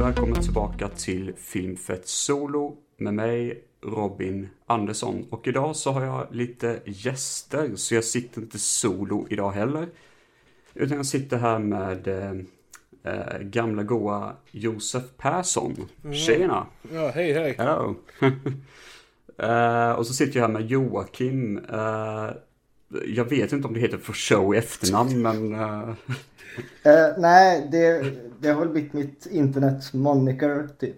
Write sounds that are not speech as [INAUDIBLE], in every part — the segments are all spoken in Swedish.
välkommen tillbaka till Filmfett Solo med mig Robin Andersson. Och idag så har jag lite gäster, så jag sitter inte solo idag heller. Utan jag sitter här med eh, eh gamla goa Josef Persson. Tjena! Ja, hej hej! Hello! [LAUGHS] eh, och så sitter jag här med Joakim. Eh, jag vet inte om det heter för show i efternamn, men... Uh... Uh, nej, det, det har väl blivit mitt internet moniker typ.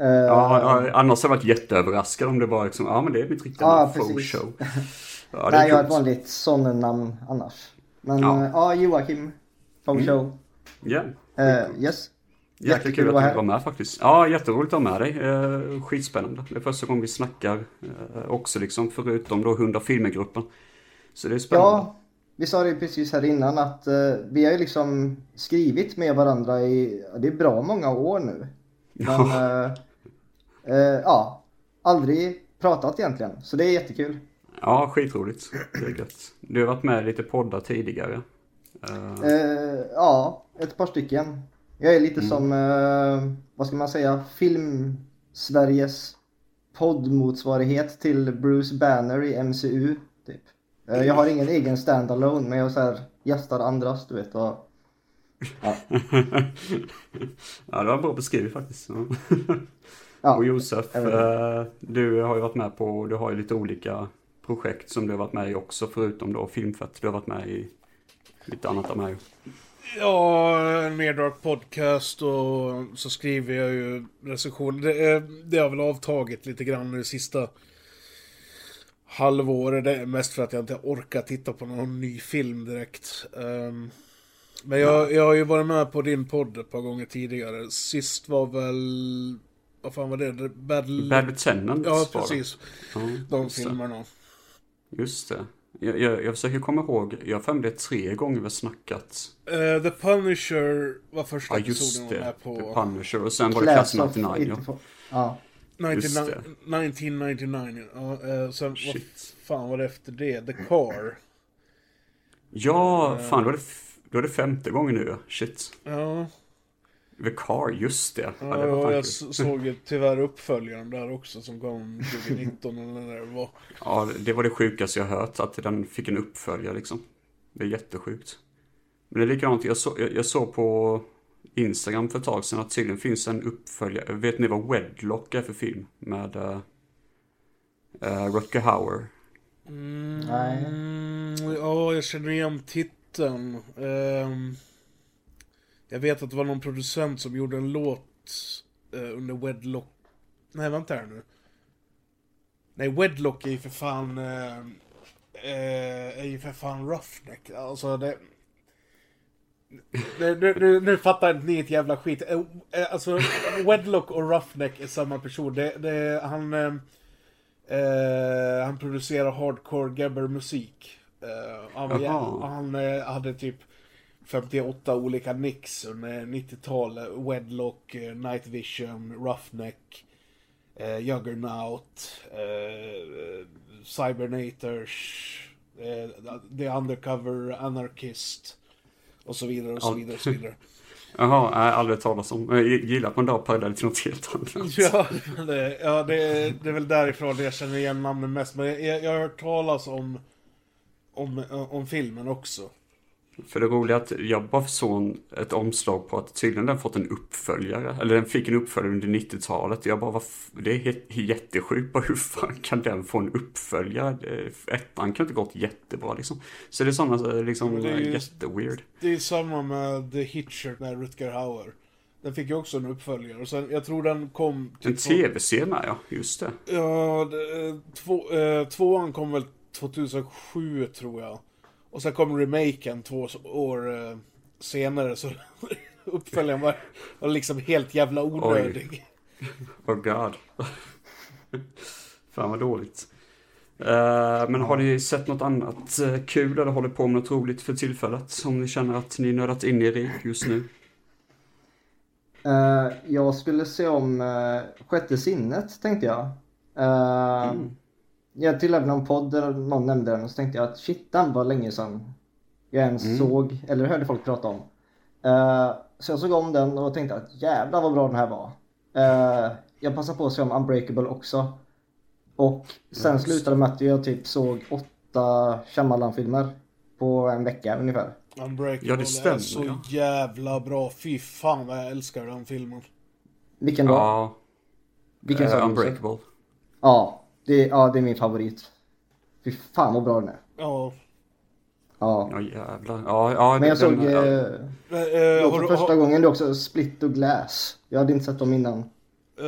Uh, ja, annars har jag varit jätteöverraskad om det var liksom, ja men det är mitt riktiga namn, ja, show. ja, [LAUGHS] nej, jag har ett vanligt sån-namn annars. Men ja, ja Joakim, Faux mm. Yeah. yes. Jäkligt kul att du var med faktiskt. Ja, jätteroligt att ha med dig. Uh, skitspännande. Det är första gången vi snackar uh, också liksom, förutom då Hundar Filmergruppen. Så det är spännande. Ja, vi sa det precis här innan att uh, vi har ju liksom skrivit med varandra i, det är bra många år nu. Men, ja. Uh, uh, ja, aldrig pratat egentligen. Så det är jättekul. Ja, skitroligt. Det är gött. Du har varit med i lite poddar tidigare. ja, ett par stycken. Jag är lite mm. som, vad ska man säga, film-Sveriges poddmotsvarighet till Bruce Banner i MCU. Eh, jag har ingen egen standalone men jag så här gästar andras du vet. Och, ja. [LAUGHS] ja det var bra beskrivet faktiskt. Ja. och Josef, eh, du har ju varit med på, du har ju lite olika projekt som du har varit med i också förutom då Filmfett. Du har varit med i lite annat av mig. Ja, en mer dark podcast och så skriver jag ju recensioner. Det, det har väl avtagit lite grann nu sista halvår. Det är mest för att jag inte orkar titta på någon ny film direkt. Um, men jag, jag har ju varit med på din podd ett par gånger tidigare. Sist var väl... Vad fan var det? Battle... Bad Lieutenant Ja, precis. Mm, De filmerna. Just det. Jag, jag, jag försöker komma ihåg, jag har det tre gånger vi har snackat. Uh, The Punisher var första ja, episoden var med på. The Punisher och sen var det Class 99. Ja. Ja. 1999, ja. Uh, sen Shit. vad fan var det efter det? The Car. Ja, uh, fan då är, det, då är det femte gången nu Shit. Ja. The Car, just det. Ja, ja, det var jag såg ju tyvärr uppföljaren där också som kom 2019 eller när det var. [LAUGHS] Ja, det var det sjukaste jag hört, att den fick en uppföljare liksom. Det är jättesjukt. Men det är likadant, jag, så, jag, jag såg på Instagram för ett tag sedan att tydligen finns en uppföljare. Vet ni vad Wedlock är för film? Med uh, uh, Rutger Hauer. Mm, Nej. Ja, jag känner igen titeln. Um, jag vet att det var någon producent som gjorde en låt uh, under Wedlock. Nej, vänta här nu. Nej, Wedlock är ju för fan... Uh, är ju för fan Roughneck. Alltså det... Nu, nu, nu fattar inte ni ett jävla skit. Eh, eh, alltså, Wedlock och Roughneck är samma person. Det, det, han, eh, eh han producerar hardcore gabber-musik. Eh, han, han eh, hade typ 58 olika nicks under 90-talet. Wedlock, Night Vision, Roughneck, Juggernaut, Cybernators, The Undercover Anarchist. Och så vidare och så vidare och så vidare. [LAUGHS] Jaha, jag har aldrig talat om. Jag gillar att man då parallellt till något helt annat. [LAUGHS] Ja, det, ja det, det är väl därifrån jag känner igen namnen mest. Men jag, jag har hört talas om, om, om filmen också. För det roliga är att jag bara såg ett omslag på att tydligen den fått en uppföljare. Eller den fick en uppföljare under 90-talet. Jag bara, var det är jättesjukt. Bara hur fan kan den få en uppföljare? Ettan kan inte gått jättebra liksom. Så det är sådana liksom det är ju, jätteweird. Det är samma med The Hitcher med Rutger Hauer. Den fick ju också en uppföljare. Och sen, jag tror den kom... En tv-serie med ja, just det. Ja, det, två, eh, tvåan kom väl 2007 tror jag. Och sen kom remaken två år eh, senare så [LAUGHS] uppföljaren var, var liksom helt jävla onödig. [LAUGHS] Oh god. Fan vad dåligt. Uh, men har ni sett något annat uh, kul eller håller på med något roligt för tillfället? Om ni känner att ni nördat in er i just nu? Uh, jag skulle se om Sjätte sinnet tänkte jag. Mm jag tillhörde någon podd där någon nämnde den och så tänkte jag att shit, den var länge sedan jag ens mm. såg eller hörde folk prata om. Uh, så jag såg om den och tänkte att jävlar vad bra den här var. Eh, jag passade på att se om Unbreakable också. Och sen slutade det med att jag typ såg åtta Shyamalan-filmer på en vecka ungefär. Unbreakable Ja, det stämmer, är så ja. jävla bra. Fy fan vad jag älskar den filmen. Vilken då? Ja, Vilken? Josef? Unbreakable. Ja det, ja, det är min favorit. Fy fan vad bra den är. Ja. Ja. Ja, jävlar. Ja, ja, Men jag den- såg ja, eh, Eh, eh, för du- första har- gången det också Split och Glass. Jag hade inte sett dem innan. Eh,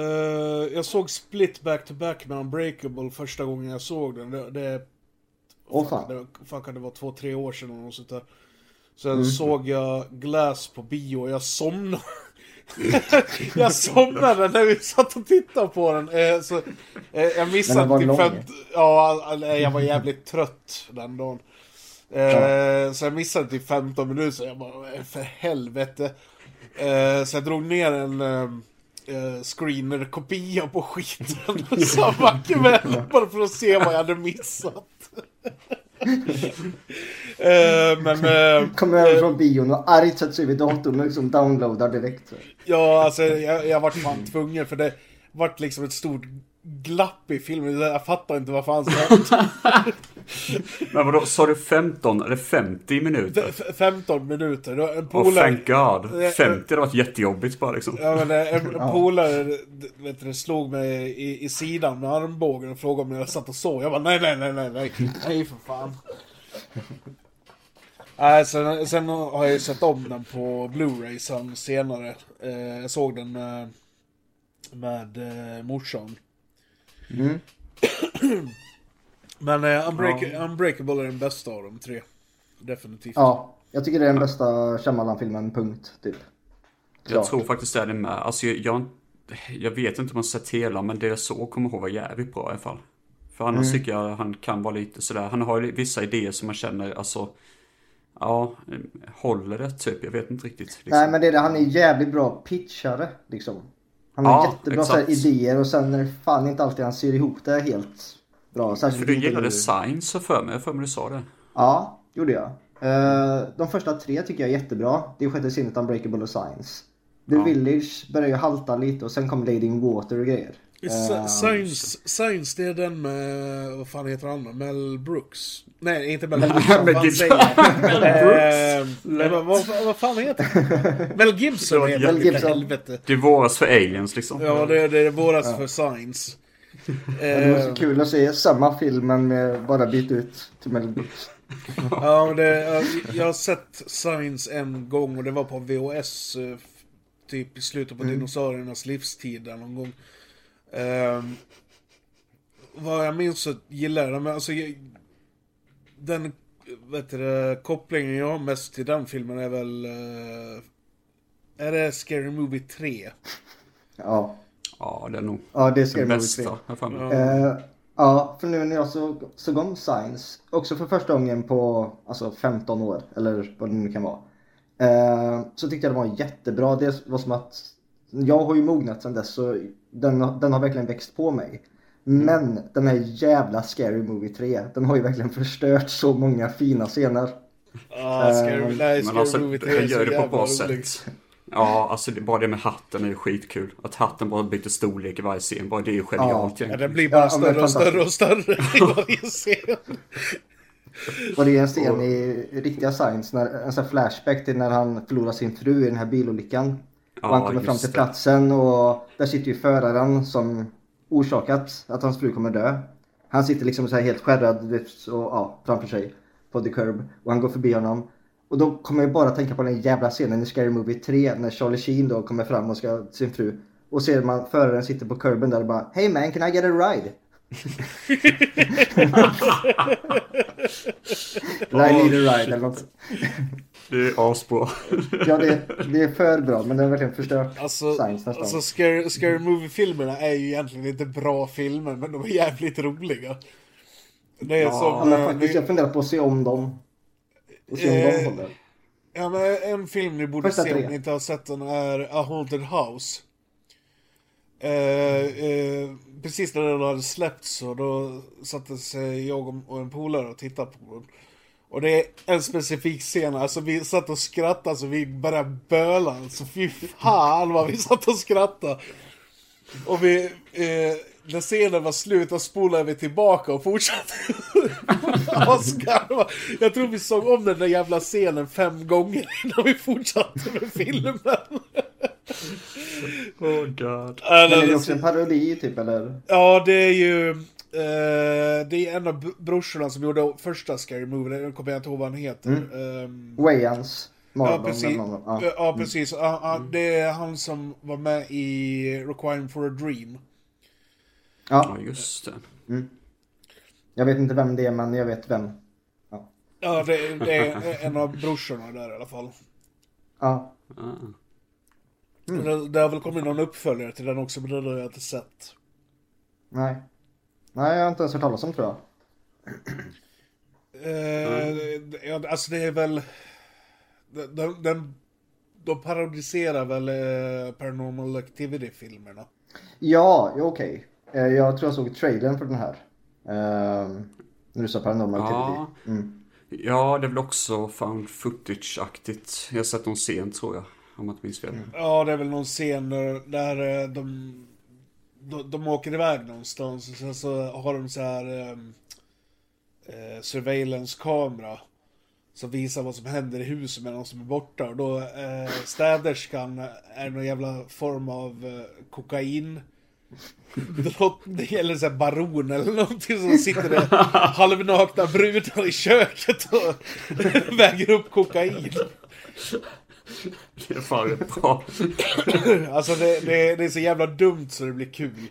jag såg Split back to back med Unbreakable första gången jag såg den. Det, det, Åh fan. det fan kan det vara två, tre år sedan eller något sånt där. Sen såg jag Glass på bio och jag somnade. [LAUGHS] jag somnade när vi satt och tittade på den. Eh, så, eh, jag missade typ lång. fem... Ja, jag var jävligt trött den dagen. Eh, Så jag missade typ 15 minuter, så jag bara, "Eh, för helvete. Så jag drog ner en screener-kopia på skiten [LAUGHS] samma kväll, bara för att se vad jag hade missat. Eh, men, eh, Kommer över från bion och argt sätter sig vid datorn och liksom downloadar direkt. ja alltså jag, jag vart fan tvungen, för det vart liksom ett stort glapp i filmen. Jag fattar inte vad fan som [LAUGHS] hände. Men vadå, sa du 15 eller 50 minuter? F- 15 minuter, en Oh, polare... thank God. Eh, 50 hade varit jättejobbigt bara liksom. Ja men eh, en en polare vet du, slog mig i, i sidan med armbågen och frågade om jag satt och sov. Jag bara nej, nej, nej, nej, nej, nej för fan. Nej, sen, sen har jag ju sett om den på Blu-ray sen senare. Eh, jag såg den med, med eh, morsan. Mm. Men eh, Unbreak- Unbreakable är den bästa av de tre. Definitivt. Ja, jag tycker det är den bästa Shyamalan-filmen, punkt. Typ. Jag Klart. tror faktiskt det är det med. Alltså jag, jag, jag vet inte om jag sett hela, men det jag såg kommer ihåg var jävligt bra i alla fall. För annars Mm. tycker jag han kan vara lite sådär, han har ju vissa idéer som man känner, alltså, ja, håller det typ? Jag vet inte riktigt. Liksom. Nej men det är det, han är jävligt bra pitchare liksom. Han har Ja, jättebra så här, idéer och sen är det fan inte alltid han syr ihop det helt bra. Särskilt För du gillade. Science för mig, för mig du sa det. Ja, gjorde jag. Eh, de första tre tycker jag är jättebra. Det är sjätte sinnet, Unbreakable och Science. The Ja. Village börjar ju halta lite och sen kom Lady in Water och grejer. Science, Science, det är den med, vad fan heter han? Mel Brooks? Nej, inte Mel Brooks. Mel säger jag? [LAUGHS] Eh, vad, vad, vad fan heter han? [LAUGHS] Mel Gibson heter Mel Gibson. helvete. Det är våras för aliens liksom. Ja, det, det är våras för Science. [LAUGHS] Det var så kul att se samma filmen med bara byta ut till Mel Brooks. ja, men det, jag, jag har sett Science en gång och det var på VHS. eh, Typ i slutet på dinosauriernas livstid någon gång. Ehm, vad jag minns så gillar jag den, men alltså jag, Den, vet du, kopplingen jag har mest till den filmen är väl... eh, är det Scary Movie 3? Ja, Ja, det är nog ja det ska den jag bästa. Ja. Eh, ja, för nu när jag såg, såg om Science, också för första gången på alltså 15 år, eller vad det nu kan vara. Eh, så tyckte jag det var jättebra. Det var som att jag har ju mognat sedan dess så den, har- den har verkligen växt på mig. Men den här jävla Scary Movie 3, den har ju verkligen förstört så många fina scener. Ah, Scary, Eh, nej, Men Scary alltså, Movie 3 jag är så gör det på bra sätt. Ja, alltså det, bara det med hatten är ju skitkul. Att hatten bara byter storlek i varje scen, bara det är ju genialt Ja, egentligen. den blir bara Ja, större och större och [LAUGHS] större i varje scen. Och det är en scen i riktiga Science, när, en sån här flashback till när han förlorar sin fru i den här bilolyckan. Ja, och han kommer fram till platsen och där sitter ju föraren som orsakat att hans fru kommer dö. Han sitter liksom så här helt skärrad och, ja, framför sig på the curb och han går förbi honom. Och då kommer jag bara tänka på den jävla scenen i Scary Movie 3 när Charlie Sheen då kommer fram och ska sin fru. Och ser man föraren sitter på curben där och bara Hey man can I get a ride? I need a ride eller något. Det är asbra. Ja det, det är för bra men den har verkligen förstört Alltså, Science nästan. alltså Scary, Scary Movie-filmerna är ju egentligen inte bra filmer, men de är jävligt roliga. Det är Ja, som... men eh, faktiskt, ni- jag funderar på att se om dem. Och se om Eh, de håller. Ja, men en film ni borde Första se om tre. ni inte har sett den är A Haunted House. Eh, eh, precis när den hade släppts så då satte sig jag och- och en polare och tittade på den. Och det är en specifik scen, alltså vi satt och skrattade så vi började böla. Alltså fy fan vad vi satt och skrattade. Och vi, eh, när scenen var slut, då spolade vi tillbaka och fortsatte [LAUGHS] asgarva. Jag tror vi såg om den där jävla scenen fem gånger [LAUGHS] innan vi fortsatte med filmen. Oh god. Men är det också en parodi typ eller? Ja, det är ju... Eh, det är en av br- brorsorna som gjorde första Scary Movie, den kommer jag inte ihåg vad han heter. Ehm, Wayans. ja, precis. eller någon. Ja, Ja. precis. Ja, ja, det är han som var med i Requiem for a Dream. Ja, ja. just det. Jag vet inte vem det är men jag vet vem. Ja, det, det är en av brorsorna där i alla fall. Ja. Ah. Det, det har väl kommit någon uppföljare till den också, men den har jag inte sett. Nej. Nej, jag har inte ens hört talas om tror jag. [CLEARS THROAT] Eh, ja, alltså det är väl... Den, den, de parodiserar väl eh, Paranormal Activity-filmerna. Ja, ja, okej. Eh, Jag tror jag såg trailern för den här. Ehm, När du sa Paranormal Ja. Activity. Mm. Ja, det är väl också found footage-aktigt. Jag har sett någon scen tror jag, om jag inte minns fel. Ja, det är väl någon scen där, där eh, de, de, de åker iväg någonstans och sen så har de så här ehm, eh, surveillance-kamera som visar vad som händer i huset med de som är borta. Och då eh, städerskan är någon jävla form av eh, kokain drottning eller så här baron eller någonting som sitter där [LAUGHS] halvnakna brudar i köket och [LAUGHS] väger upp kokain. Det är fan rätt bra. [LAUGHS] Alltså det, det, det är så jävla dumt så det blir kul.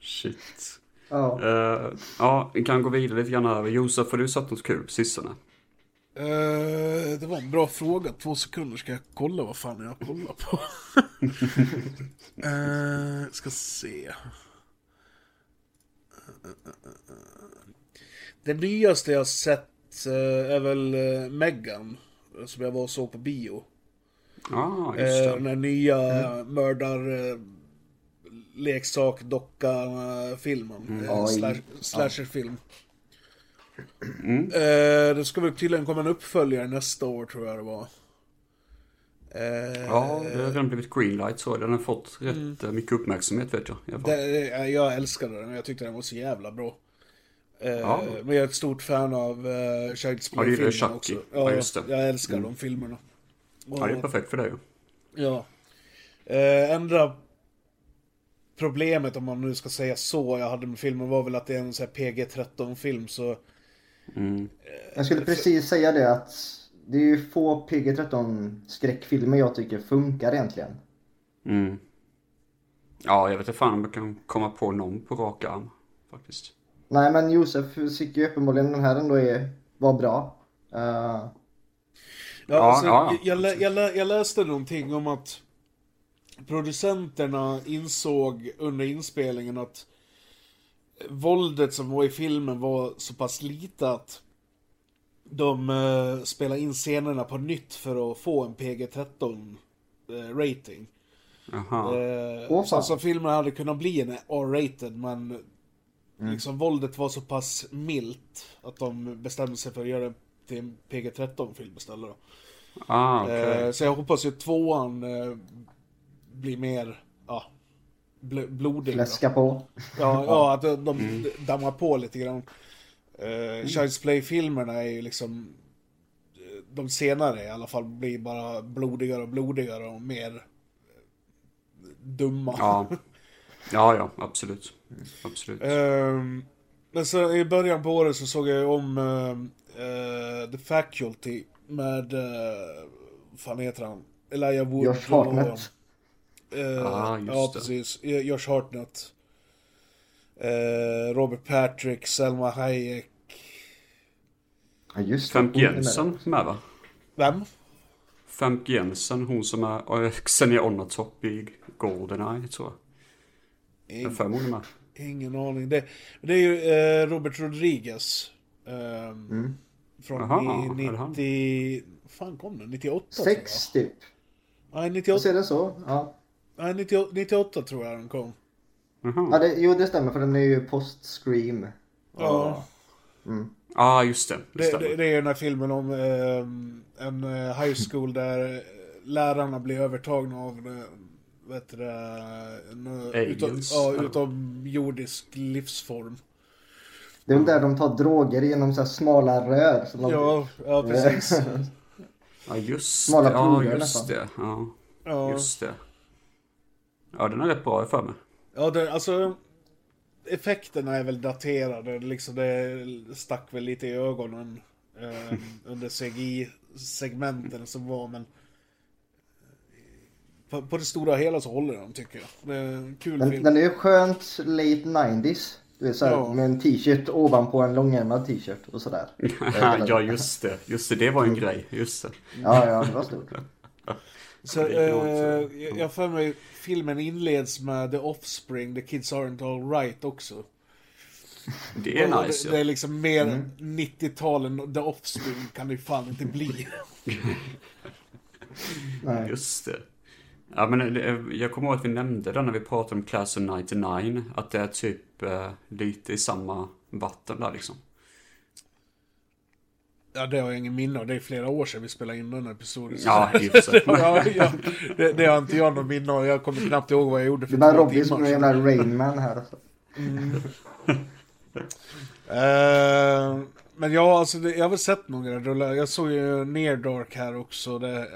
Shit. Ja. Eh, ja, vi kan gå vidare lite grann här. Josef, har du satt något kul på sistone? Eh, det var en bra fråga. Två sekunder ska jag kolla vad fan jag kollar på. uh, [LAUGHS] ska se. Det nyaste jag sett är väl uh, Megan. Som jag var och såg på bio. Ja, ah, just Uh, det. den här nya mördar... Uh, leksak, docka, filmen. Uh, Oj. slash, slasherfilm. Mm. Eh, det ska väl tydligen komma en uppföljare nästa år tror jag det var. Eh, Ja, det har redan blivit greenlight så. Den har fått rätt eh, mycket uppmärksamhet vet jag. I alla fall. det, eh, jag älskade den, jag tyckte den var så jävla bra. Eh, Ja. Men jag är ett stort fan av uh, Child's Ja, Play-filmerna också. Ja, just det. Jag älskar de filmerna. Ja, det är perfekt för dig. Ja. Eh, enda problemet, om man nu ska säga så, jag hade med filmen var väl att det är en sån här PG-13-film så... Mm. Jag skulle precis säga det att det är ju få PG-13 skräckfilmer jag tycker funkar egentligen. Mm. Ja, jag vet inte fan om jag kan komma på någon på rak arm. Faktiskt. Nej men Josef tycker ju uppenbarligen den här ändå är, var bra. Eh, Ja, Ja, alltså, ja, ja. Jag, jag, lä- jag läste någonting om att producenterna insåg under inspelningen att våldet som var i filmen var så pass lite att de uh, spelade in scenerna på nytt för att få en PG-13 eh, rating. Jaha. Så fan. alltså filmen hade kunnat bli en R-rated men liksom våldet var så pass milt att de bestämde sig för att göra det till en PG-13-film istället. Då. Ah, okej. Eh, så jag hoppas ju att tvåan eh, blir mer, ja, bl- blodig. då. fläska på. Ja, ja, att de, de Mm. dammar på lite grann. Uh, Child's Play-filmerna är ju liksom, eh, de senare i alla fall, blir bara blodigare och blodigare och mer eh, dumma. Ja. [LAUGHS] ja, ja, absolut. Absolut. Ehm, men så i början på året så såg jag om eh, The Faculty med, uh, vad fan heter han? Elijah Wood. Josh Hartnett. Eh, Ah, just ja, det. precis. Josh Hartnett. Eh, Robert Patrick, Selma Hayek. Ja just det. Femke Jensen med va? Vem? Femke Jensen, hon som är Xenia Onatop i Goldeneye tror jag. Ingen, för mig hon är med. ingen aning. Det, det är ju eh, Robert Rodriguez. ehm, Mm. Från han? 90... fan kom den? 98 tror jag. Sex typ. Nej, Jag 98, ser det så. Ja. nej 98, 98 tror jag den kom. Ja, det, jo det stämmer för den är ju post-scream. Ja. Mm. ah, just det. Det, Det, det, det är den här filmen om eh, en eh, high school där lärarna blir övertagna av eh, vad heter det, Aliens, ja, utom jordisk livsform. Det är väl där de tar droger genom så här smala rör. De... Ja, ja precis. [LAUGHS] Ja, just Smala det. Ja, just det. Ja, Ja, just det. Ja, den är rätt bra för mig. ja det, alltså effekterna är väl daterade, liksom det stack väl lite i ögonen eh, under CGI-segmenten som var, men på, på det stora hela så håller den tycker jag. Det är en kul Den, film. den är ju skönt late 90s. Du vet såhär Ja. med en t-shirt ovanpå en långärmad t-shirt och sådär. [LAUGHS] ja, just det. Just det, det var en grej. Just det. Ja, ja, det var stort. [LAUGHS] Så, Det eh, jag för mig filmen inleds med The Offspring, The Kids Aren't Alright också. Det är Och nice. det, det Ja. är liksom mer 90-talen, The Offspring kan det fan inte bli. [LAUGHS] Nej. Just det. Ja, men det, jag kommer ihåg att vi nämnde det när vi pratade om Class of 99. Att det är typ eh, lite i samma vatten där liksom. Ja, det har jag ingen minne av. Det är flera år sedan vi spelade in den episoden. Så- Ja, i och för sig. [LAUGHS] ja, ja, det, det har inte jag någon minne av. Jag kommer knappt ihåg vad jag gjorde Det för är bara Robin som en jävla Rainman här alltså. [LAUGHS] Eh, men ja, alltså det, jag har väl sett några rullar. Jag såg ju Near Dark här också. Det, eh,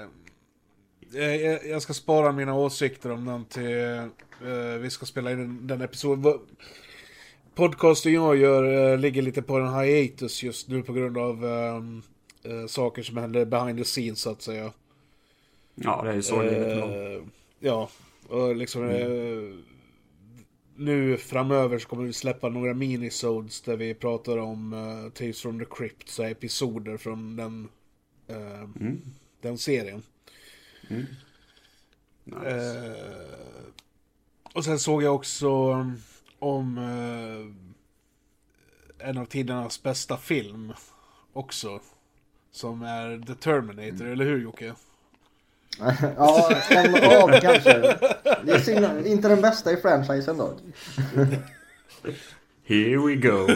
jag, jag ska spara mina åsikter om den till eh, vi ska spela in den, den episoden. Podcasten jag gör eh, ligger lite på en hiatus just nu på grund av eh, saker som händer behind the scenes så att säga. Ja, det är ju så livet. Eh, ja, och liksom eh, nu framöver så kommer vi släppa några minisodes där vi pratar om uh, Tales from the Crypt, så episoder från den, eh, Mm. den serien. Nice. Eh, och sen såg jag också om eh, en av tidernas bästa film också. Som är The Terminator, eller hur Jocke? [LAUGHS] ja, en av kanske. Det är synd, inte den bästa i franchisen dock. [LAUGHS] Here we go. [LAUGHS]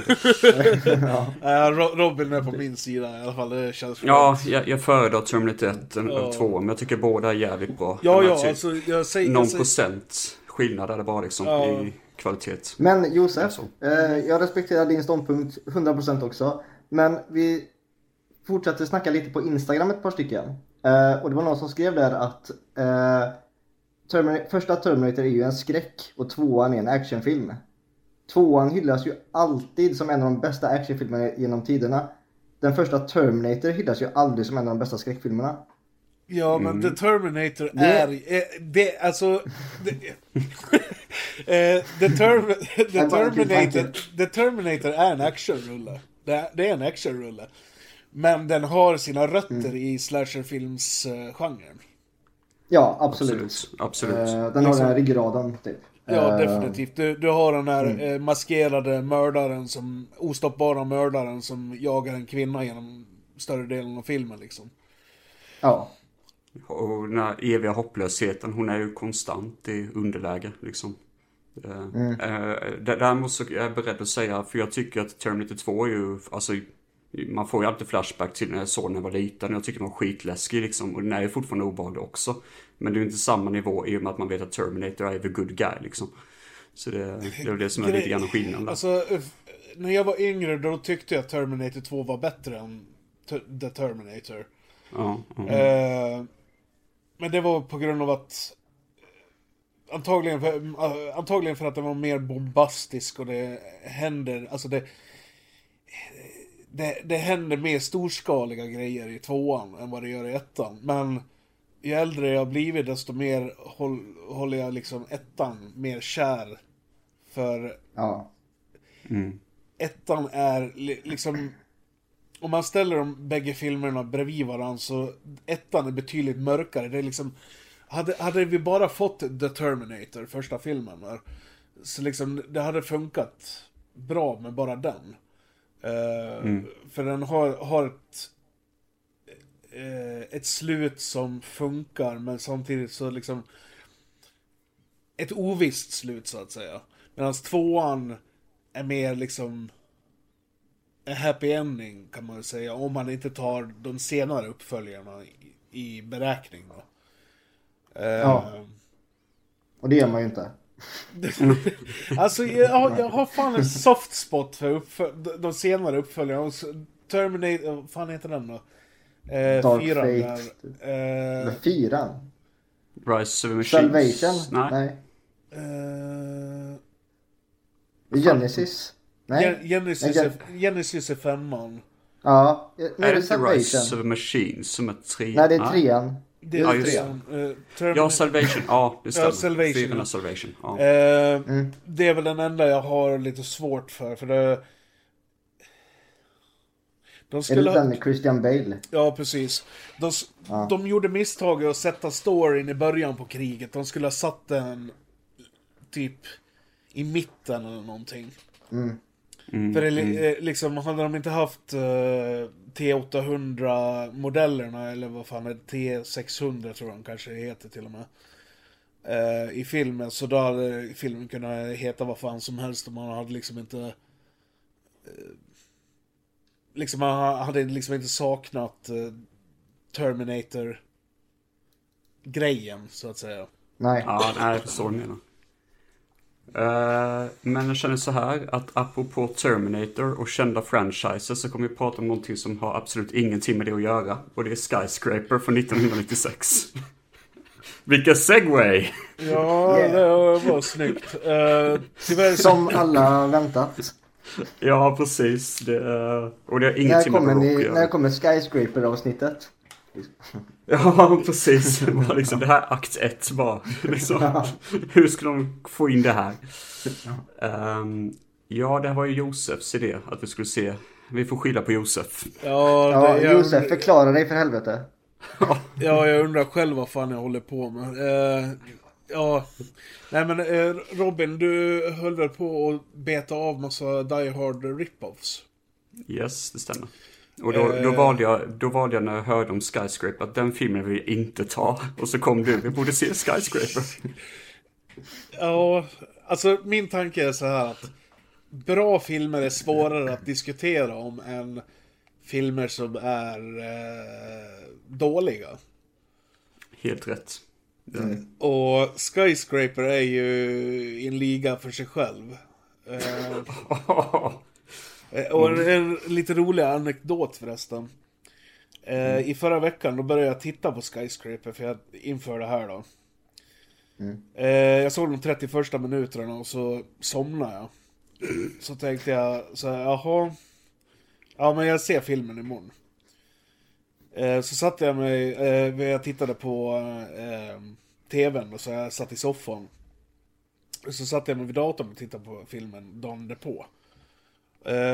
Uh, Robin är på min sida i alla fall, det känns Ja, jag, jag föredrar Terminator 1 än Ja. 2, men jag tycker båda är jävligt bra. Ja, ja, typ alltså jag säger... Någon Jag säger procent skillnad är det bara liksom Ja. i kvalitet. Men Josef, Alltså. eh, jag respekterar din ståndpunkt 100% också. Men vi fortsätter snacka lite på Instagram ett par stycken. Eh, och det var någon som skrev där att eh, Terminator, första Terminator är ju en skräck och tvåan är en actionfilm. Tvåan hyllas ju alltid som en av de bästa actionfilmerna genom tiderna. Den första Terminator hyllas ju aldrig som en av de bästa skräckfilmerna. Ja, men The Terminator Det- är... Det, alltså... Det, [LAUGHS] eh, the, term, [LAUGHS] the, Terminator, the Terminator är en actionrulle. Det, är- det är en actionrulle. Men den har sina rötter Mm. i slasherfilmsgenren. Ja, absolut. Absolut. Absolut. Eh, den har den här ryggraden typ. Ja, Eh, definitivt. Du, du har den här eh, maskerade mördaren som... Ostoppbara mördaren som jagar en kvinna genom större delen av filmen liksom. Ja. Och den här eviga hopplösheten, hon är ju konstant i underläge liksom. Eh, där- Däremot så är jag beredd att säga, för jag tycker att Terminator 2 är ju, alltså man får ju alltid flashback till när jag såg den när jag var liten. Jag tycker den var skitläskig liksom. Och den är ju fortfarande obehaglig också. Men det är inte samma nivå i och med att man vet att Terminator är the good guy liksom. Så det, det är det som är lite grann skillnaden där. Alltså, eh, när jag var yngre då tyckte jag att Terminator 2 var bättre än The Terminator. Ja, ja. Eh, men det var på grund av att Antagligen för, eh, antagligen för att den var mer bombastisk och det händer, alltså det, det, det händer mer storskaliga grejer i tvåan än vad det gör i ettan. Men ju äldre jag har blivit desto mer håll, håller jag liksom ettan mer kär. För Ja. ettan är li- liksom... Om man ställer de bägge filmerna bredvid varandra så ettan är betydligt mörkare. Det är liksom... Hade, hade vi bara fått The Terminator, första filmen, där, så liksom det hade funkat bra med bara den. Eh, För den har, har ett, eh, ett slut som funkar, men samtidigt så liksom... Ett ovisst slut, så att säga. Medan tvåan är mer liksom en happy ending kan man säga. Om man inte tar de senare uppföljarna i, i beräkning då. Eh, Ja. Och det gör man ju inte. [LAUGHS] Alltså jag, har- jag har fan en soft spot för uppföl- de- senare uppföljarna. Terminator, vad fan heter den då? Eh, Dark fyran Fate. där. Eh, fyran? Rise of Machines. Salvation? Nej. Nej. eh, Genesis? Nej. Gen- Genesis, Nej, är, Genesis är femman. Ja. Nu Är är det inte Rise of Machines som är tre? Nej, det är trean. Det Ja, är just trean. Termin- Ja, Salvation. Ja, det [LAUGHS] stämmer. Ja, Salvation, Fyran ja. Salvation. Ja. Eh, Mm. Det är väl den enda jag har lite svårt för, för det... De Är skulle det ha... den med Christian Bale? Ja, precis. De, Ja. de gjorde misstaget att sätta storyn i början på kriget. De skulle ha satt den typ i mitten eller någonting. Mm. Mm, För det, mm. eh, liksom, hade de inte haft eh, T800-modellerna, eller vad fan är det, T600 tror jag de kanske heter till och med. eh, I filmen, så då hade filmen kunnat heta vad fan som helst och man hade liksom inte... eh, liksom man hade liksom inte saknat eh, Terminator-grejen, så att säga. Nej. Ja, nej, jag förstår vad du menar. Eh, men jag känner så här att apropå Terminator och kända franchises så kommer vi prata om någonting som har absolut ingenting med det att göra. Och det är Skyscraper från 1996. [LAUGHS] Vilken segway! Ja, Yeah. det var snyggt. Uh, tyvärr. Som alla väntat. [LAUGHS] Ja, precis. Det, och det har När ingenting med kommer, Rock ni, när kommer Skyscraper-avsnittet? [LAUGHS] Ja, precis. Det, var liksom, det här är akt ett bara. Liksom. [LAUGHS] Hur ska de få in det här? Ehm, ja, det här var ju Josefs idé att vi skulle se. Vi får skylla på Josef. Ja, Ja, jag, Josef, förklara dig för helvete. ja, jag undrar själv vad fan jag håller på med. Eh, ja, nej men eh, Robin, du höll väl på att beta av massa Die Hard rip-offs? Yes, det stämmer. Och då, då, Eh. valde jag, då valde jag när jag hörde om Skyscraper att den filmen vill jag inte ta. Och så kom du, vi borde se Skyscraper. [LAUGHS] Ja, alltså min tanke är så här att bra filmer är svårare att diskutera om än filmer som är eh, dåliga. Helt rätt. Mm. Och Skyscraper är ju en liga för sig själv. Eh, Eh, Och en, en lite rolig anekdot förresten. Eh, I förra veckan då började jag titta på Skyscraper för jag inför det här då. Mm. Jag såg de 31 minuterna och så somnade jag. Så tänkte jag så här, jaha. Ja men jag ser filmen imorgon. Eh, så satte jag mig, eh, jag tittade på eh, TVn och så jag satt i soffan. Så satte jag mig vid datorn och tittade på filmen dagen därpå.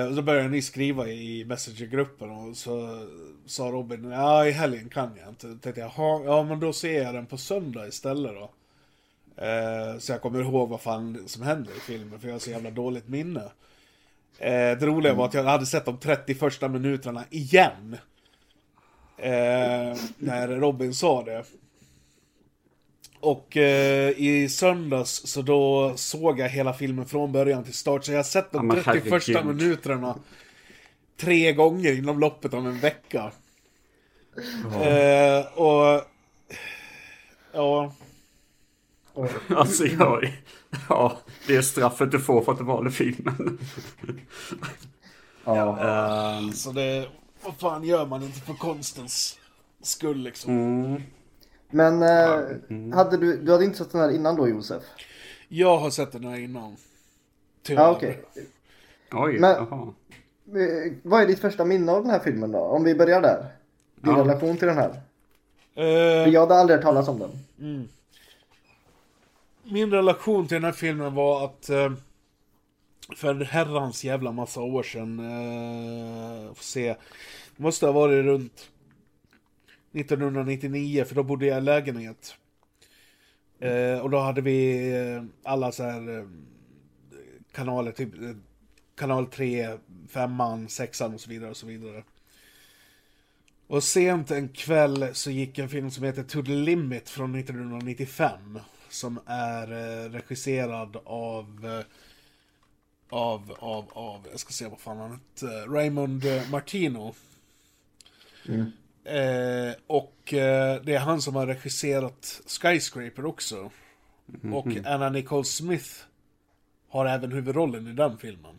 Och då började ni skriva i Messengergruppen och så sa Robin, ja i helgen kan jag inte. Då tänkte jag, "Jaha, ja men då ser jag den på söndag istället då. Så jag kommer ihåg vad fan som händer i filmen för jag har så jävla dåligt minne. Det roliga var att jag hade sett de 30 första minuterna igen. Eh, när Robin sa det. Och eh, i söndags så då såg jag hela filmen från början till start. Så jag har sett de Ja, men 31 herregud. minuterna tre gånger inom loppet av en vecka. Eh, och... Ja. [LAUGHS] Alltså jag, ja, det är straffet du får för att du valde filmen. Ja. [LAUGHS] Ehm, Så det... Vad fan gör man inte för konstens skull liksom? mm, Men eh, hade du, du hade inte sett den här innan då Josef? Jag har sett den här innan. Tyvärr. Ja, okej. oj, Men- jaha. Eh, Vad är ditt första minne av den här filmen då? Om vi börjar där. Din Ja. relation till den här. Eh, För jag hade aldrig hört talas om den. Min relation till den här filmen var att eh, för herrans jävla massa år sedan, eh, får se, det måste ha varit runt 1999 för då bodde jag i lägenhet. Eh, och då hade vi eh, alla så här eh, kanaler, typ eh, kanal 3, 5 6 och så vidare och så vidare. Och sent en kväll så gick en film som heter To the Limit från 1995. Som är eh, regisserad av av, av, av, jag ska se vad fan han hette, Raymond eh, Martino. Eh, och eh, det är han som har regisserat Skyscraper också. Och Anna Nicole Smith har även huvudrollen i den filmen.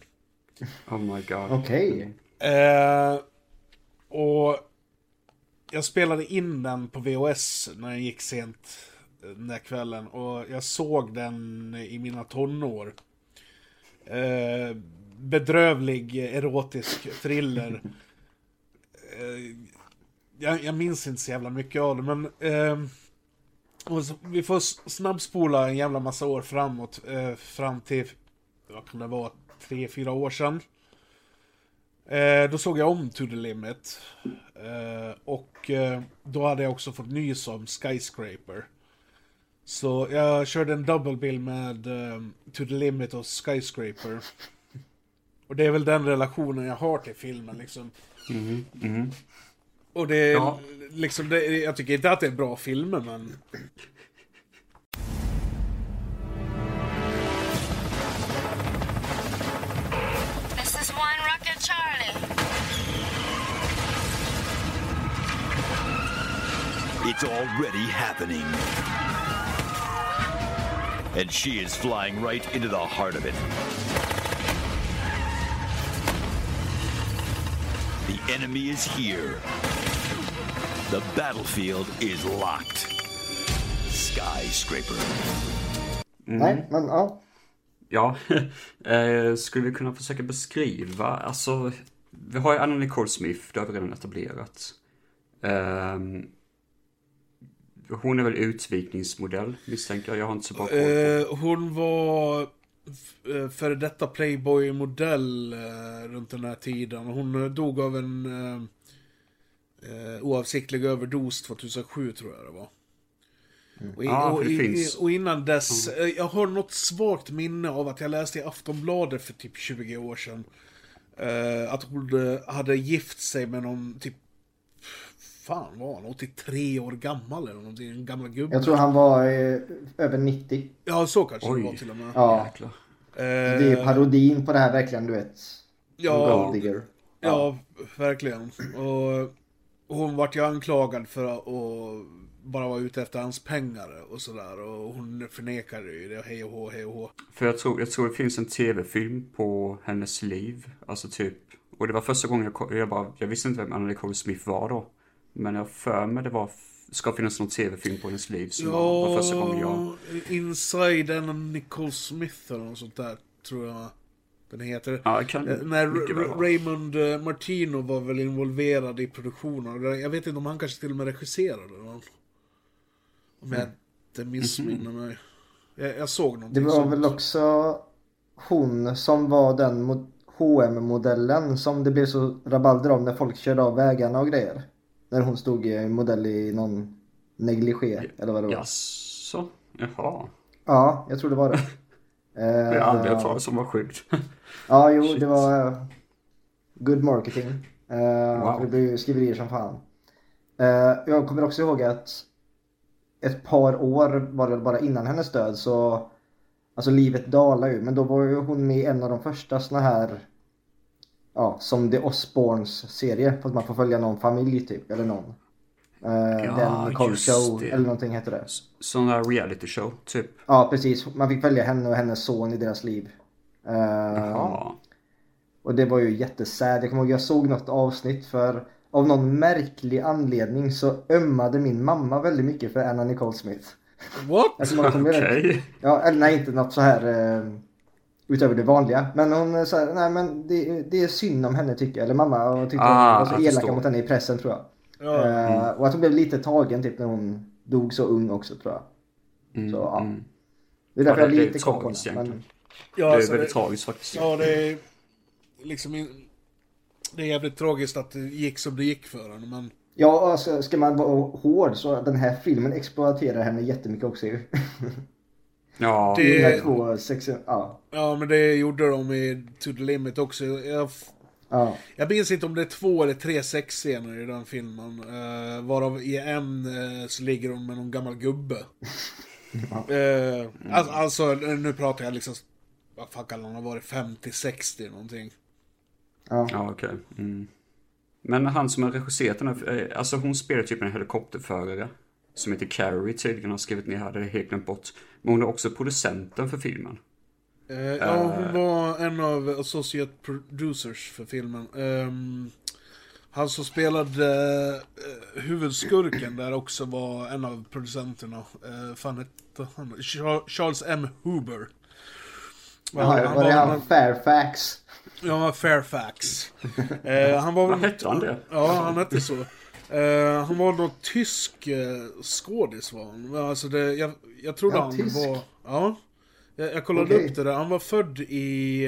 Oh my god. Okej. Eh, och jag spelade in den på VHS när jag gick sent eh, den där kvällen. Och jag såg den i mina tonår. Eh, bedrövlig erotisk thriller. Eh, jag, jag minns inte så jävla mycket av det, men... Eh, och så, vi får snabbspola en jävla massa år framåt. Eh, fram till, vad kan det vara, tre, fyra år sedan. Eh, då såg jag om To The Limit. Eh, och eh, då hade jag också fått nys om Skyscraper. Så jag körde en double bill med eh, To The Limit och Skyscraper. Och det är väl den relationen jag har till filmen liksom. Och det är Ja. liksom, det, jag tycker inte att det är bra filmer men... This is one Rocket Charlie. It's already happening. And she is flying right into the heart of it. The enemy is here. The battlefield is locked. Skyscraper. Nej, men ja. Ja, [LAUGHS] eh, skulle vi kunna försöka beskriva, alltså, vi har ju Anna Nicole Smith, det har vi redan etablerat. Ehm, hon är väl utvikningsmodell, misstänker jag, jag har inte så bra koll på. Eh, hon var eh, före detta Playboy-modell eh, runt den här tiden. Hon eh, dog av en eh, eh, oavsiktlig överdos 2007 tror jag det var. Och, Ja, och, för det i, finns. i- och innan dess, eh, jag har något svagt minne av att jag läste i Aftonbladet för typ 20 år sedan. eh, att hon hade gift sig med någon typ, fan var han, 83 år gammal eller någonting, en gammal gubbe. Jag tror han var eh, över 90. Ja, så kanske Oj. det var till och med. Ja. Eh, Det är parodin på det här verkligen, du vet. Ja, digger. ja, verkligen. Och hon vart ju anklagad för att bara vara ute efter hans pengar och sådär. Och hon förnekade ju det, hej och hå, hej och hå. För jag tror, jag tror det finns en tv-film på hennes liv, alltså typ, och det var första gången jag, jag bara, jag visste inte vem Anna Nicole Smith var då. Men jag för mig det var, ska finnas någon tv-film på hennes liv som var, var första gången jag... Inside en Nicole Smith eller något sånt där, tror jag den heter. Ja, det kan Eh, När. Raymond eh, Martino var väl involverad i produktionen. Jag vet inte om han kanske till och med regisserade den. Om jag inte missminner mig. Jag, jag såg Det någonting var sånt. väl också hon som var den hm modellen som det blev så rabalder om när folk körde av vägarna och grejer. När hon stod i modell i någon negligé eller vad det var. Jaså? Jaha. Ja, jag tror det var det. Det [LAUGHS] jag aldrig hört Eh, talas om, vad sjukt. [LAUGHS] Ja, jo, Shit. det var eh, good marketing. Eh, Wow. Det blev ju skriverier som fan. Eh, jag kommer också ihåg att ett par år var det bara innan hennes död så Alltså livet dalar ju, men då var ju hon med i en av de första såna här Ja, som The Osbournes serie, fast man får följa någon familj typ, eller någon. Uh, Ja, den just Show, det. eller någonting heter det. Sån där reality show, typ. Ja, precis. Man fick följa henne och hennes son i deras liv. Eh, Jaha. och det var ju jättesad. Jag kommer ihåg jag såg något avsnitt för av någon märklig anledning så ömmade min mamma väldigt mycket för Anna Nicole Smith. What? Att [LAUGHS] Okej. Ja, eller nej inte något så här eh, utöver det vanliga. Men hon eh, sa nej men det, det är synd om henne tycker jag. Eller mamma och tyckte Ah, hon var så elaka förstår. mot henne i pressen tror jag. Ja. Eh, och att hon blev lite tagen typ när hon dog så ung också tror jag. Mm, Så, ja. mm. Det är därför Ja, jag det- är lite koll på henne. Men. Ja, Det är alltså, väldigt det, tragiskt faktiskt. ja, det är liksom... Det är jävligt tragiskt att det gick som det gick för henne, men... ja, alltså, ska man vara hård så den här filmen exploaterar henne jättemycket också ju. [LAUGHS] Ja, Det- De här två sexu- ja. Ja, men det gjorde de i To the Limit också. Jag, Ja. jag minns inte om det är två eller tre sexscener i den filmen. Uh, varav i en eh, så ligger hon med någon gammal gubbe. [LAUGHS] Eh, alltså, alltså, nu pratar jag liksom vad fan kan han ha varit, 50-60 någonting. Ja. Ja, okej. Mm. Men han som har regisserat den här, eh, alltså hon spelar typ en helikopterförare. Som heter Carrie tydligen, har skrivit ner här, det är helt glömt bort. Men hon är också producenten för filmen. Eh, ja, hon var en av associate producers för filmen. Ehm, han som spelade eh, huvudskurken där också var en av producenterna. Uh, fan hette han? Char- Charles M. Huber. Jaha, var det han Fairfax? Ja, Fairfax. Eh, han var Vad väl... hette han det? Ja, han hette så. Eh, han var någon tysk uh, skådis var. Men Alltså det, jag, jag trodde Ja, han tysk. var... Ja. Jag, jag kollade Okej. upp det där. Han var född i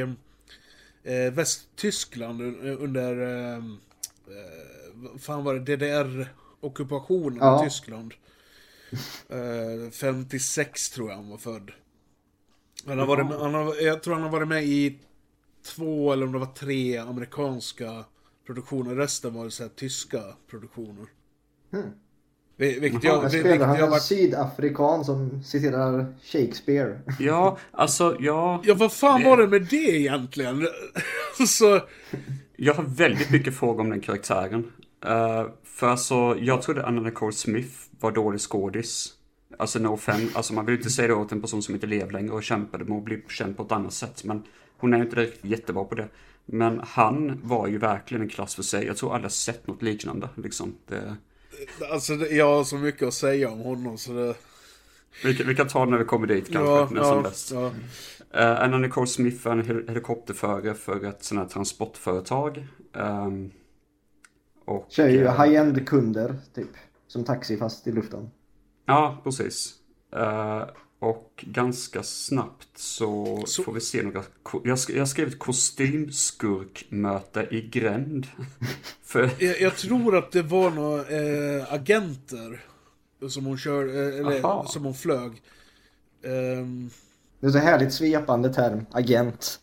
eh, Västtyskland un- under... Vad fan var det? DDR-ockupationen Ja. av Tyskland. Eh, 56 tror jag han var född. Han har varit med, han har, jag tror han har varit med i två eller om det var tre amerikanska produktioner. Resten var så här tyska produktioner. Vil- Vilket jag, vil- vilket han jag en var... sydafrikan som citerar Shakespeare. Ja, alltså ja. Ja, vad fan var det med det egentligen? [LAUGHS] så, Jag har väldigt mycket frågor om den karaktären. Eh, för alltså, jag trodde Anna Nicole Smith var dålig skådis. Alltså no offense, alltså man vill inte säga det åt en person som inte lever längre och kämpade med att bli känd på ett annat sätt. Men hon är inte direkt jättebra på det. Men han var ju verkligen en klass för sig. Jag tror aldrig jag sett något liknande. Liksom. Det, alltså, jag har så mycket att säga om honom så det... vi, kan- vi kan ta det när vi kommer dit kanske, Ja, när som ja, bäst. ja. Uh, Anna Nicole Smith är en hel- helikopterförare för ett sånt här transportföretag. Ehm, och, Kör ju eh, high-end kunder, typ. Som taxi fast i luften. Ja, precis. Eh, och ganska snabbt så, Så- får vi se några... Jag, sk- jag har skrivit kostymskurkmöte i gränd. [LAUGHS] För, Jag, jag tror att det var några eh, agenter som hon kör, eh, eller Aha. som hon flög. Ehm, Det är så härligt svepande term. Agent.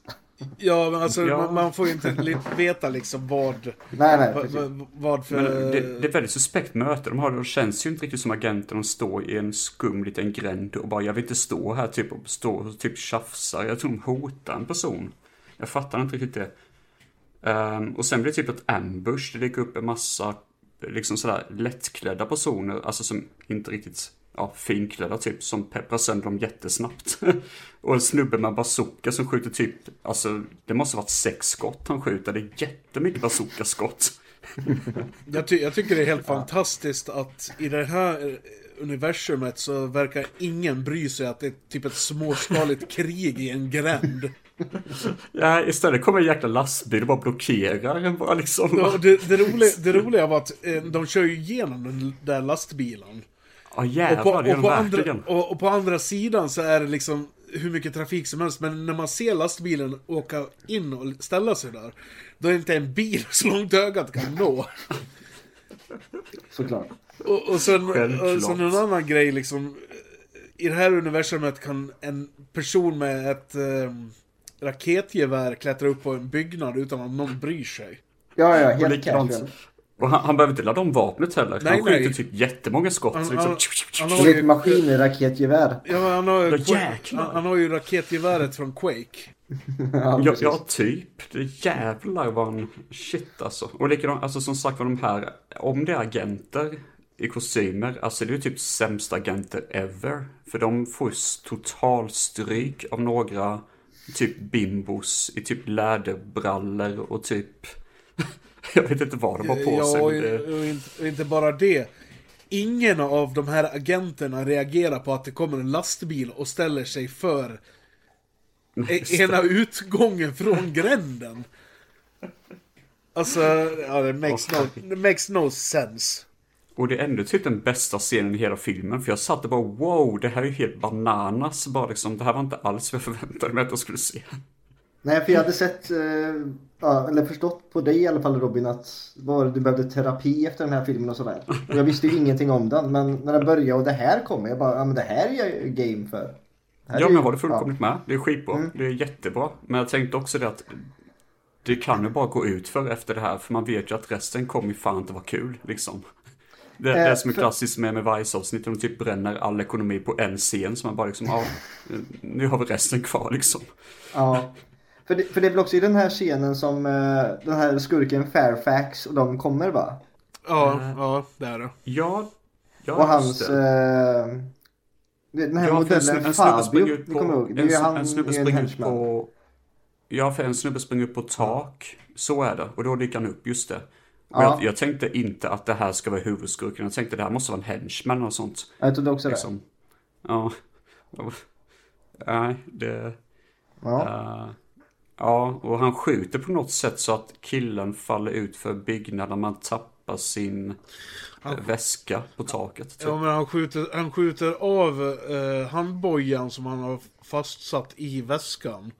Ja, men alltså Ja. Man, man får ju inte veta liksom vad, Nej, nej. vad, för... men det, det är väldigt suspekt möte de har. De känns ju inte riktigt som agenter. De står i en skum liten gränd och bara jag vill inte stå här typ och stå och typ tjafsar. Jag tror de hotar en person. Jag fattar inte riktigt det. Ehm, och sen blir det typ ett ambush. Det dyker upp en massa liksom sådär lättklädda personer. Alltså som inte riktigt ja, finklädda typ. Som pepprar sönder dem jättesnabbt. [LAUGHS] och en snubbe med en bazooka som skjuter typ. Alltså det måste varit sex skott han skjuter. Det är jättemycket bazookaskott. [LAUGHS] Jag, ty- jag tycker det är helt fantastiskt att i det här eh, universumet så verkar ingen bry sig att det är typ ett småskaligt [LAUGHS] krig i en gränd. Ja, istället kommer en jäkla lastbil och bara blockerar en bara liksom. Ja, det, det, roliga, det roliga var att eh, de kör ju igenom den där lastbilen. Ja Och jävlar, på, det gör och, de på andra, och, och på andra sidan så är det liksom hur mycket trafik som helst. Men när man ser lastbilen åka in och ställa sig där. Då är det inte en bil [LAUGHS] så långt ögat kan nå. Såklart. Och, och, sen, Självklart. och sen en annan grej liksom. I det här universumet kan en person med ett eh, raketgevär klättra upp på en byggnad utan att någon bryr sig. Ja, ja, Och helt casual. Och han, han behöver inte ladda om vapnet heller. Nej, han skjuter nej. typ jättemånga skott. Han- så liksom, han- han Det har är ju- ett maskinraketgevär. Ja, han har, ju han, han har ju raketgeväret från Quake. [LAUGHS] Ja, Ja, ja, typ. Det jävlar vad han... Shit alltså. Och likadant, alltså som sagt var de här, om det är agenter i kostymer, alltså det är ju typ sämsta agenter ever. För de får ju total stryk av några typ bimbos i typ läderbrallor och typ... [LAUGHS] [LAUGHS] Jag vet inte vad de har på sig. Ja, det... och, inte, och inte bara det. Ingen av de här agenterna reagerar på att det kommer en lastbil och ställer sig för [LAUGHS] e- ena utgången från gränden. Alltså, ja, det makes, no, det makes no sense. Och det är ändå typ den bästa scenen i hela filmen. För jag satt och bara wow, det här är ju helt bananas. Bara liksom, det här var inte alls vad jag förväntade mig att jag skulle se. Nej, för jag hade sett, eh, ja, eller förstått på dig i alla fall Robin att var, du behövde terapi efter den här filmen och sådär. Och jag visste ju ingenting om den, men när den började och det här kommer, jag bara, ja men det här är jag ju game för. Ja, men jag håller fullkomligt med. Det är skitbra. Mm. Det är jättebra. Men jag tänkte också det att det kan ju bara gå ut för efter det här. För man vet ju att resten kommer ju fan inte vara kul, liksom. Det, det är Eh, som är för- klassiskt med, med Vice-avsnitt, de typ bränner all ekonomi på en scen, så man bara liksom, ja, nu har vi resten kvar liksom. Ja. För det, för det är väl också i den här scenen som eh, den här skurken Fairfax och de kommer va? Ja, ja, det är det. Ja, ja och hans... det. Eh, den här Ja, modellen Fabio, ni på... kommer ihåg? Det är En, ju han en snubbe springer ut henchman. på... Ja, för en snubbe springer upp på tak. Så är det. Och då dyker han upp, just det. Ja. jag, jag tänkte inte att det här ska vara huvudskurken. Jag tänkte det här måste vara en henchman och sånt. Jag trodde också det. Liksom. Ja. Och- Nej, det... Ja. eh, ja, och han skjuter på något sätt så att killen faller ut för byggnaden. Man tappar sin eh, väska på taket. Typ. Ja, men han skjuter, han skjuter av eh, handbojan som han har fastsatt i väskan.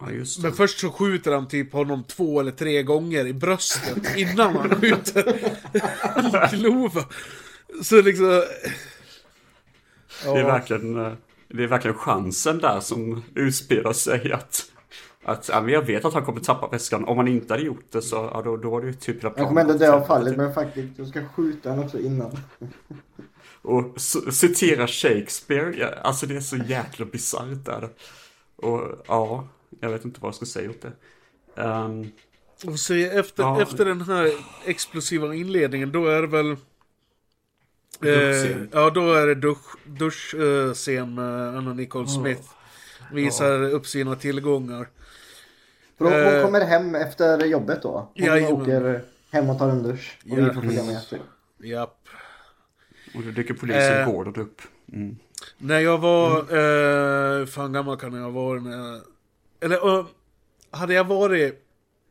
Ja. Men först så skjuter han typ honom två eller tre gånger i bröstet innan han skjuter. [LAUGHS] Så liksom... Ja, Det är verkligen, eh, det är verkligen chansen där som utspelar sig att, att ja, men jag vet att han kommer tappa väskan. Om han inte hade gjort det så ja, då, då var det ju typ hela Jag kommer ändå dö av fallet men faktiskt, jag ska skjuta honom också innan. [LAUGHS] Och citera Shakespeare, ja, alltså det är så jäkla bisarrt där. Och ja, jag vet inte vad jag ska säga åt det. Ehm, Och så efter, Ja. efter den här explosiva inledningen, då är det väl... Eh, Duschscen. ja, då är det dusch, duschscen med Anna Nicole Smith. Visar upp sina tillgångar. För hon, hon Eh. kommer hem efter jobbet då. Hon Jajamän. åker hem och tar en dusch. Och Ja. vi får följa med. Typ. Japp. och då dyker polisen Eh. Gordon upp. Mm. När jag var... Eh, fan gammal kan jag ha varit när jag... Eller, eh, hade jag varit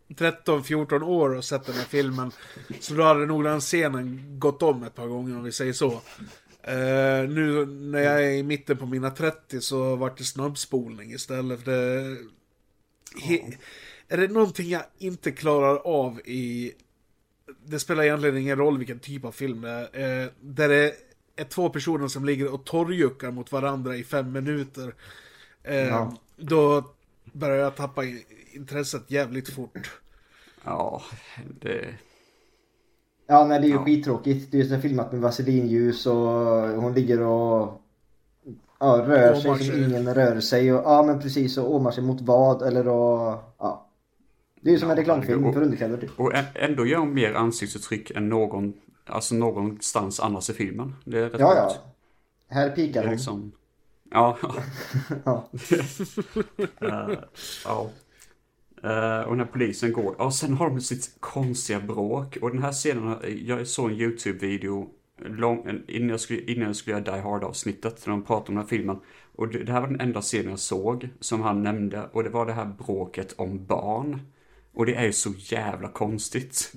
13-14 år och sett den här filmen så då hade nog den scenen gått om ett par gånger om vi säger så. Eh, nu när jag är i mitten på mina 30 så vart det snabbspolning istället. För det, he, är det någonting jag inte klarar av i... Det spelar egentligen ingen roll vilken typ av film det är. Eh, där det är två personer som ligger och torrjuckar mot varandra i fem minuter. Eh, Ja. Då börjar jag tappa intresset jävligt fort. Ja, det... Ja, nej det är ju Ja. skittråkigt. Det är ju så filmat med vaselinljus och hon ligger och ja, rör sig som sig. ingen rör sig. Och, ja men precis, och åmar sig mot vad eller och, ja. Det är ju som en Ja, reklamfilm och- för underkläder typ. Och ändå gör hon mer ansiktsuttryck än någon, alltså någonstans annars i filmen. Det är rätt Ja, ja. Här pikar hon. liksom... Ja. [LAUGHS] Ja. [LAUGHS] Eh, ja. Eh, och när polisen går, ja sen har de sitt konstiga bråk. Och den här scenen, jag såg en YouTube-video lång, innan, jag skulle, innan jag skulle göra Die Hard-avsnittet, när de pratade om den här filmen. Och det, det här var den enda scenen jag såg, som han nämnde. Och det var det här bråket om barn. Och det är ju så jävla konstigt.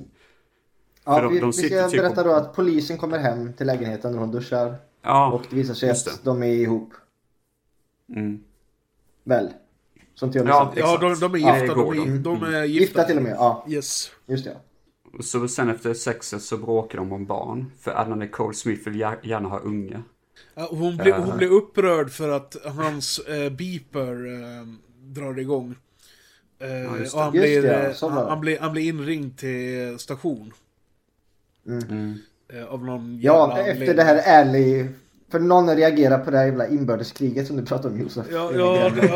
Ja, de- vi, de vi ska typ berätta och- då att polisen kommer hem till lägenheten när hon duschar. Ja, Och det visar sig att de är ihop. mm. Väl? Inte jag Ja. Ja, Exakt. de, de är Ja, gifta. det de, är, de är gifta. Gifta till och med, ja. Yes. Just det. Och så sen efter sexet så bråkar de om barn. För Anna Nicole Smith vill gär- gärna ha unge. Ja, hon, blir, Eh. hon blir upprörd för att hans eh, beeper eh, drar igång. Eh, just och han, blir, det, ja, eh, han, han, blir, han blir inringd till station. Mm. Eh, av någon Ja, jävla efter anledning. det här ärlig... För någon reagerar på det här jävla inbördeskriget som du pratade om Josef. Ja, ja, det.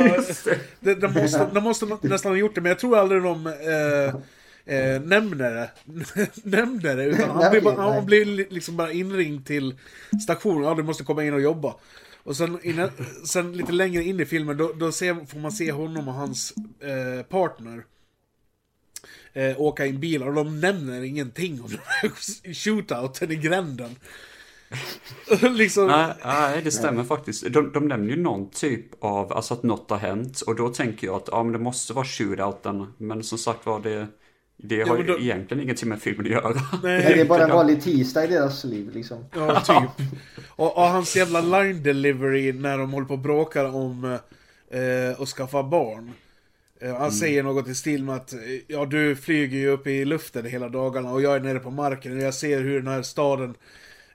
ja [LAUGHS] de, måste, de måste nästan ha gjort det, men jag tror aldrig de eh, eh, nämner det. [LAUGHS] nämner det, utan han blir, bara, han blir li- liksom bara inringd till stationen. Ja, du måste komma in och jobba. Och sen, innan, sen lite längre in i filmen, då, då ser, får man se honom och hans eh, partner eh, åka i en bil och de nämner ingenting om den [LAUGHS] här shootouten i gränden. [LAUGHS] liksom, Nej, nej, det stämmer faktiskt. De, de nämner ju någon typ av, alltså att något har hänt. Och då tänker jag att ja, men det måste vara shootouten. Men som sagt var, det, det har ju då- egentligen ingenting med filmen att göra. Nej, det är bara en vanlig tisdag i deras liv liksom. Ja, typ. Och, och hans jävla line delivery när de håller på och bråkar om eh, att skaffa barn. Eh, han säger något i stil med att ja, du flyger ju upp i luften hela dagarna och jag är nere på marken och jag ser hur den här staden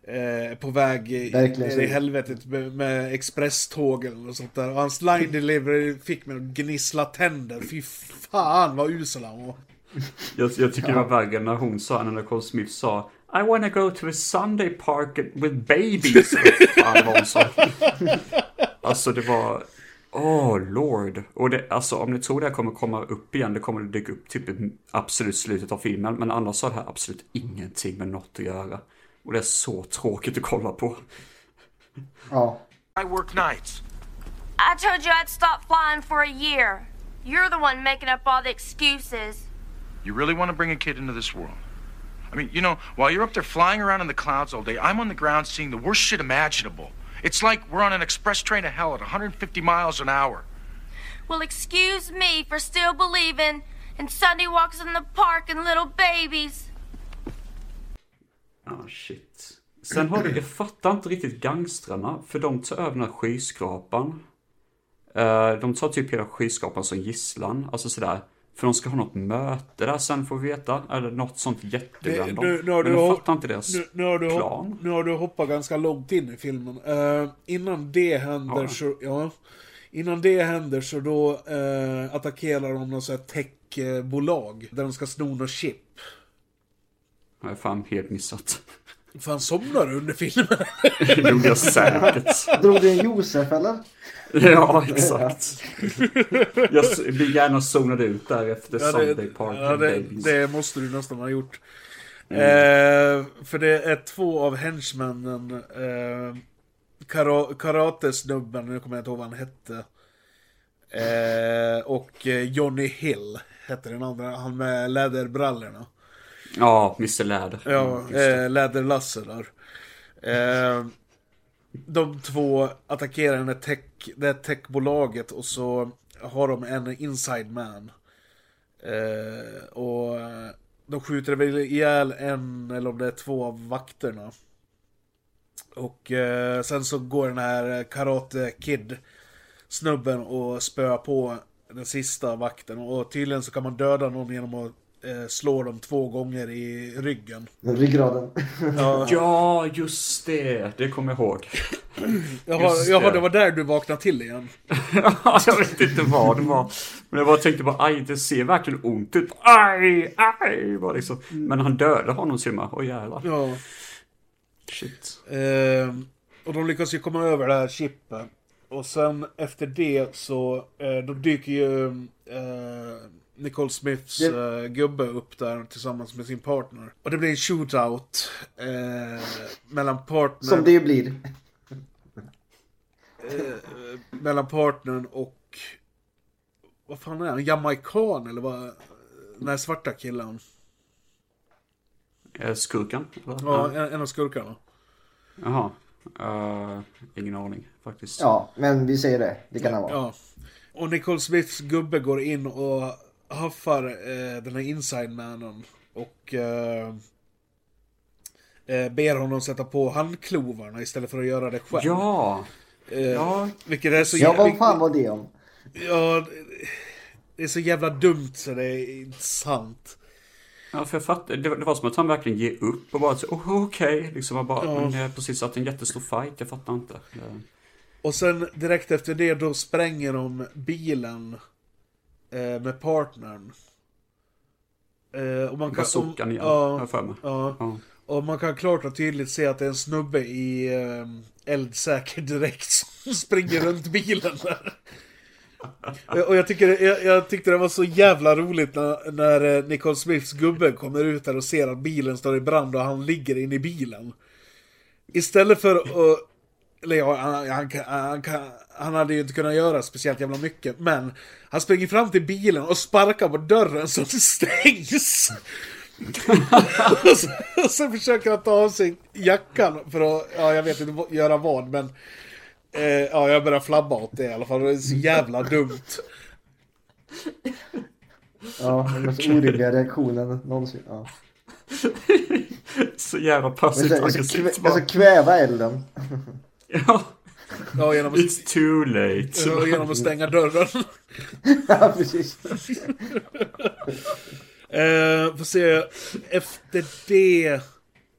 eh, på väg i- i helvetet med, med expresstågen och sånt där. Och hans line delivery fick mig att gnissla tänder. Fy fan vad usel han var. Jag, jag tycker det var värre när hon sa, när Nicole Smith sa I wanna go to a Sunday park with babies. [LAUGHS] Fan, var hon sa. Alltså det var, åh lord. Och det, alltså om ni tror det här kommer komma upp igen, det kommer det dyka upp typ i absolut slutet av filmen. Men annars har det här absolut ingenting med något att göra. Och det är så tråkigt att kolla på. Ja. I work nights. I told you I'd stop flying for a year. You're the one making up all the excuses. You really want to bring a kid into this world? I mean, you know, while you're up there flying around in the clouds all day, I'm on the ground seeing the worst shit imaginable. It's like we're on an express train to hell at 150 miles an hour. Well, excuse me for still believing in Sunday walks in the park and little babies. Ah shit. Sen har du, jag fattar inte riktigt gangstrarna, för de tar över den här skyskrapan. Eh, de tar typ hela skyskrapan som gisslan, alltså sådär. För de ska ha något möte där sen får vi veta, eller något sånt har Men jag fattar inte deras Nu, nu, har du, plan. hopp, nu har du hoppat ganska långt in i filmen. Eh, innan det händer jag? så, ja. Innan det händer så då eh, attackerar de något sånt här techbolag. Där de ska sno något chip. Har jag fan helt missat. Fan somnar du under filmen? [LAUGHS] Det gjorde jag säkert. Drog du en Josef eller? Ja, exakt. Jag blir gärna zonad ut där efter Ja, Sunday det, Park ja, det, det måste du nästan ha gjort. Mm. Eh, för det är två av henchmännen. Eh, kara, karatesnubben, nu kommer jag inte ihåg vad han hette. Eh, och eh, Johnny Hill hette den andra, han med läderbrallorna. Ja, Mr Läder. Ja, det. eh, Läderlasse där. Eh, de två attackerar den här tech, det här techbolaget och så har de en inside man. Eh, och de skjuter väl ihjäl en eller om det är två av vakterna. Och eh, sen så går den här Karate Kid snubben och spöar på den sista vakten. Och tydligen så kan man döda någon genom att eh, slå dem två gånger i ryggen. Ryggraden. Ja, [LAUGHS] Ja, just det. Det kommer jag ihåg. jaha, jaha, det. det var där du vaknade till igen. [LAUGHS] jag vet inte vad det var. Men jag bara tänkte bara, aj, det ser verkligen ont ut. Aj, aj, var liksom. Men han dödade honom och med. Åh jävlar. Ja. Shit. Eh, och de lyckas ju komma över det här chippet. Och sen efter det så, eh, då dyker ju eh, Nicole Smiths Det- eh, gubbe upp där tillsammans med sin partner. Och det blir en shootout eh, mellan partnern, Som det blir. eh, mellan partnern och vad fan är han? Jamaican eller vad? Den här svarta killen. Eh, Skurkan? eller? Ja, en, en av skurkarna. Jaha. Eh, ingen aning faktiskt. Ja, men vi säger det. Det kan det vara. Ja. Och Nicole Smiths gubbe går in och haffar eh, den här inside mannen. Och eh, eh, ber honom sätta på handklovarna istället för att göra det själv. Ja. eh, ja. Vilket är så Ja, vad jävla... fan var det om? Ja, det- det är så jävla dumt så det är inte sant. Ja, för jag fattar, det, det var som att han verkligen ger upp och bara så, oh, okej, liksom han bara, Ja. men jag har precis haft en jättestor fight, jag fattar inte. Det- Och sen direkt efter det då spränger de bilen eh, med partnern. Eh, och man kan... Bazookan igen, ja, för mig. ja. Ja. Och man kan klart och tydligt se att det är en snubbe i eh, eldsäker direkt som [LAUGHS] springer runt bilen där. Och jag, tycker, jag, jag tyckte det var så jävla roligt när, när eh, Nicole Smiths gubbe kommer ut där och ser att bilen står i brand och han ligger inne i bilen. Istället för att... Eller ja, han, han, han, kan- han hade ju inte kunnat göra speciellt jävla mycket, men han springer fram till bilen och sparkar på dörren så det stängs. [LAUGHS] och, så, och så försöker han ta av sig jackan för att, ja jag vet inte göra vad, men eh, ja jag börjar flabba åt det i alla fall. Det är så jävla dumt. Ja, den mest orimliga reaktionen någonsin. Ja. Så jävla Jag passivt aggressivt jag bara. ska kväva elden. Ja, Ja, genom att, it's too late. ja, genom att stänga dörren. [LAUGHS] ja, precis. Eh, får se, efter det...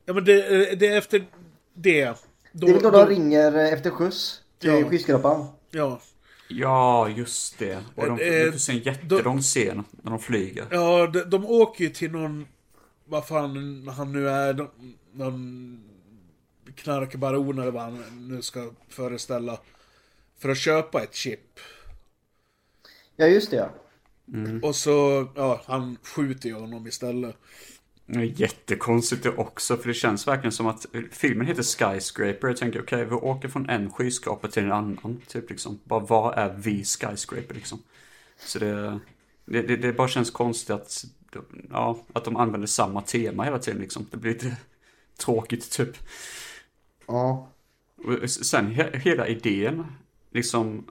Ja men det, det är efter det. Då, Det är väl då de ringer efter skjuts till Ja. skyskrapan. Ja, Ja, just det. Och de, Eh, se en jättelång scen när de flyger. ja de, de åker ju till någon... vad fan han nu är, någon- någon knarkbaron eller vad han nu ska föreställa. För att köpa ett chip. Ja, just det ja. Och så, ja, han skjuter ju honom istället. Det är jättekonstigt det också, för det känns verkligen som att filmen heter Skyscraper. Jag tänker, okej, vi åker från en skyskrapa till en annan, typ liksom. Bara, vad är vi Skyscraper liksom? Så det, det, det, det bara känns konstigt att, ja, att de använder samma tema hela tiden liksom. Det blir lite [LAUGHS] tråkigt typ. Ja. Och sen he, hela idén, liksom.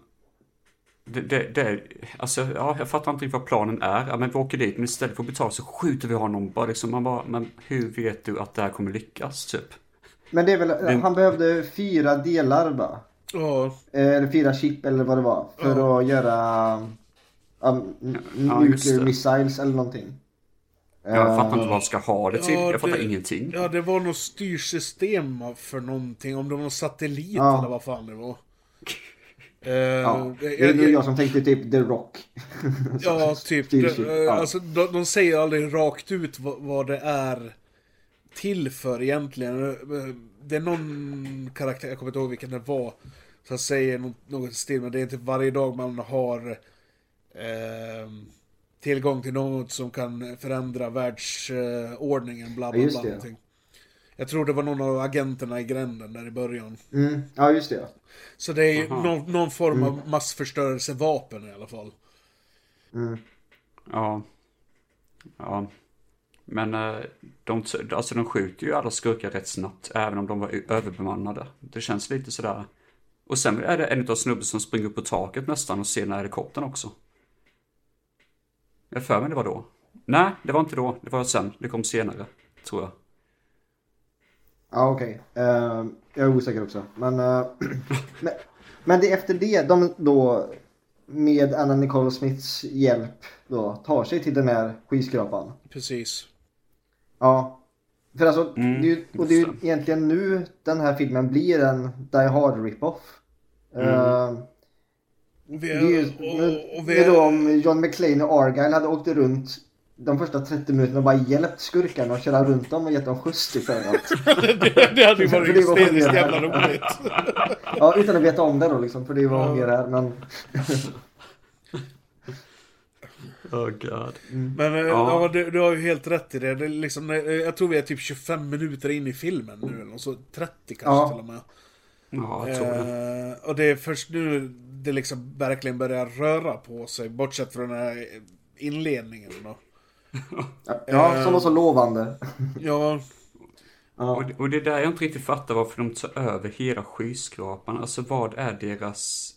Det, det, det, alltså, ja, jag fattar inte riktigt vad planen är. Ja, men vi åker dit, men istället för att betala så skjuter vi honom. Bara liksom, man bara, men hur vet du att det här kommer lyckas, typ? Men det är väl, han behövde fyra delar va? Ja, Eh, Eller fyra chip eller vad det var. För att göra um, Ja, nuclear missiles eller någonting. Jag fattar Eh, inte vad de ska ha det till. Ja, jag fattar det- ingenting. ja, det var något styrsystem för någonting. Om det var någon satellit Ja. eller vad fan det var. [LAUGHS] Eh, Ja, det är nog jag- jag som tänkte typ The Rock. [LAUGHS] Ja, [LAUGHS] typ. Det, eh, ja. Alltså, de, de säger aldrig rakt ut vad, vad det är till för egentligen. Det är någon karaktär, jag kommer inte ihåg vilken det var, som säger något, något i stil med det är inte varje dag man har eh, tillgång till något som kan förändra världsordningen, bla Ja, bla bla. någonting. Jag tror det var någon av agenterna i gränden där i början. Mm. Ja, just det. Så det är någon, någon form Mm. av massförstörelsevapen i alla fall. Ja. Ja. Men eh, de, alltså de skjuter ju alla skurkar rätt snabbt, även om de var överbemannade. Det känns lite sådär. Och sen är det en av snubben som springer upp på taket nästan och ser den här helikoptern också. Jag för mig det var då. Nej, det var inte då. Det var sen. Det kom senare, tror jag. Ja, okej. Eh, jag är osäker också. Men, eh, [CLEARS THROAT] men, men det är efter det de då med Anna Nicole Smiths hjälp då tar sig till den här skyskrapan. Precis. Ja. För alltså, Mm, det är, ju- och det är ju egentligen nu den här filmen blir en Die Hard rip-off. Eh, Vi, det är och, och det vi, är då om John McClane och Argyle hade åkt runt de första 30 minuterna och bara hjälpt skurkarna och köra runt dem och gett dem skjuts till överallt. [LAUGHS] det, det hade ju För varit det var hysteriskt hon jävla roligt. Ja, utan att veta om det då liksom, för det var hon gör här. Men [LAUGHS] Oh god. Men eh, Ja. ja, du, du har ju helt rätt i det. det liksom, eh, jag tror vi är typ 25 minuter in i filmen nu, eller så 30 kanske Ja. till och med. Ja, jag tror det. Eh, och det är först nu det liksom verkligen börjar röra på sig, bortsett från den här inledningen då. ja, som var så lovande. Ja, Och, det- och det är där jag inte riktigt fattar varför de tar över hela skyskrapan. Alltså vad är deras...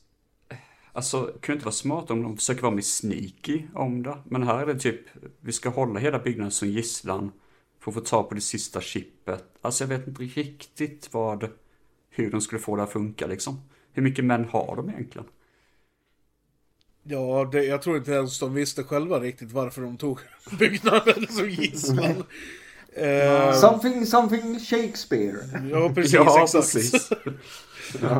Alltså, det kunde inte vara smart om de försöker vara mer sneaky om det. Men här är det typ, vi ska hålla hela byggnaden som gisslan. För att få ta på det sista chippet. Alltså jag vet inte riktigt vad, hur de skulle få det att funka liksom. Hur mycket män har de egentligen? ja det, jag tror inte ens de visste själva riktigt varför de tog [LAUGHS] byggnaden som gisslan. Eh, Something, something Shakespeare. ja, [LAUGHS] precis. ja, exakt. precis. [LAUGHS]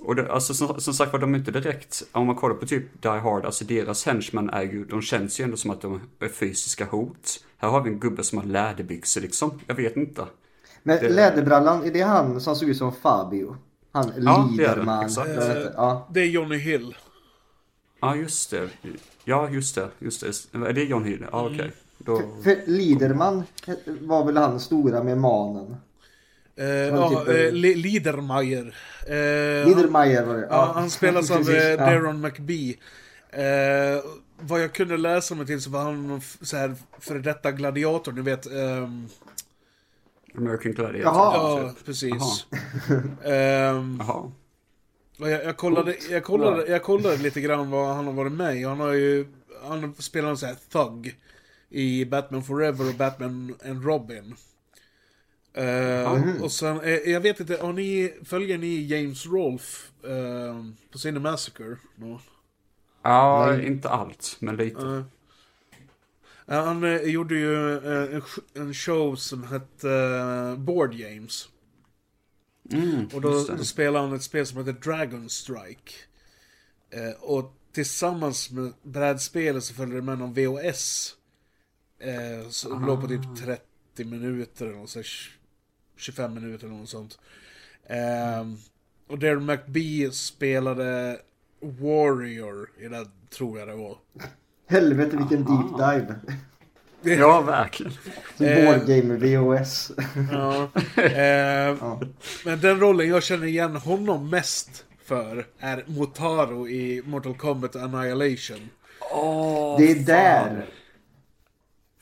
Och det, alltså som, som sagt var, de är inte direkt, om man kollar på typ Die Hard, alltså deras henchmen är ju, de känns ju ändå som att de är fysiska hot. Här har vi en gubbe som har läderbyxor liksom, jag vet inte. Men Det- Läderbrallan, är det han som såg ut som Fabio? Han Ja, det är det, Liderman. Ja, Det är Johnny Hill. Ja, just det. Ja, just det, just det. Är det John Hill? Ja, okej. Då... för Liderman var väl han stora med manen? Eh, ja, typ, eh, eh, Li- Liedermeyer. Eh, var det. Ja, han spelas [LAUGHS] av precis, eh, ja. Daron McBee. Eh, vad jag kunde läsa mig till så var han så här före detta gladiator, ni vet. American Gladiator. Jaha. ja, precis. [LAUGHS] Ehm, Jaha. och jag, jag, kollade, jag, kollade, jag kollade lite grann vad han har varit med i. Han har ju, han spelar en sån här thug i Batman Forever och Batman and Robin. Eh, Och sen, eh, jag vet inte, har ni, följer ni James Rolfe eh, på Cinemassacre? No. Ja, Nej. inte allt, men lite. Ja. Ja, han eh, gjorde ju eh, en, sh- en show som hette eh, Board Games. Mm, Och då, det. spelade han ett spel som heter Dragon Strike. Eh, och tillsammans med brädspelet så följde det med någon VOS. Eh, som låg på typ 30 minuter eller något sånt, 25 minuter eller något sånt. Eh, och Darren McBee spelade Warrior i den, tror jag det var. Helvete vilken deep dive. [LAUGHS] Ja, verkligen. Eh. Boardgamer VHS. Ja. Eh, [LAUGHS] Men den rollen jag känner igen honom mest för är Motaro i Mortal Kombat Annihilation. Åh, Det är där.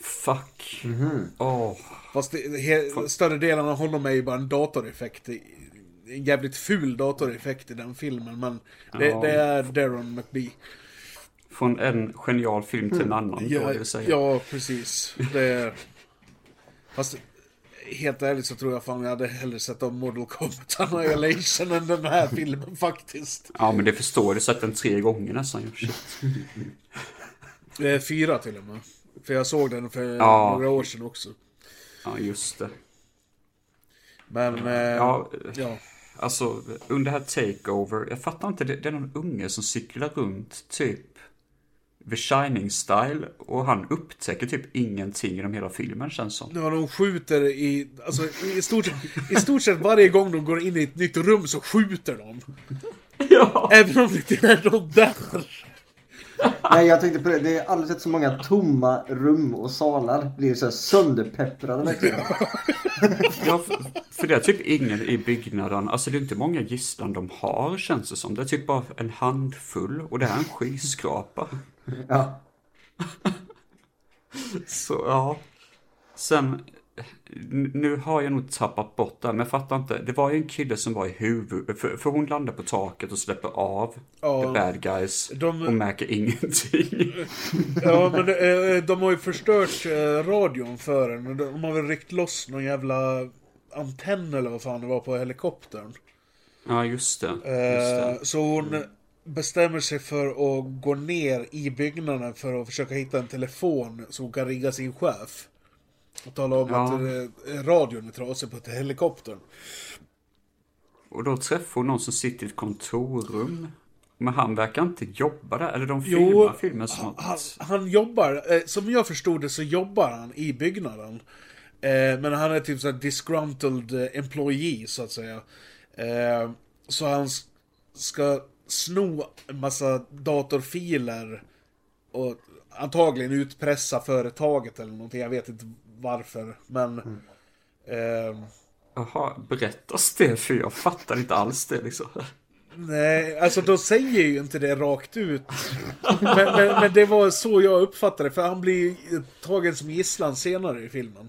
fuck. Mhm. Åh, Fast det, he, större delen av honom är ju bara en datoreffekt. En jävligt ful datoreffekt i den filmen, men det, Ja. det är Darren McBee. Från en genial film till en annan, då, Ja, vill säga. ja precis. Det, fast helt ärligt så tror jag fan jag hade hellre sett om Mortal Kombat Annihilation än den här filmen [LAUGHS] faktiskt. Ja, men det förstår du. Sett den tre gånger nästan. Det är fyra till och med. För jag såg den för Ja. några år sedan också. Ja, just det. Men, eh, Ja, ja. alltså under här takeover. Jag fattar inte, det, det är någon unge som cyklar runt typ The Shining Style och han upptäcker typ ingenting genom hela filmen känns som. Ja, de skjuter i, alltså i stort, i stort sett varje gång de går in i ett nytt rum så skjuter de. [LAUGHS] Ja! Även om det inte är någon där. Nej jag tänkte på det, det är aldrig sett så många tomma rum och salar. Blir så här sönderpepprade verkligen. [LAUGHS] ja för, för det är typ ingen i byggnaden. Alltså det är inte många gisslan de har känns det som. Det är typ bara en handfull och det är en skyskrapa. Ja. Så ja. Sen, nu har jag nog tappat bort det, men jag fattar inte. Det var ju en kille som var i huvudet, för, för hon landar på taket och släpper av Ja. the bad guys De- och märker ingenting. [LAUGHS] Ja, men eh, de har ju förstört eh, radion för den. och De har väl ryckt loss någon jävla antenn eller vad fan det var på helikoptern. ja, just det. Just Eh, det. Så hon bestämmer sig för att gå ner i byggnaden för att försöka hitta en telefon hon kan ringa sin chef. Och tala om Ja. att eh, radion är trasig på helikoptern. Och då träffar hon någon som sitter i ett kontorrum. Men han verkar inte jobba där, eller de Jo, filmar filmen som Han, att... han jobbar, eh, som jag förstod det så jobbar han i byggnaden. Eh, men han är typ såhär disgruntled eh, employee så att säga. Eh, så han ska sno en massa datorfiler och antagligen utpressa företaget eller någonting. Jag vet inte varför. Men... Eh, Jaha, berättas det? För jag fattar inte alls det liksom. Nej, alltså de säger ju inte det rakt ut. Men, men, men det var så jag uppfattade det, för han blir tagen som gisslan senare i filmen.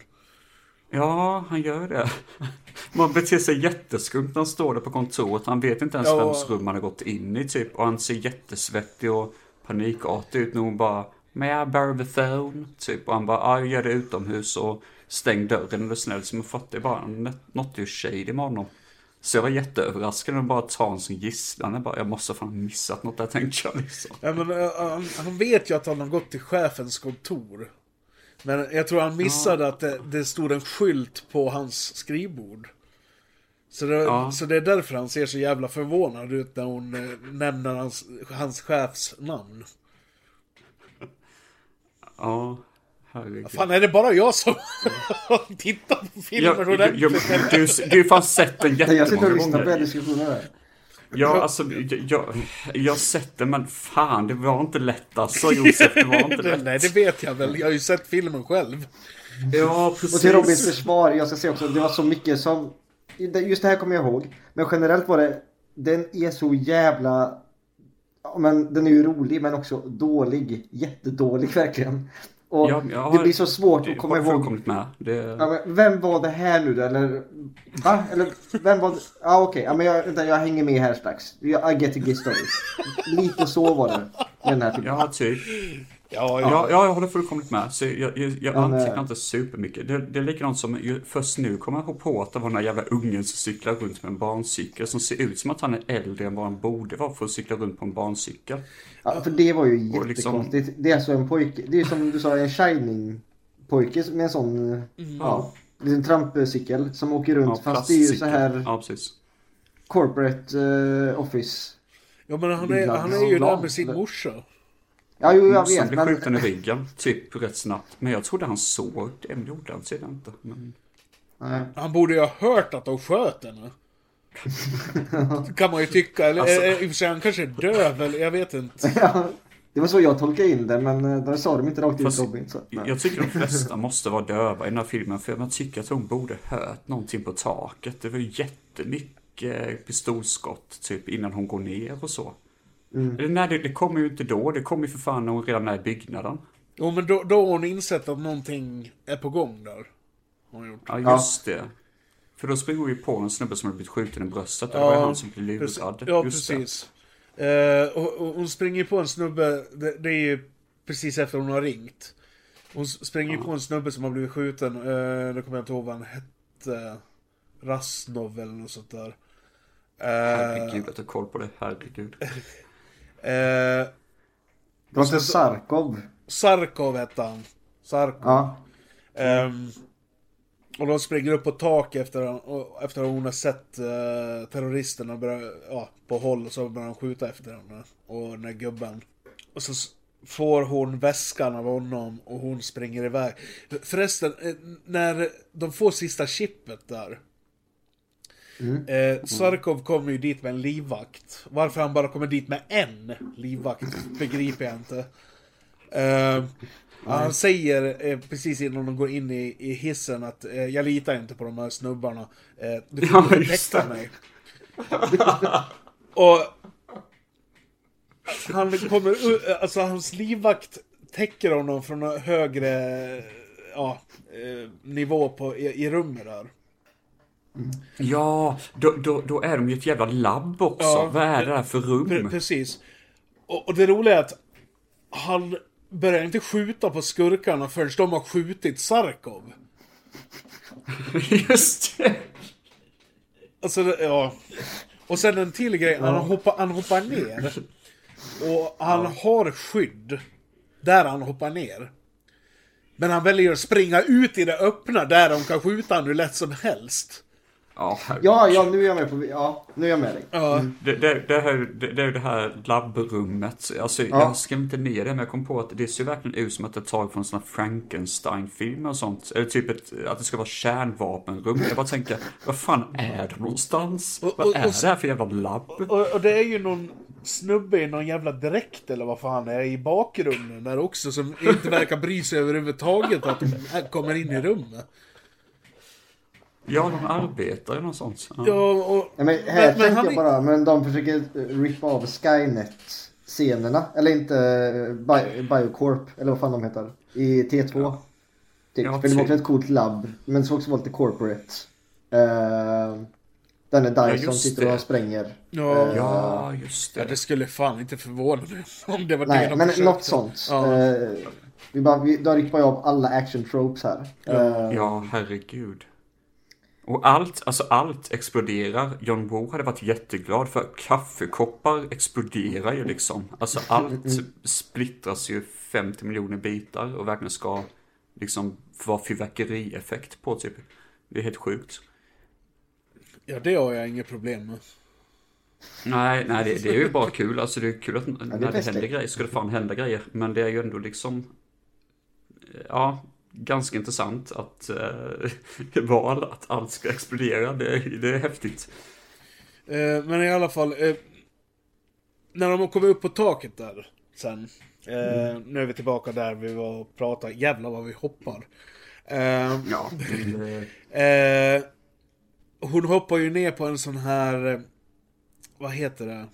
Ja, han gör det. Man beter sig jätteskumt när han står där på kontoret. Han vet inte ens Ja. vems rum han har gått in i typ. Och han ser jättesvettig och panikartig ut när hon bara May I borrow the phone? Typ. Och han bara, ja, gör det utomhus och stäng dörren du snäll. Så man fattar bara, något är ju shady med honom. Så jag var jätteöverraskad och bara ta honom som gisslan. Jag bara, jag måste fan missat något där tänkte jag liksom. Ja, men, eh, han, han vet ju att han har gått till chefens kontor. Men jag tror han missade att det, det stod en skylt på hans skrivbord. Så det, Ja. så det är därför han ser så jävla förvånad ut när hon eh, nämner hans, hans chefs namn. Ja, herregud. Fan, är det bara jag som [LAUGHS] tittar på jag, ordentligt? jag, du, du har ju fan sett den Nej, jag sitter och jättemånga lyssnar på gånger. er diskussioner här. Ja, alltså, jag, jag, jag har sett det, men fan, det var inte lätt alltså, Josef. Det var inte [LAUGHS] lätt. Nej, det vet jag väl. Jag har ju sett filmen själv. Ja, Och till precis. Robins försvar, jag ska säga också, det var så mycket som... Just det här kommer jag ihåg. Men generellt var det, den är så jävla... Ja, men den är ju rolig men också dålig. Jättedålig verkligen. Och Ja, jag har- det blir så svårt att komma ihåg. Det, Ja, men vem var det här nu då? Eller va? Eller vem var det? Ja okej, ja, men jag, vänta, jag hänger med här strax. Jag- I get the gist of it. Lite så var det den här filmen. ja, typ. Ja, Ja, ja, jag håller fullkomligt med. Så jag, jag, jag antecknar inte supermycket. Det, det är likadant som, först nu kommer jag på att det var den där jävla ungen som cyklar runt med en barncykel som ser ut som att han är äldre än vad han borde vara för att cykla runt på en barncykel. Ja, för det var ju liksom- jättekonstigt. Det är alltså en pojke, det är som du sa en shining pojke med en sån, eh, ja, liten trampcykel som åker runt. Ja, fast det är ju så här Ja, precis. corporate eh, office. ja men han är, han är ju där med sin morsa. Ja, jo, jag vet. blev Men, skjuten i ryggen, typ rätt snabbt. Men jag trodde han såg det, men gjorde han sedan inte. Men... nej. Han borde ju ha hört att de sköt henne. Kan man ju tycka. Eller Alltså- eh, i och för sig, han kanske är döv eller jag vet inte. [LAUGHS] Ja, det var så jag tolkade in det, men eh, där sa de inte rakt ut Robin. Så, nej. Jag tycker de [LAUGHS] flesta måste vara döva i den här filmen, för man tycker att hon borde hört någonting på taket. Det var ju jättemycket pistolskott, typ innan hon går ner och så. Eller nej, det, det kommer ju inte då. Det kommer ju för fan när hon redan är i byggnaden. Jo men då, då har hon insett att någonting är på gång där. Har hon gjort. Ja, just det. För då springer ju på en snubbe som har blivit skjuten i bröstet. och det var han som blev lurad. Ja, Just precis. Eh, och, och hon springer på en snubbe, det, det är ju precis efter hon har ringt. Hon springer ju på en snubbe som har blivit skjuten, uh, nu kommer jag inte ihåg vad han hette. Rasnov eller något sånt där. Eh, Herregud att du har koll på det, herregud. [LAUGHS] eh, Det var inte Sarkov. Sarkov hette han. Sarkov. Ja. Ehm, och de springer upp på tak efter, efter att hon har sett uh, terroristerna börja, ja, på håll och så börjar de skjuta efter henne. Och den här gubben. Och så får hon väskan av honom och hon springer iväg. Förresten, eh, när de får sista chippet där. Eh, Sarkov kommer ju dit med en livvakt. Varför han bara kommer dit med en livvakt begriper jag inte. Eh, han säger eh, precis innan de går in i, i hissen att eh, jag litar inte på de här snubbarna. Eh, du får Ja, inte mig. Och han kommer, u- alltså hans livvakt täcker honom från en högre ja, eh, nivå på, i, i rummet där. Ja, då, då, då är de ju ett jävla labb också. Ja. Vad är det där för Pre- rum? precis. Och, och det roliga är att han börjar inte skjuta på skurkarna förrän de har skjutit Sarkov. [LAUGHS] Just det. Alltså, ja. Och sen en till grej, han, hoppar, han hoppar ner. Och han har skydd. Där han hoppar ner. Men han väljer att springa ut i det öppna där de kan skjuta honom hur lätt som helst. Ja. Ja, ja, nu är jag med på... Ja, nu är jag med dig. Ja, Det, det, det, här, det, det är ju det här labbrummet. Alltså, Jag skrev inte ner det, men jag kom på att det ser verkligen ut som att det är taget från såna Frankenstein-filmer och sånt. Eller typ ett, att det ska vara kärnvapenrum. Jag bara tänker, vad fan är det någonstans? Och- Vad och- är och- det här för jävla labb? och, och det är ju någon snubbe i någon jävla dräkt eller vad fan är i bakgrunden där också som inte verkar bry sig överhuvudtaget att de kommer in i rummet. Ja, de arbetar eller något sånt. Ja. Ja, och... Ja, men här Men- han jag är- bara, men de försöker rippa av Skynet-scenerna. Eller inte eh, Bi- Biocorp, eller vad fan de heter. I T2. Typ. Ja, För det var typ. också ett coolt labb. Men det ska också vara lite corporate. Uh, Denne Dyson just sitter det. och spränger. Ja. Eh, Ja, just Ja, det. det skulle fan inte förvåna mig [LAUGHS] om det var det Nej, de men försökte. något sånt. Ja. Eh, vi bara, vi, då rippar jag av alla action tropes här. Eh, Ja, herregud. Och allt, alltså allt exploderar. John Woo hade varit jätteglad för kaffekoppar exploderar ju liksom. Alltså allt splittras ju 50 miljoner bitar och verkligen ska liksom vara fyrverkerieffekt på typ. Det är helt sjukt. Ja, det har jag inget problem med. Nej, nej det, det är ju bara kul. Alltså det är kul att när det festligt. händer grejer ska det fan hända grejer. Men det är ju ändå liksom, ja, ganska intressant att eh, [LAUGHS] val att allt ska explodera. Det, är- det är häftigt. Eh, men i alla fall, eh, när de kommer upp på taket där sen. Eh, Nu är vi tillbaka där vi var och pratade. Jävlar vad vi hoppar. Eh, Ja, [LAUGHS] eh, hon hoppar ju ner på en sån här, eh, vad heter det?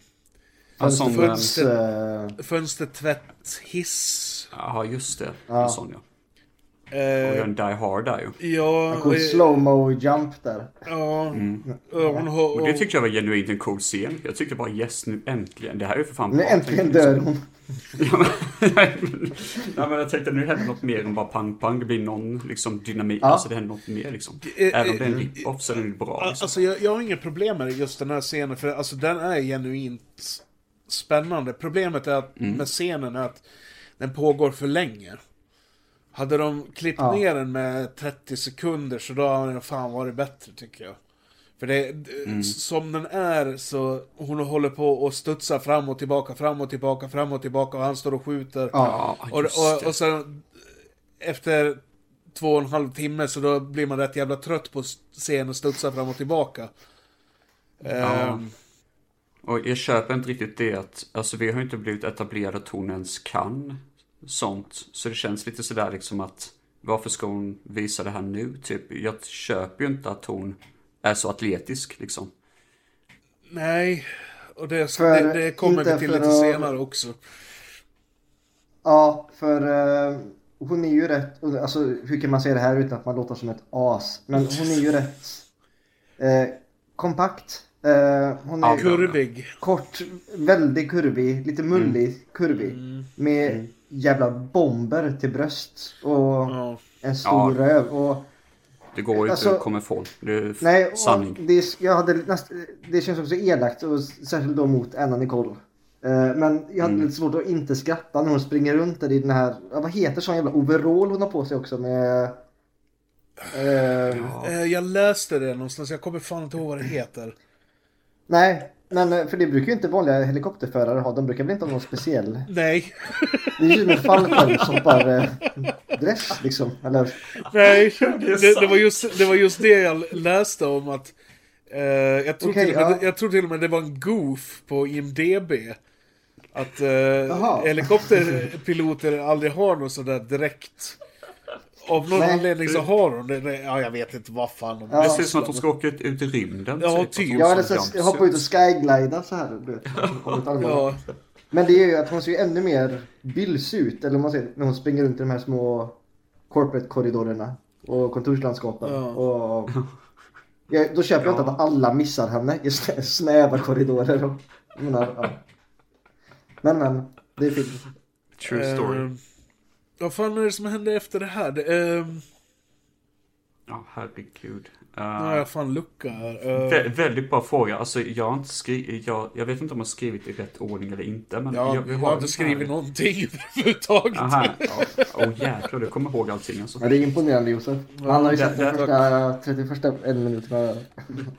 Fönster- eh, Fönstertvätthiss. ja just det. Ja. En sån ja. Och Eh, gör en Die Hard där ju. ja, cool eh, slow-mo jump där. ja, eh, hon har... Och det tyckte jag var genuint en cool scen. Jag tyckte bara yes nu äntligen. Det här är ju för fan Nu äntligen dör liksom. hon. Ja, men, [LAUGHS] nej, men, nej, men jag tänkte nu händer något mer än bara pang-pang. Det blir någon liksom dynamik. Ja. Alltså det händer något mer liksom. Eh, Även om det är en eh, rip-off så är den ju bra. Liksom. Alltså jag, jag har inget problem med just den här scenen, för alltså den är genuint spännande. Problemet är att med scenen är att den pågår för länge. Hade de klippt Ja. ner den med 30 sekunder så då hade den fan varit bättre tycker jag. För det, som den är så, hon håller på och studsar fram och tillbaka, fram och tillbaka, fram och tillbaka och han står och skjuter. Ja. Ja, Och, och, och sen efter två och en halv timme så då blir man rätt jävla trött på att se henne studsa fram och tillbaka. Ehm, Och jag köper inte riktigt det att, alltså vi har inte blivit etablerade att hon ens kan sånt. Så det känns lite sådär liksom att, varför ska hon visa det här nu? Typ, jag köper ju inte att hon är så atletisk liksom. nej, och det, För- det, det kommer inte vi till lite att- senare också. Ja, för eh, hon är ju rätt, alltså hur kan man säga det här utan att man låter som ett as? Men hon är ju [LAUGHS] rätt eh, kompakt. Eh, hon är Ja, Kurvig. kort, väldigt kurvig, lite mullig Mm. kurvig. Med jävla bomber till bröst och Ja. en stor Ja. röv. Och, Det går ju Alltså- inte att komma ifrån. Det är nej, sanning. och det, jag hade näst, det känns också elakt och särskilt då mot Anna Nicole. Eh, Men jag hade Mm. lite svårt att inte skratta när hon springer runt där i den här, ja, vad heter sån jävla overall hon har på sig också med... Eh, Eh, Jag läste det någonstans, jag kommer fan inte ihåg vad det heter. Nej, men eh, för det brukar ju inte vanliga helikopterförare ha. De brukar väl inte ha någon speciell. Nej. Det är ju som en fallskärmshoppardress liksom. Eller, Nej, [LAUGHS] det, det, var just, det var just det jag läste om att... Eh, jag, tror Okej, till och med, ja. jag tror till och med det var en goof på IMDB. Att eh, helikopterpiloter aldrig har något sådär direkt. Av någon Nej. anledning så har de det. Ja, jag vet inte vad fan de Ja. Det ser ut som att de ska åka ut, ut i rymden. Ja, typ. hon ja, eller så hoppa ut och skyglida så här. Du vet. Ja, Men det är ju att hon ser ju ännu mer bylls ut. Eller om man säger, när hon springer runt i de här små corporate-korridorerna. Och kontorslandskapen. Ja. Och, ja, då köper jag inte att alla missar henne i snä- snäva korridorer. Och, menar, ja. Men men, det är film. True story. Eh, vad fan är det som hände efter det här? Det, eh, Ja, herregud. Uh, har jag fan lucka här. Eh, vä- väldigt bra fråga. Alltså, jag har inte skrivit, jag, jag vet inte om jag har skrivit i rätt ordning eller inte. Men ja, jag, vi jag har den inte här- skrivit någonting [LAUGHS] överhuvudtaget. Aha, ja. Åh jäklar, du kommer ihåg allting alltså. Ja, det är imponerande Josef. Han har ju sett de det- första 31 en minuterna.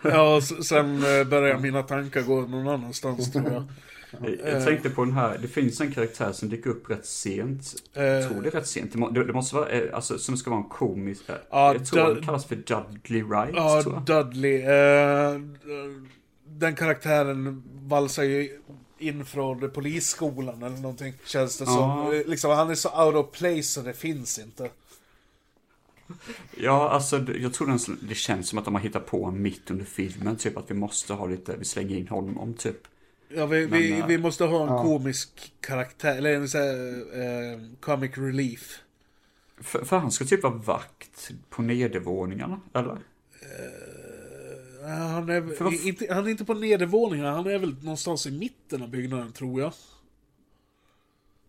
Ja, sen eh, börjar mina tankar gå någon annanstans tror jag. Jag tänkte på den här, det finns en karaktär som dyker upp rätt sent. Eh. Jag tror det är rätt sent. Det, må, det, det måste vara, eh, alltså som ska vara en komisk. eh, Ja, jag tror Dud- den kallas för Dudley Wright. Ja. Dudley. eh, den karaktären valsar ju in från polisskolan eller någonting, känns det som. Eh, Liksom, han är så out of place så det finns inte. Ja, alltså jag tror den, det känns som att de har hittat på mitt under filmen. Typ att vi måste ha lite, vi slänger in honom typ. Ja, vi, vi, Men, eh, vi måste ha en ja. komisk karaktär, eller en sån här, eh, comic relief. För, för han ska typ vara vakt på nedervåningarna, eller? Eh, Han är, För inte, han är inte på nedervåningen, han är väl någonstans i mitten av byggnaden tror jag.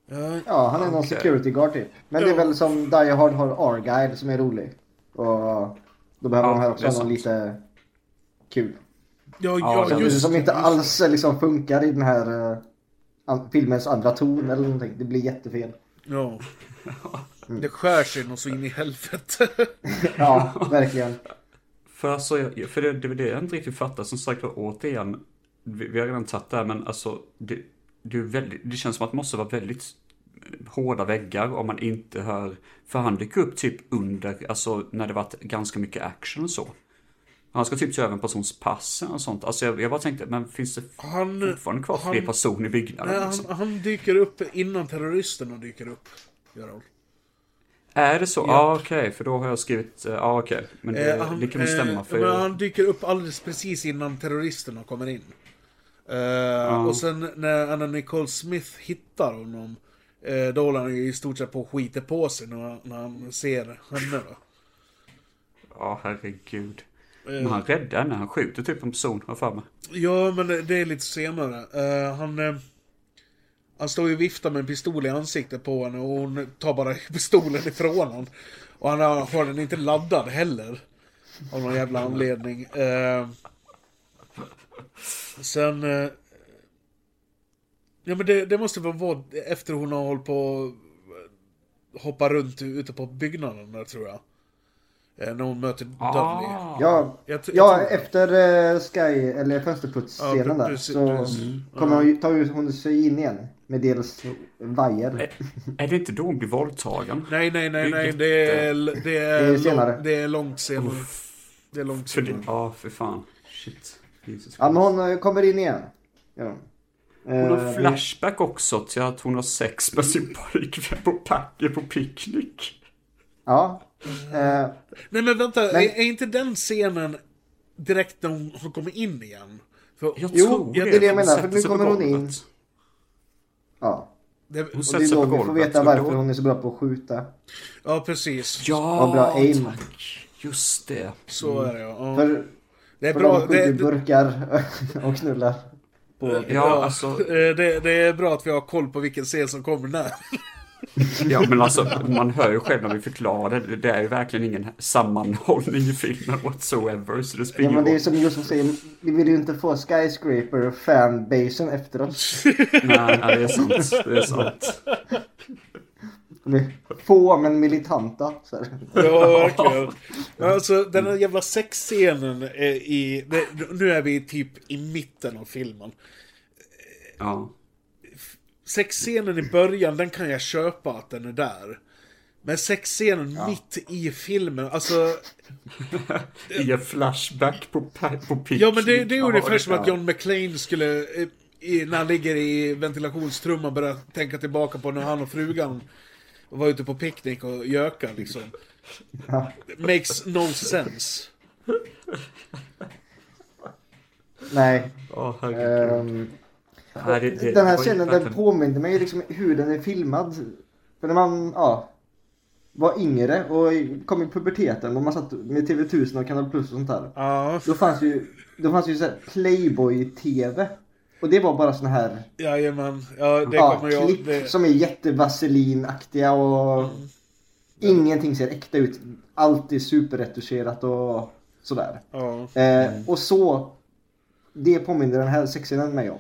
Ja, Ja, han är någon security guard typ. Men det är Ja. väl som Die Hard har Argyle som är rolig. Och då behöver Ja, de här också någon lite kul. Ja, Ja, ja just som inte alls eh, liksom funkar i den här an- filmens andra ton eller någonting. Det blir jättefel. Ja. Det skär sig något så in i helvete. [LAUGHS] Ja, verkligen. För alltså, för det, det det jag inte riktigt fattar. Som sagt återigen, vi, vi har redan tagit det här, men alltså, det, det, är väldigt, det känns som att det måste vara väldigt hårda väggar om man inte hör, för han dyker upp typ under, alltså när det varit ganska mycket action och så. Han ska typ ta över en persons pass och sånt. Alltså jag, jag bara tänkte, men finns det Han, fortfarande kvar fler personer i byggnaden? nej, liksom? han, han dyker upp innan terroristerna dyker upp. Gör han. Är det så? Ja, ah, okej, för då har jag skrivit, ja ah, okej. Men det, Eh, han, det kan väl stämma eh, för... men han dyker upp alldeles precis innan terroristerna kommer in. Eh, Och sen när Anna Nicole Smith hittar honom, eh, då håller han ju i stort sett på och skiter på sig när, när han ser henne. Då. Ja, herregud. Eh, Men han räddar henne, han skjuter typ en person, har för mig. Ja, men det, är lite senare. Eh, han, eh, han står ju och viftar med en pistol i ansiktet på henne och hon tar bara [LAUGHS] pistolen ifrån honom. Och han har, har den inte laddad heller. Av någon jävla anledning. Eh, sen... Eh, ja men det, det måste väl vara efter hon har hållit på hoppa runt ute på byggnaden där tror jag. Eh, när hon möter Dudley. Ah, Ja, Jag, t- ja jag tror- efter eh, Sky, eller fönsterputs-scenen Ja, där, så precis. kommer hon, tar hon sig in igen. Med dels vajer. är, är det inte då hon blir våldtagen? Nej, nej, nej, Det är nej. Det är, det Det är, senare. långt, det är långt senare. Det är långt senare. ja, för fan. Shit. Jesus Ja, men hon eh, kommer in igen. Ja. Hon har flashback också till att hon har sex med sin pojkvän på Packe på picknick. Ja. Eh, Nej men vänta, Men- är, är inte den scenen direkt när hon, hon kommer in igen? För, Jag Jo, tror det är det jag menar, för nu kommer hon in. golvet. ja. det, Hon Och det sätter är sig då på vi får golvet. veta varför då- hon är så bra på att skjuta. ja, precis. Ja, bra aim. tack. Just det. Så är det ja. För, Det är för bra. de skjuter det, burkar [LAUGHS] och knullar. På, Ja, ja, alltså, eh, det, det är bra att vi har koll på vilken scen som kommer när. [LAUGHS] ja, men alltså, man hör ju själv när vi förklarar det. Det är ju verkligen ingen sammanhållning i filmen whatsoever. Så det ja, men det är som Josef säger, vi vill ju inte få skyscraper fanbasen efter oss. [LAUGHS] Nej, nej, det är sant. Det är sant. [LAUGHS] Få men militanta. Så här. Ja, verkligen. Alltså den här jävla sexscenen är i... Nu är vi typ i mitten av filmen. Ja. Sexscenen i början, den kan jag köpa att den är där. Men sexscenen mitt i filmen, alltså... [LAUGHS] I en flashback på, på picknick. Ja men det, det är ungefär Ja, som att John McClane skulle, eh, i, när han ligger i ventilationstrumman, börja tänka tillbaka på när han och frugan var ute på picknick och göka liksom. Makes no sense. Nej. Ja, herregud. Nej, det- det- den här scenen den påminner mig liksom hur den är filmad. För när man ja, var yngre och kom i puberteten och man satt med TV1000 och Kanal Plus och sånt där. Ja, Då fanns ju, då fanns ju så här Playboy-TV. Och det var bara såna här jajamän. Ja, det ja, kommer jag... klipp Det, som är jättevaselinaktiga och ingenting ser äkta ut. Allt är superretuscherat och sådär. ja. Eh, och så, det påminner den här sexscenen mig om.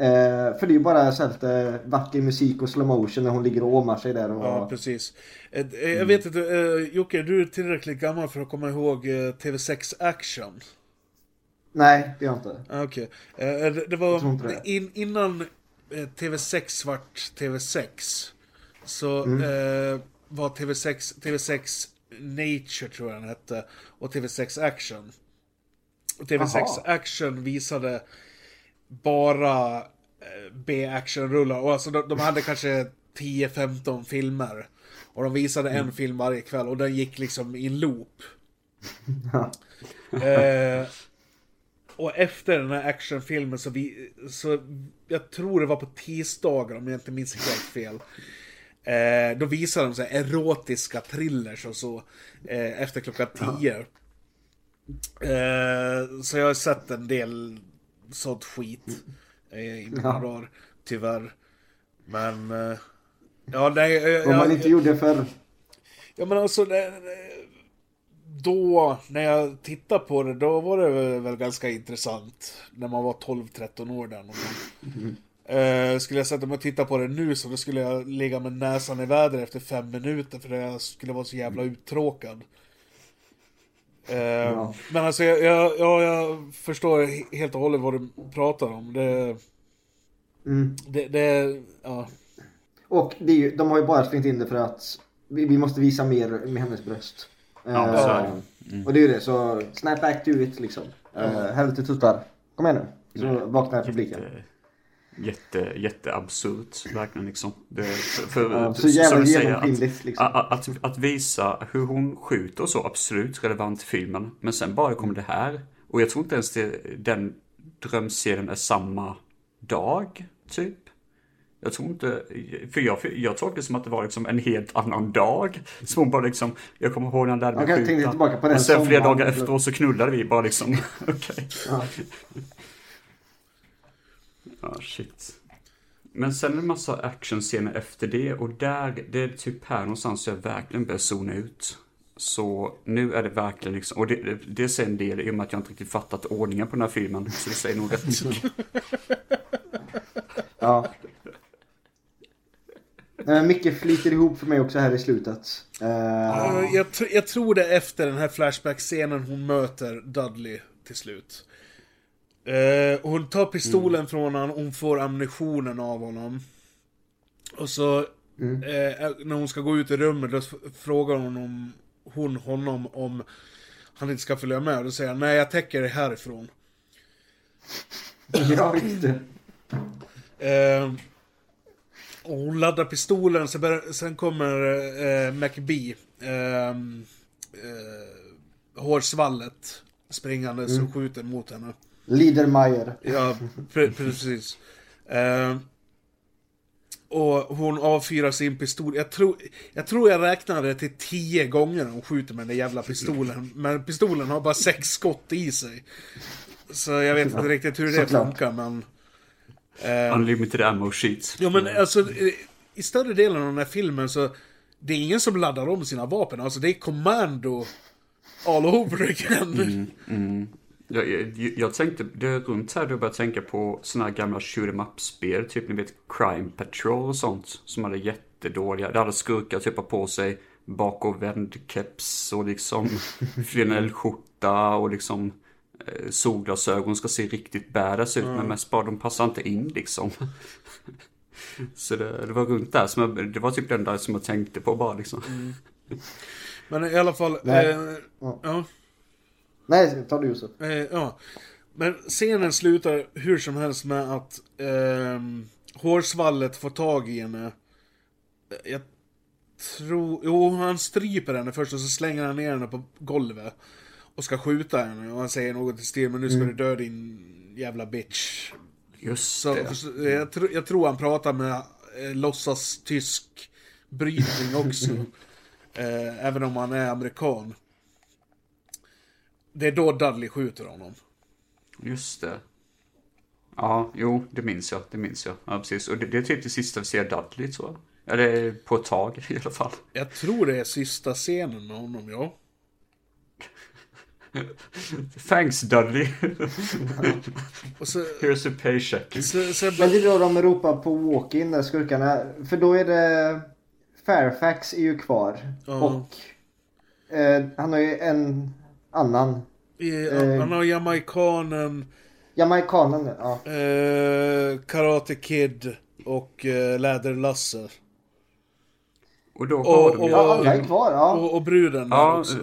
Eh, för det är ju bara så här lite vacker musik och slow motion när hon ligger och åmar sig där. Och, Ja, precis. Eh, eh, Jag vet inte, eh, Jocke, du är tillräckligt gammal för att komma ihåg eh, TV6 Action. Nej, det är jag inte. Ah, Okej. Eh, Det, det var inte in, innan eh, TV6 vart TV6 så Mm. var TV6, TV6 Nature tror jag den hette och TV6 Action. Och TV6 Aha. Action visade bara eh, B-actionrullar och alltså de, de hade kanske 10-15 filmer. Och de visade Mm. en film varje kväll och den gick liksom i en loop. [LAUGHS] Eh, och efter den här actionfilmen så, vi, så jag tror det var på tisdagar om jag inte minns helt fel. Eh, då visade de så erotiska thrillers och så eh, efter klockan 10. Eh, så jag har sett en del sånt skit eh, i mina Ja. dagar, tyvärr. Men... Eh, ja, nej... Jag, Vad man jag- inte gjorde för Ja men alltså, det- då när jag tittade på det, då var det väl ganska intressant. När man var 12-13 år där gång. Eh, skulle jag sätta mig och titta på det nu så då skulle jag ligga med näsan i vädret efter fem minuter för jag skulle vara så jävla uttråkad. Eh, Men alltså jag, jag, ja, jag förstår he- helt och hållet vad du pratar om. Det, Mm. det, det ja. Och det är ju, de har ju bara slängt in det för att vi, vi måste visa mer med hennes bröst. Ja, Eh, så det. Och det är ju det, så snap back to it liksom. Uh, helvete tuttar. Kom igen nu. Så vaknar publiken. Jätte, jätte, jätteabsurt, verkligen liksom. Det, för, för, Ja, så jävla genomskinligt liksom. Att, att, att visa hur hon skjuter så, absolut relevant i filmen. Men sen bara kommer det här. Och jag tror inte ens det, den drömserien är samma dag, typ. Jag tror inte, för jag, för jag tolkade det som att det var liksom en helt annan dag. Som hon bara liksom, jag kommer ihåg när han lärde mig tänkte skjuta. Och sen flera dagar efteråt så knullade vi bara liksom, [LAUGHS] okej. Ja. Ja, shit. Men sen är det en massa actionscener efter det och där, det är typ här någonstans jag verkligen börjar zona ut. Så nu är det verkligen liksom, och det, det, det säger en del i och med att jag inte riktigt fattat ordningen på den här filmen. Så det säger nog rätt mycket. [LAUGHS] Ja. Eh, mycket flyter ihop för mig också här i slutet. Eh, Jag, tr- jag tror det är efter den här Flashback-scenen hon möter Dudley till slut. Eh, hon tar pistolen från honom, hon får ammunitionen av honom. Och så, eh, när hon ska gå ut i rummet, då frågar hon, om, hon honom om han inte ska följa med. Då säger han, nej jag täcker det härifrån. [LAUGHS] ja, just det. Eh, och hon laddar pistolen, sen, bör, sen kommer eh, McBee, eh, eh, hårsvallet, springandes och skjuter mot henne. Liedermeyer. Ja, pre precis. Eh, och hon avfyrar sin pistol. Jag tror, jag tror jag räknade till tio gånger hon skjuter med den jävla pistolen. Men pistolen har bara sex skott i sig. Så jag vet inte riktigt hur det Såklart. funkar, men... eh, Unlimited ammo sheets. Ja men alltså, i- större delen av den här filmen så... Det är ingen som laddar om sina vapen, alltså det är commando all over again. Jag, jag, jag tänkte, det är runt här du började tänka på såna här gamla shoot em up-spel, typ ni vet Crime Patrol och sånt, som hade jättedåliga, det hade skurkar typ på sig bakovänd keps och liksom [LAUGHS] flanellskjorta och liksom eh, solglasögon ska se riktigt badass ut, men mest bara de passar inte in liksom. [LAUGHS] Så det, det var runt där som jag, det var typ den där som jag tänkte på bara liksom. Men i alla fall... Eh, Ja. ja. Nej, ta du Josef. Eh, ja. Men scenen slutar hur som helst med att ehm, hårsvallet får tag i henne. Eh, Jag tror... Jo, han stryper henne först och så slänger han ner henne på golvet. Och ska skjuta henne och han säger något i stil men nu ska du dö din jävla bitch. Just Så, det. så, jag, tr- jag tror han pratar med eh, låtsas tysk brytning också. [LAUGHS] eh, även om han är amerikan. Det är då Dudley skjuter honom. Just det. Ja, jo, det minns jag. Det minns jag. Ja, precis. Och det, det är typ det sista vi ser Dudley, tror jag. Eller på ett tag [LAUGHS] i alla fall. Jag tror det är sista scenen med honom, ja. [LAUGHS] Thanks Dudley. [LAUGHS] Och så, Here's a paycheck. så, så Men det är då de ropar på walk-in där skurkarna. För då är det... Fairfax är ju kvar. Ja. Och eh, han har ju en annan. i, eh, han har jamaikanen, Jamaikanen, ja. eh, Karate Kid och eh, Läderlasse. Och då Och- har de och- ju... Ja, är kvar, ja. Och, och bruden Ja, också.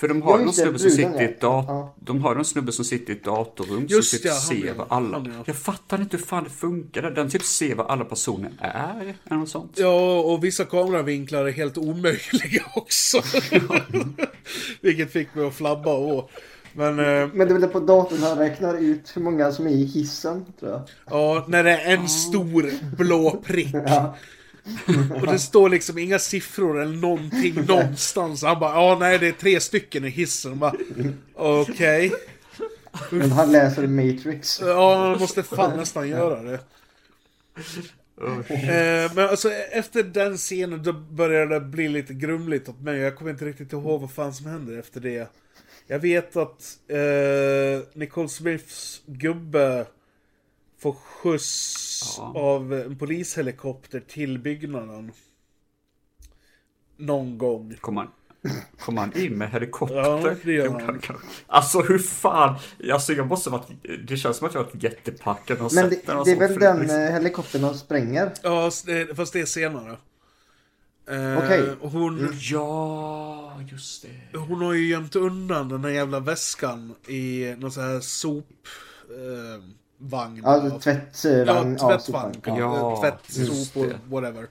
För de har någon snubbe som sitter i ett ja. dat- Ja. De har någon snubbe som sitter i ett datorrum Just som typ ja, ser vad alla... Jag fattar inte hur fan det funkar. Den typ ser vad alla personer är, eller något sånt. Ja, och vissa kameravinklar är helt omöjliga [LAUGHS] också. [LAUGHS] Vilket fick mig att flabba och Men, eh, Men det är väl på datorn han räknar ut hur många som är i hissen, tror jag. ja, när det är en stor blå prick. [LAUGHS] Ja. Och det står liksom inga siffror eller någonting [LAUGHS] någonstans. Han bara, ja nej det är tre stycken i hissen. Bara, Okej. Men han läser Matrix. Ja, man måste fan nästan göra det. Eh, men alltså efter den scenen då började det bli lite grumligt åt mig. Jag kommer inte riktigt ihåg vad fan som händer efter det. Jag vet att eh, Nicole Smiths gubbe får skjuts Ja. av en polishelikopter till byggnaden. Någon gång. Kommer han, kommer han in med helikopter? Ja, det gör han. Alltså hur fan? Alltså jag måste varit, det känns som att jag varit jättepackad och Men sett det, den det är väl den liksom- eh, helikoptern de spränger? Ja, fast det är senare. Eh, Okej. och Hon, Ja, just det. hon har ju gömt undan den här jävla väskan i någon sån här sop... Eh, vagn. Ja, tvättvagn. Ja, tvättvagn. Ja, Ja, Tvätt, just sopor, det. whatever.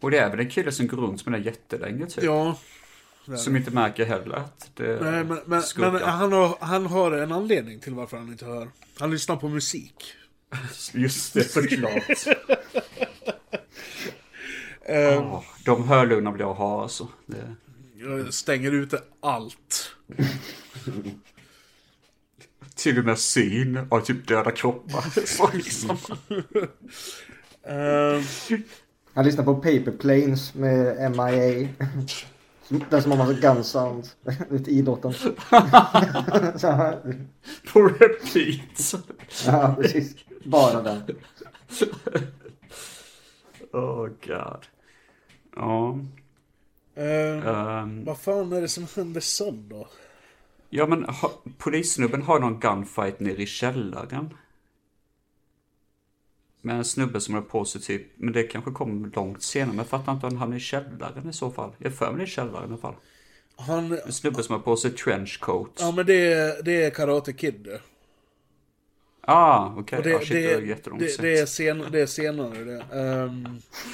Och det är väl en kille som går runt med den jättelänge typ. Ja. Som inte märker heller att det Nej, men, men, men han, har, han har en anledning till varför han inte hör. Han lyssnar på musik. Just det, såklart. [LAUGHS] Eh, Ja, de hörlurarna vill jag ha alltså. Det... Jag stänger ute allt. Till och med syn av typ döda kroppar. [LAUGHS] Så liksom. Eh, Han lyssnar på Paper Planes med MIA. Den som har massa gun sounds. Lite idrotten. [LAUGHS] Så här. På repeat. Ja, precis. Bara den. Oh god. Ja. Eh, ehm, Vad fan är det som händer sen då? Ja men ha, polissnubben har någon gunfight nere i källaren. Med en snubbe som har på sig typ, men det kanske kom långt senare. Men jag fattar inte om han är i källaren i så fall. Jag är för mig det är i källaren i alla fall. Han, En snubbe som har på sig trenchcoat. ja men det, är- det är Karate Kid. Ah, okej. Och det, ah, shit, det, det, är det, sett. det, är sen, det är senare det. Ehm,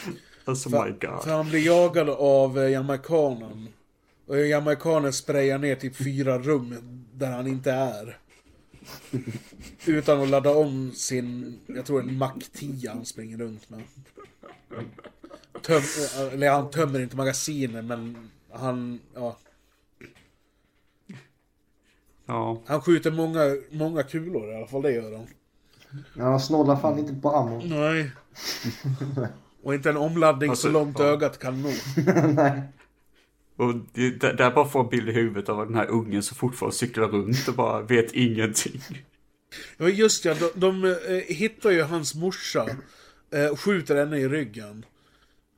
[LAUGHS] Alltså för, my god. för han blir jagad av eh, jamaikanen. Och jamaikanen sprayar ner typ fyra rum där han inte är. Utan att ladda om sin, jag tror en Mac 10 han springer runt med. Töm, eller han tömmer inte magasinen men han, ja. Ja. Han skjuter många, många kulor i alla fall, det gör han. Ja, han snålar fan inte på ammo. Nej. [LAUGHS] Och inte en omladdning Alltså, så långt ja. ögat kan nå. [LAUGHS] Nej. Och det, där bara får en bild i huvudet av den här ungen som fortfarande cyklar runt och bara vet ingenting. Ja just ja, de, de eh, hittar ju hans morsa. Eh, och skjuter henne i ryggen.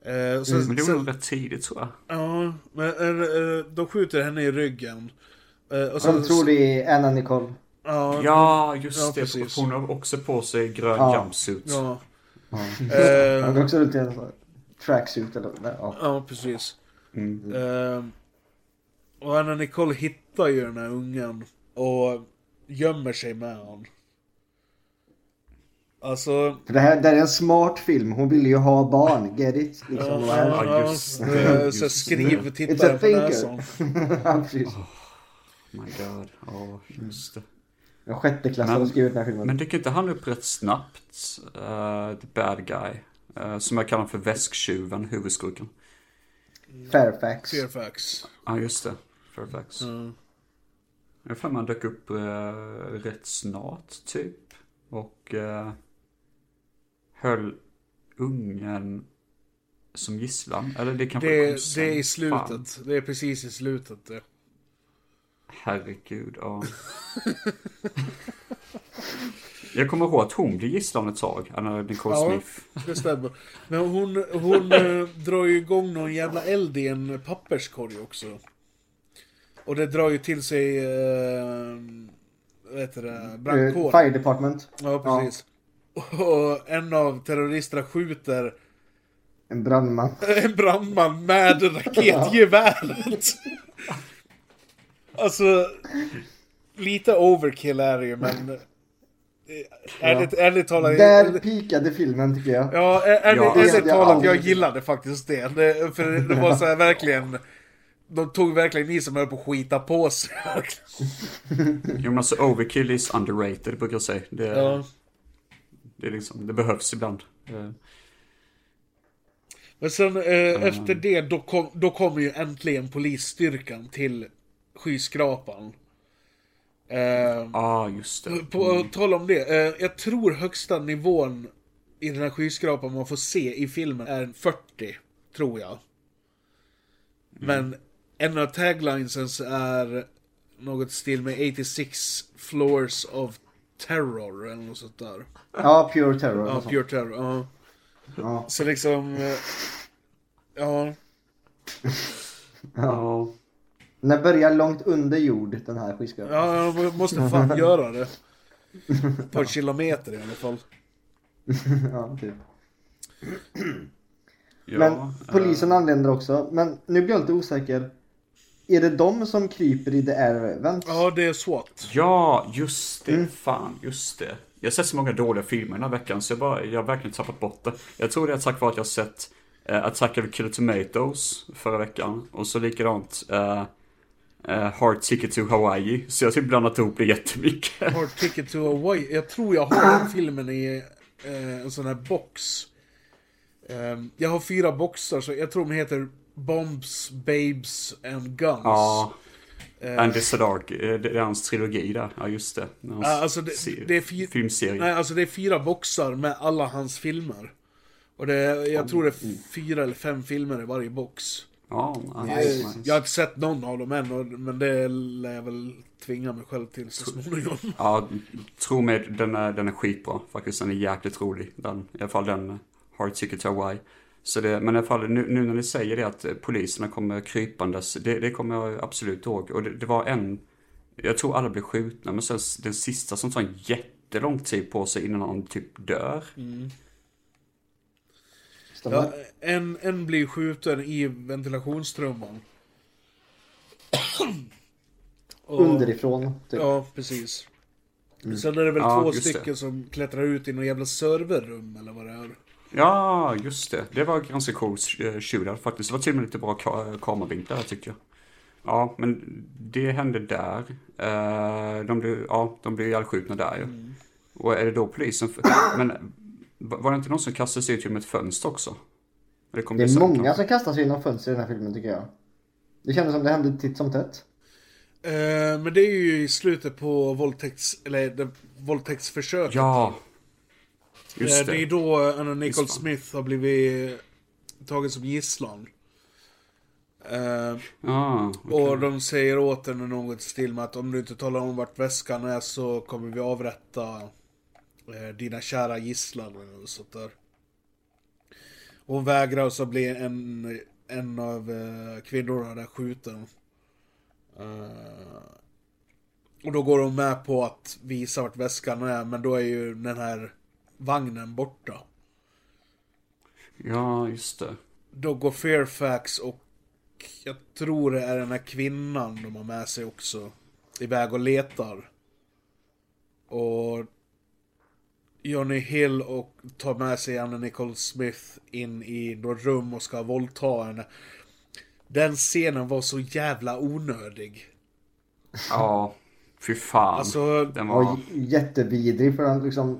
Eh, så, Men det var nog rätt tidigt tror jag. Ja, men eh, de skjuter henne i ryggen. Och så, De tror det är Anna Nicole. Ja, Ja, just Ja, det. precis. Hon har också på sig grön Ja. jumpsuit. ja. Han Eh, går också runt i en tracksuit eller ja. ja, precis. Mm. Eh, och Anna Nicole hittar ju den här ungen och gömmer sig med honom. Alltså, För det här, det här är en smart film. Hon ville ju ha barn. Get it? Liksom. ja, Ja, Ja, just ja, det. så skriv It's tittaren a på näsan. [LAUGHS] precis. My god. Ja, just det. En sjätteklassare har Men- skrivit den här filmen. Men dyker inte han upp rätt snabbt? Uh, the bad guy. Eh, som jag kallar för väsktjuven, huvudskurken. Fairfax. Fairfax. Ja, just det. Fairfax. Mm. Jag har för mig han dök upp uh, rätt snart, typ. Och uh, höll ungen som gisslan. Eller det kanske Det, kom sen. det är i Fan. slutet. Det är precis i slutet. Det. Herregud, ja. [LAUGHS] Jag kommer ihåg att hon blir gisslan ett tag, Anna Nicole Ja. Smith. Det stämmer. Men hon, hon [LAUGHS] eh, drar ju igång någon jävla eld i en papperskorg också. Och det drar ju till sig, eh, vad heter det, Eh, brandkåren. Fire Department. Ja, precis. Och en av terroristerna skjuter En brandman. [LAUGHS] en brandman med [LAUGHS] raketgeväret. Alltså, lite overkill är det ju, men... eh, Ärligt, ärligt talat... Där pikade filmen tycker jag. Ja, ärligt, Ja, det ärligt talat, jag gillade faktiskt det. det för det var så här verkligen... De tog verkligen i som höll på att skita på sig. Jo men alltså overkill is underrated brukar jag säga. Det, Ja. det, är liksom, det behövs ibland. Eh, Men sen eh, efter det, då, kom, då kommer ju äntligen polisstyrkan till skyskrapan. Eh, Ja, ah, just det. På tal om det, eh, jag tror högsta nivån i den här skyskrapan man får se i filmen är en 40, tror jag. Men en av taglinesen är något stil med 86 floors of terror eller något sånt där. Ja, Pure Terror. Ja, pure terror, ja. Ja. Så liksom, eh, ja. [LAUGHS] Ja. Den börjar långt under jord, den här skyskrapan. Ja, jag måste fan [LAUGHS] göra det. På en kilometer i alla fall. Ja, typ. ja Men eh, polisen anländer också. Men nu blir jag lite osäker. Är det de som kryper i The Air Vents? Ja, det är SWAT. Ja, just det. Mm. Fan, just det. Jag har sett så många dåliga filmer den här veckan så jag, bara, jag har verkligen tappat bort det. Jag tror det är tack vare att jag har sett uh, Attack of the Killer Tomatoes förra veckan. Och så likadant uh, uh, Hard Ticket to Hawaii. Så jag har typ blandat ihop det jättemycket. Hard Ticket to Hawaii. Jag tror jag har den filmen i eh, en sån här box. Eh, jag har fyra boxar, så jag tror de heter Bombs, Babes and Guns. Ja, Eh, Andy Sadark, det är hans trilogi där. Ja, just det. Hans alltså det- det är fy- filmserie. Nej, alltså det är fyra boxar med alla hans filmer. Och det jag tror det är fyra eller fem filmer i varje box. Ja, nice, nice. Jag har inte sett någon av dem än, men det lär jag väl tvinga mig själv till så småningom. [LAUGHS] Ja, tro mig, den är, den är skitbra faktiskt. Den är jäkligt rolig. Den, I alla fall den Hard Ticket to Hawaii. Så det, men i alla fall nu, nu när ni säger det att eh, poliserna kommer krypandes, det, det kommer jag absolut ihåg. Och det, det var en, jag tror alla blev skjutna, men sen den sista som tar en jättelång tid på sig innan han typ dör. Stämmer? Ja, en, en blir skjuten i ventilationstrumman. Och- Underifrån, typ. Ja, precis. Sen är det väl Ja, två just det. stycken som klättrar ut i någon jävla serverrum eller vad det är. Ja, just det. Det var ganska cool eh, shootout faktiskt. Det var till och med lite bra ka- kameravinklar där tycker jag. Ja, men det hände där. Eh, De blev, ja, de blev ihjälskjutna där ju. Mm. Och är det då polisen... [CLEARS THROAT] Men var det inte någon som kastade sig ut genom ett fönster också? Det, Det är många kanske. som kastar sig genom fönster i den här filmen tycker jag. Det kändes som det hände titt som tätt. Eh, men det är ju i slutet på våldtäkts... Eller det, våldtäktsförsöket. Ja. Eh, Just det är det. då Anna Nicole. Smith har blivit tagen som gisslan. Eh, Ja, okej. Och de säger åt henne något stil med att om du inte talar om vart väskan är så kommer vi avrätta eh, dina kära gisslan något sånt där. Hon vägrar så blir en, en av eh, kvinnorna där skjuten. Eh, och då går hon med på att visa vart väskan är men då är ju den här vagnen borta. Ja, just det. Då går Fairfax och jag tror det är den här kvinnan de har med sig också iväg och letar. Och Johnny Hill och tar med sig Anna Nicole Smith in i något rum och ska våldta henne. Den scenen var så jävla onödig. Ja, fy fan. Alltså, Den var... J- jättevidrig för han liksom...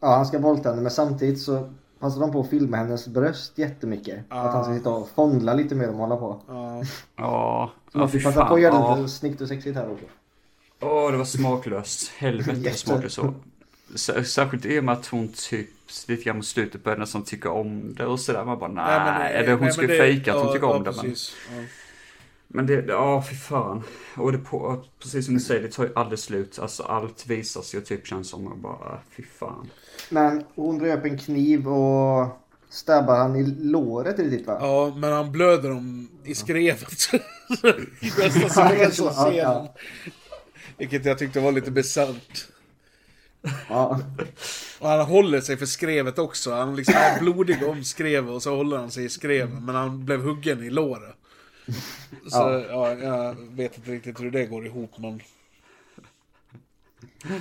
Ja, han ska våldta henne men samtidigt så passar de på att filma hennes bröst jättemycket. Att han ska sitta och fångla lite dem och hålla på. ja. Ja, Så ja man fy får passa fan. på att göra Ja. det lite snyggt och sexigt här också. Åh, det var smaklöst. Helvete vad smaklöst så. Särskilt i och med att hon typ lite grann mot slutet började nästan tycka om det och sådär. Man bara nej, Nej, men, eller hon nej, skulle fejka att hon ja, tycker ja, om det. Men. Ja. men det, ja fy fan. Och det på, precis som du säger, det tar ju aldrig slut. Alltså allt visas ju typ känns som och bara fy fan. Men hon drar upp en kniv och stabbar han i låret riktigt va? Ja, men han blöder om i skrevet. [LAUGHS] [LAUGHS] I bästa scenen så Ja, ja. han. Vilket jag tyckte var lite bisarrt. Ja. Och han håller sig för skrevet också. Han liksom är blodig om skrevet och så håller han sig i skrevet. Men han blev huggen i låret. Så ja. jag vet inte riktigt hur det går ihop men...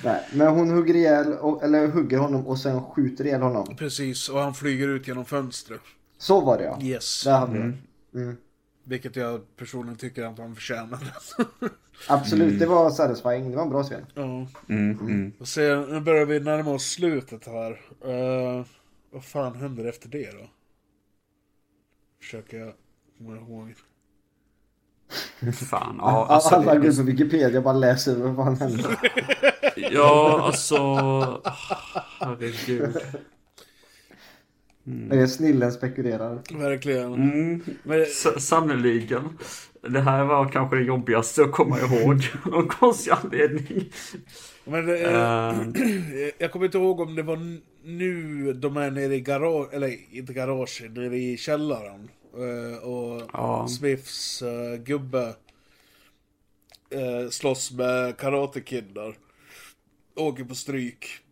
Nej, men hon hugger ihjäl, eller hugger honom och sen skjuter ihjäl honom. Precis, och han flyger ut genom fönstret. Så var det ja. Yes. Där hade det. Mm. Vilket jag personligen tycker att han förtjänar. [LAUGHS] Absolut, det var satisfying. Det var en bra scen. ja. Mm, mm. Och se, nu börjar vi närma oss slutet här. Uh, vad fan händer efter det då? Försöker jag komma ihåg. Fan, ja alltså. Alla går på Wikipedia och bara läser vad fan händer. ja, alltså. Herregud. Är snillen spekulerar. Verkligen. Mm, Men, sannoliken. Det här var kanske det jobbigaste att komma ihåg. [LAUGHS] Av konstig anledning. men Eh, jag kommer inte ihåg om det var nu de är nere i garage, eller inte garage, nere i källaren. Eh, och Ja. Smiths gubbe uh, slåss med Karate Kid där. Åker på stryk.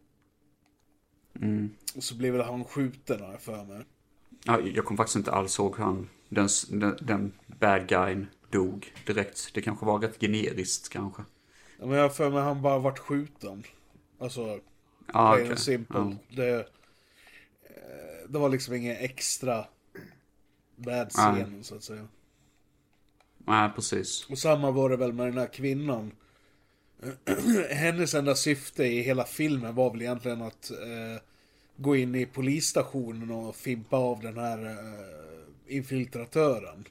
Mm. Och så blir väl han skjuten har jag för mig. Ja, jag kommer faktiskt inte alls ihåg hur han, den, den, den bad guyn dog direkt. Det kanske var rätt generiskt kanske. Ja, Men jag har för mig han bara vart skjuten. Alltså, Ja, plain and simple. Ja. Det, eh, det var liksom ingen extra bad Nej. scen så att säga. Nej, precis. Och samma var det väl med den här kvinnan. [CLEARS THROAT] Hennes enda syfte i hela filmen var väl egentligen att eh, gå in i polisstationen och fimpa av den här eh, infiltratören.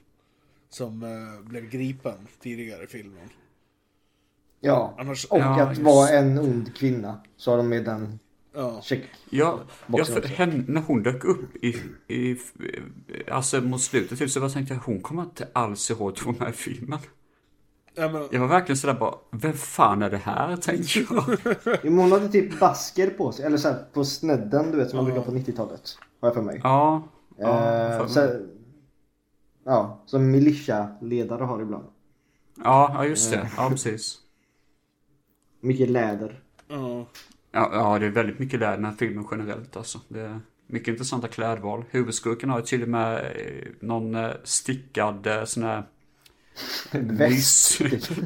Som eh, blev gripen tidigare i filmen. Ja. Annars, Och Ja, att just. vara en ond kvinna. Så har de med den ja. check. Ja, ja för henne, när hon dök upp i, i, alltså mot slutet till så tänkte jag, hon kommer inte alls ihåg att hon är med i filmen. Ja, men, Jag var verkligen sådär bara, vem fan är det här? Tänkte jag. Jo, hon hade typ basker på sig. Eller så här på snedden du vet som man brukar på 90-talet. Har jag för mig. Ja, Ja, Eh, för så, ja, som militia-ledare har ibland. Ja, ja just det. Ja, precis. Mycket läder. Ja. Ja, ja, det är väldigt mycket läder i den här filmen generellt alltså. Det är mycket intressanta klädval. Huvudskurken har ju till och med eh, någon eh, stickad eh, sån här Väst. mys...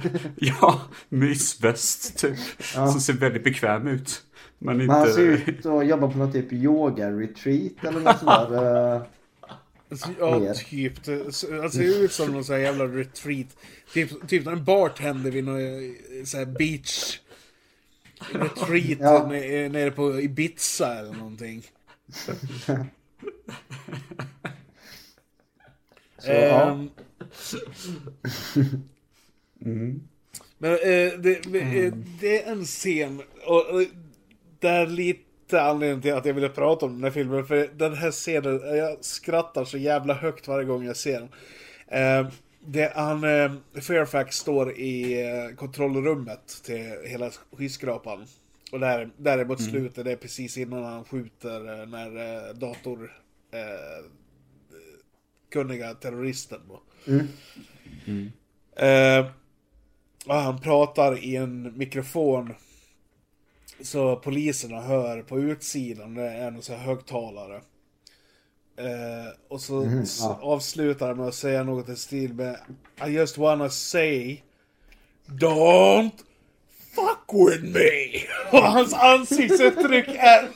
[LAUGHS] ja, mysväst typ. Ja. Som ser väldigt bekväm ut. Men Men han ser inte... ut att jobba på något typ yoga-retreat eller något sånt där. [LAUGHS] eh. Alltså, Ja, Mer. typ. Det alltså, ser ut som någon sån här jävla retreat. Typ, typ en bartender vid någon eh, sån här beach retreat Ja. nere, nere på Ibiza eller någonting. [LAUGHS] Så, ja. Ehm, Men eh, det, eh, det är en scen, och, och det är lite anledningen till att jag ville prata om den här filmen, för den här scenen, jag skrattar så jävla högt varje gång jag ser den. Eh, det, han, eh, Fairfax står i eh, kontrollrummet till hela skyskrapan. Och där, där är mot slutet, det är precis innan han skjuter eh, när dator kunniga terroristen. Då. Eh, och han pratar i en mikrofon så poliserna hör på utsidan, det är en här högtalare. Eh, och så s- ja. avslutar han med att säga något i stil med I just wanna say Don't fuck with me! [LAUGHS] Och hans ansiktsuttryck är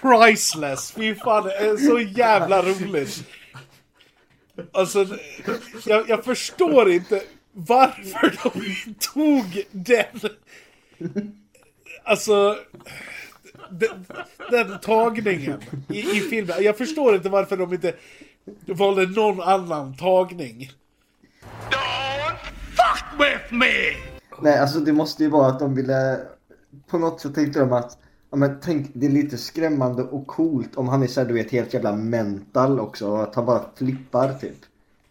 priceless! Fy fan, det är så jävla roligt! Alltså, jag, jag förstår inte varför de tog den. Alltså, den, den tagningen i, i filmen. Jag förstår inte varför de inte valde någon annan tagning. Don't fuck with me! Nej, alltså det måste ju vara att de ville... På något sätt tänkte de att... Ja, men tänk, det är lite skrämmande och coolt om han är såhär, du vet, helt jävla mental också. Och att han bara flippar typ.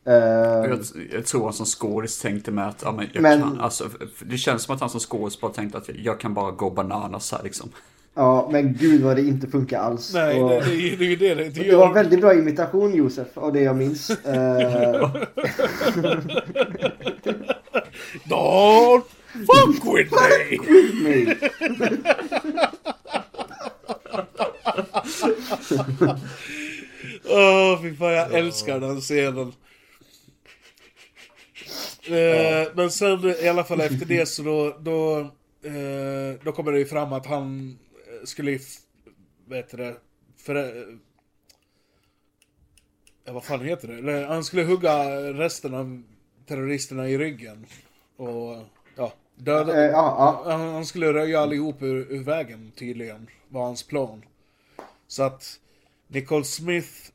Eh, Jag, jag tror han som skådis tänkte med att, ja, men jag Men- kan, alltså, det känns som att han som skådis bara tänkte att jag kan bara gå bananas här liksom. ja, men gud vad det inte funkar alls. Nej, och, det, det, är- det det det inte det var väldigt bra imitation Josef, av det jag minns. [LAUGHS] Eh, Don't fuck with me! nej. Åh, [LAUGHS] fy fan, jag älskar den scenen. Eh, men sen i alla fall efter det så då, då, eh, då kommer det ju fram att han eh, skulle ju, vad heter det, för, eh, ja, vad fan heter det? Han skulle hugga resten av terroristerna i ryggen. Och, ja, döda. Eh, ja, ja. Han, han skulle röja allihop ur, ur vägen tydligen, var hans plan. Så att Nicole Smith,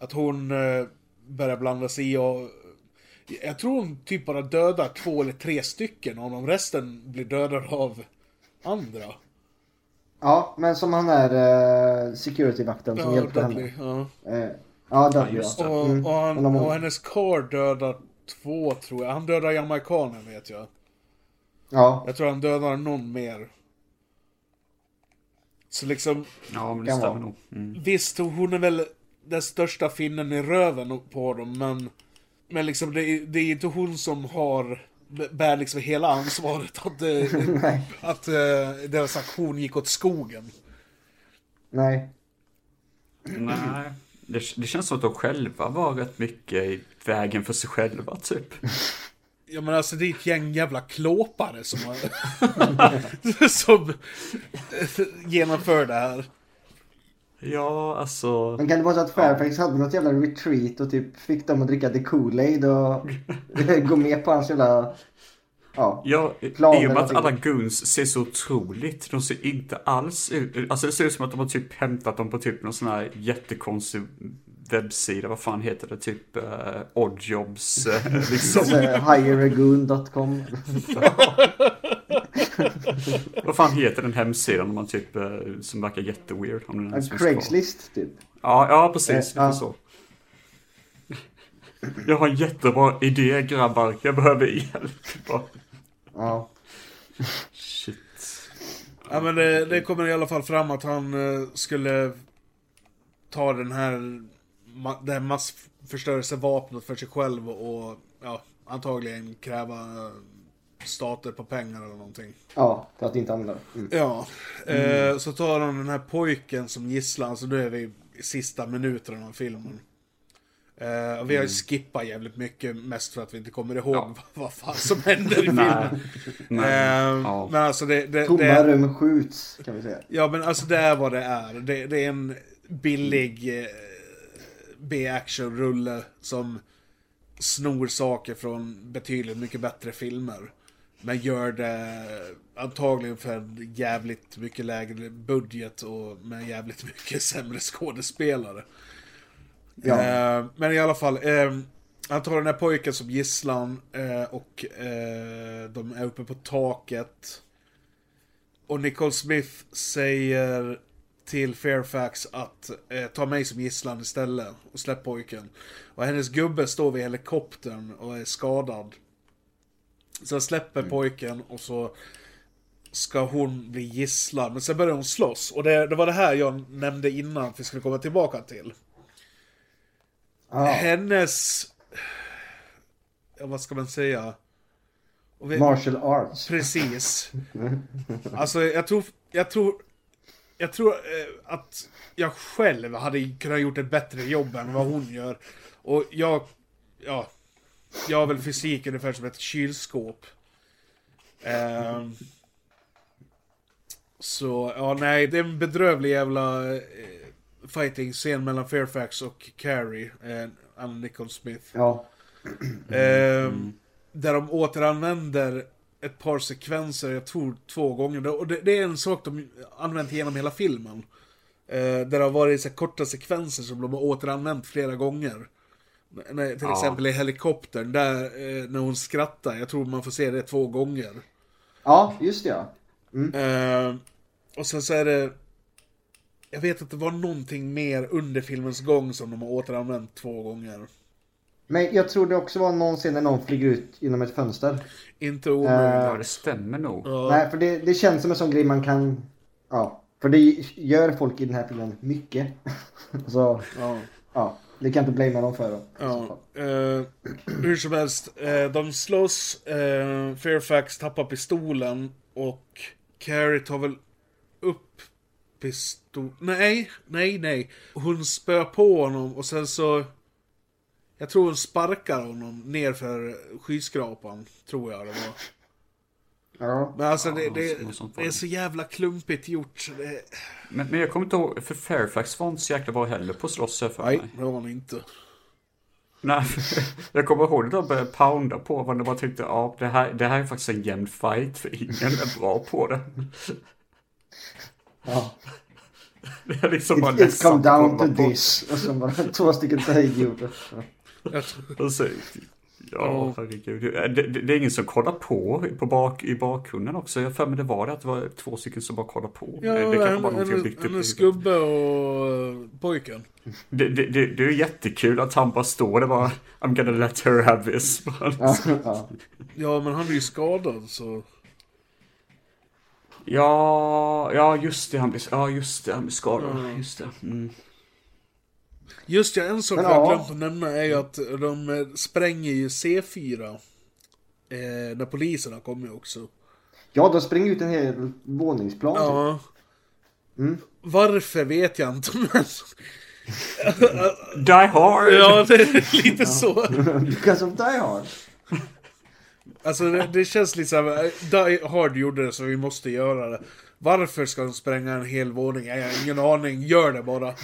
att hon eh, börjar blanda sig i och jag tror hon typ bara dödar två eller tre stycken och de resten blir dödade av andra. ja, men som han är uh, security-vakten som Ja, hjälpte Dudley. henne. Ja. Eh, ja, Dudley just ja. det. Och, Mm. och, han, och hennes karl dödar två tror jag. Han dödar jamaikanen vet jag. Ja, Jag tror han dödar någon mer. Så liksom, Ja, men det stämmer nog. Mm. visst hon är väl den största finnen i röven på dem men Men liksom det, är- det är inte hon som har bär liksom hela ansvaret att, eh, [LAUGHS] att eh, deras aktion gick åt skogen. Nej. Nej. Det, det känns som att de själva var rätt mycket i vägen för sig själva, typ. [LAUGHS] Ja men alltså det är ett gäng jävla klåpare som har, [LAUGHS] som genomför det här. Ja, alltså... Men kan det vara så att Fairfax hade något jävla retreat och typ fick dem att dricka the Kool-Aid och [LAUGHS] gå med på hans jävla... Ja. Ja, i och med att alla guns ser så otroligt. De ser inte alls ut. Alltså det ser ut som att de har typ hämtat dem på typ någon sån här jättekonstig webbsida. Vad fan heter det? Typ uh, Oddjobs. [LAUGHS] Uh, liksom. Higeragoon.com [LAUGHS] Vad fan heter den hemsidan om man typ, eh, som verkar jätteweird? Om den? Craigslist typ. Ja, ja precis. Lite ja. så. Jag har en jättebra idé grabbar. Jag behöver hjälp. Ja. Shit. Ja men det, det kommer i alla fall fram att han skulle ta den här, ma- det här massförstörelsevapnet för sig själv och ja, antagligen kräva stater på pengar eller någonting. Ja, för att inte använda det. Mm. Ja, eh, så tar de den här pojken som gisslan, så nu är vi i sista minuterna av filmen. Eh, och vi har ju skippat jävligt mycket, mest för att vi inte kommer ihåg Ja. vad, [LAUGHS] vad fan som händer i filmen. Men, Eh, ja. Men alltså det, det, Tomma det, rum skjuts, kan vi säga. Ja men alltså det är vad det är. Det, det är en billig eh, B-action-rulle som snor saker från betydligt mycket bättre filmer. Men gör det antagligen för en jävligt mycket lägre budget och med jävligt mycket [LAUGHS] sämre skådespelare. Ja. Eh, men i alla fall, eh, han tar den här pojken som gisslan eh, och eh, de är uppe på taket. Och Nicole Smith säger till Fairfax att eh, ta mig som gisslan istället och släpp pojken. Och hennes gubbe står vid helikoptern och är skadad. Så jag släpper pojken och så ska hon bli gisslan. Men sen börjar hon slåss. Och det, det var det här jag nämnde innan att vi skulle komma tillbaka till. Ja. Hennes... Ja, vad ska man säga? Vi- Martial arts. Precis. [LAUGHS] Alltså jag tror, jag tror, jag tror eh, att jag själv hade kunnat gjort ett bättre jobb än vad hon gör. Och jag, ja, jag har väl fysik ungefär som ett kylskåp. Ehm, så, ja nej, det är en bedrövlig jävla eh, fighting-scen mellan Fairfax och Carrie, eh, Anna Nicole Smith. Ja. Ehm, Där de återanvänder ett par sekvenser, jag tror två gånger. Och det, det är en sak de använt genom hela filmen. Eh, där det har varit så korta sekvenser som de har återanvänt flera gånger. När, till Ja. exempel i helikoptern, där eh, när hon skrattar. Jag tror man får se det två gånger. Ja, just det ja. Eh, och sen så är det... Jag vet att det var någonting mer under filmens gång som de har återanvänt två gånger. Men jag tror det också var någon scen när någon flyger ut genom ett fönster. Inte omöjligt. ja, det stämmer nog. Ja. Nej, för det, det känns som en sån grej man kan... Ja. För det gör folk i den här filmen mycket. [LAUGHS] Så, ja. ja. Det kan inte blamea dem för. Då. Ja, eh, hur som helst, eh, de slåss, eh, Fairfax tappar pistolen och Carrie tar väl upp pistol... Nej, nej, nej. Hon spöar på honom och sen så... Jag tror hon sparkar honom nerför skyskrapan, tror jag det var. Ja. Men alltså Ja, det, det, det är det. så jävla klumpigt gjort. Det, Men, men jag kommer inte ihåg, för Fairfax var inte så jäkla bra heller på slåss för nej, mig. det var hon inte. Nej, [LAUGHS] jag kommer ihåg att de började pounda på varandra och bara tänkte, ja, det här, det här är faktiskt en jämn fight, för ingen är bra på det. ja. [LAUGHS] Det är liksom bara It, it's ledsamt come down to this. Och så bara två stycken idioter. Ja. Jag tror, Och [LAUGHS] så, ja, Ja. herregud. Det, det, det är ingen som kollar på, på bak, i bakgrunden också. Jag för mig det var det att det var två stycken som bara kollade på. ja, det kanske var någonting jag byggt upp huvudet. gubbe och eh, pojken. Det, det, det, det är jättekul att han bara står där bara I'm gonna let her have this. [LAUGHS] Bara [LAUGHS] Ja, men han är ju skadad så... Ja, ja just det, han blir, ja just det, han blir skadad. Ja. Just det. Mm. Just ja, en sak Men jag har ja. glömt att nämna är ju att de spränger ju C4. Eh, när poliserna kommer också. ja, de springer ut en hel våningsplan. typ. Ja. Mm. Varför vet jag inte, men... [LAUGHS] Die hard! ja, det är lite så. Because of Die Hard. Alltså det, det känns lite såhär, Die Hard gjorde det så vi måste göra det. Varför ska de spränga en hel våning? Jag har ingen aning, gör det bara.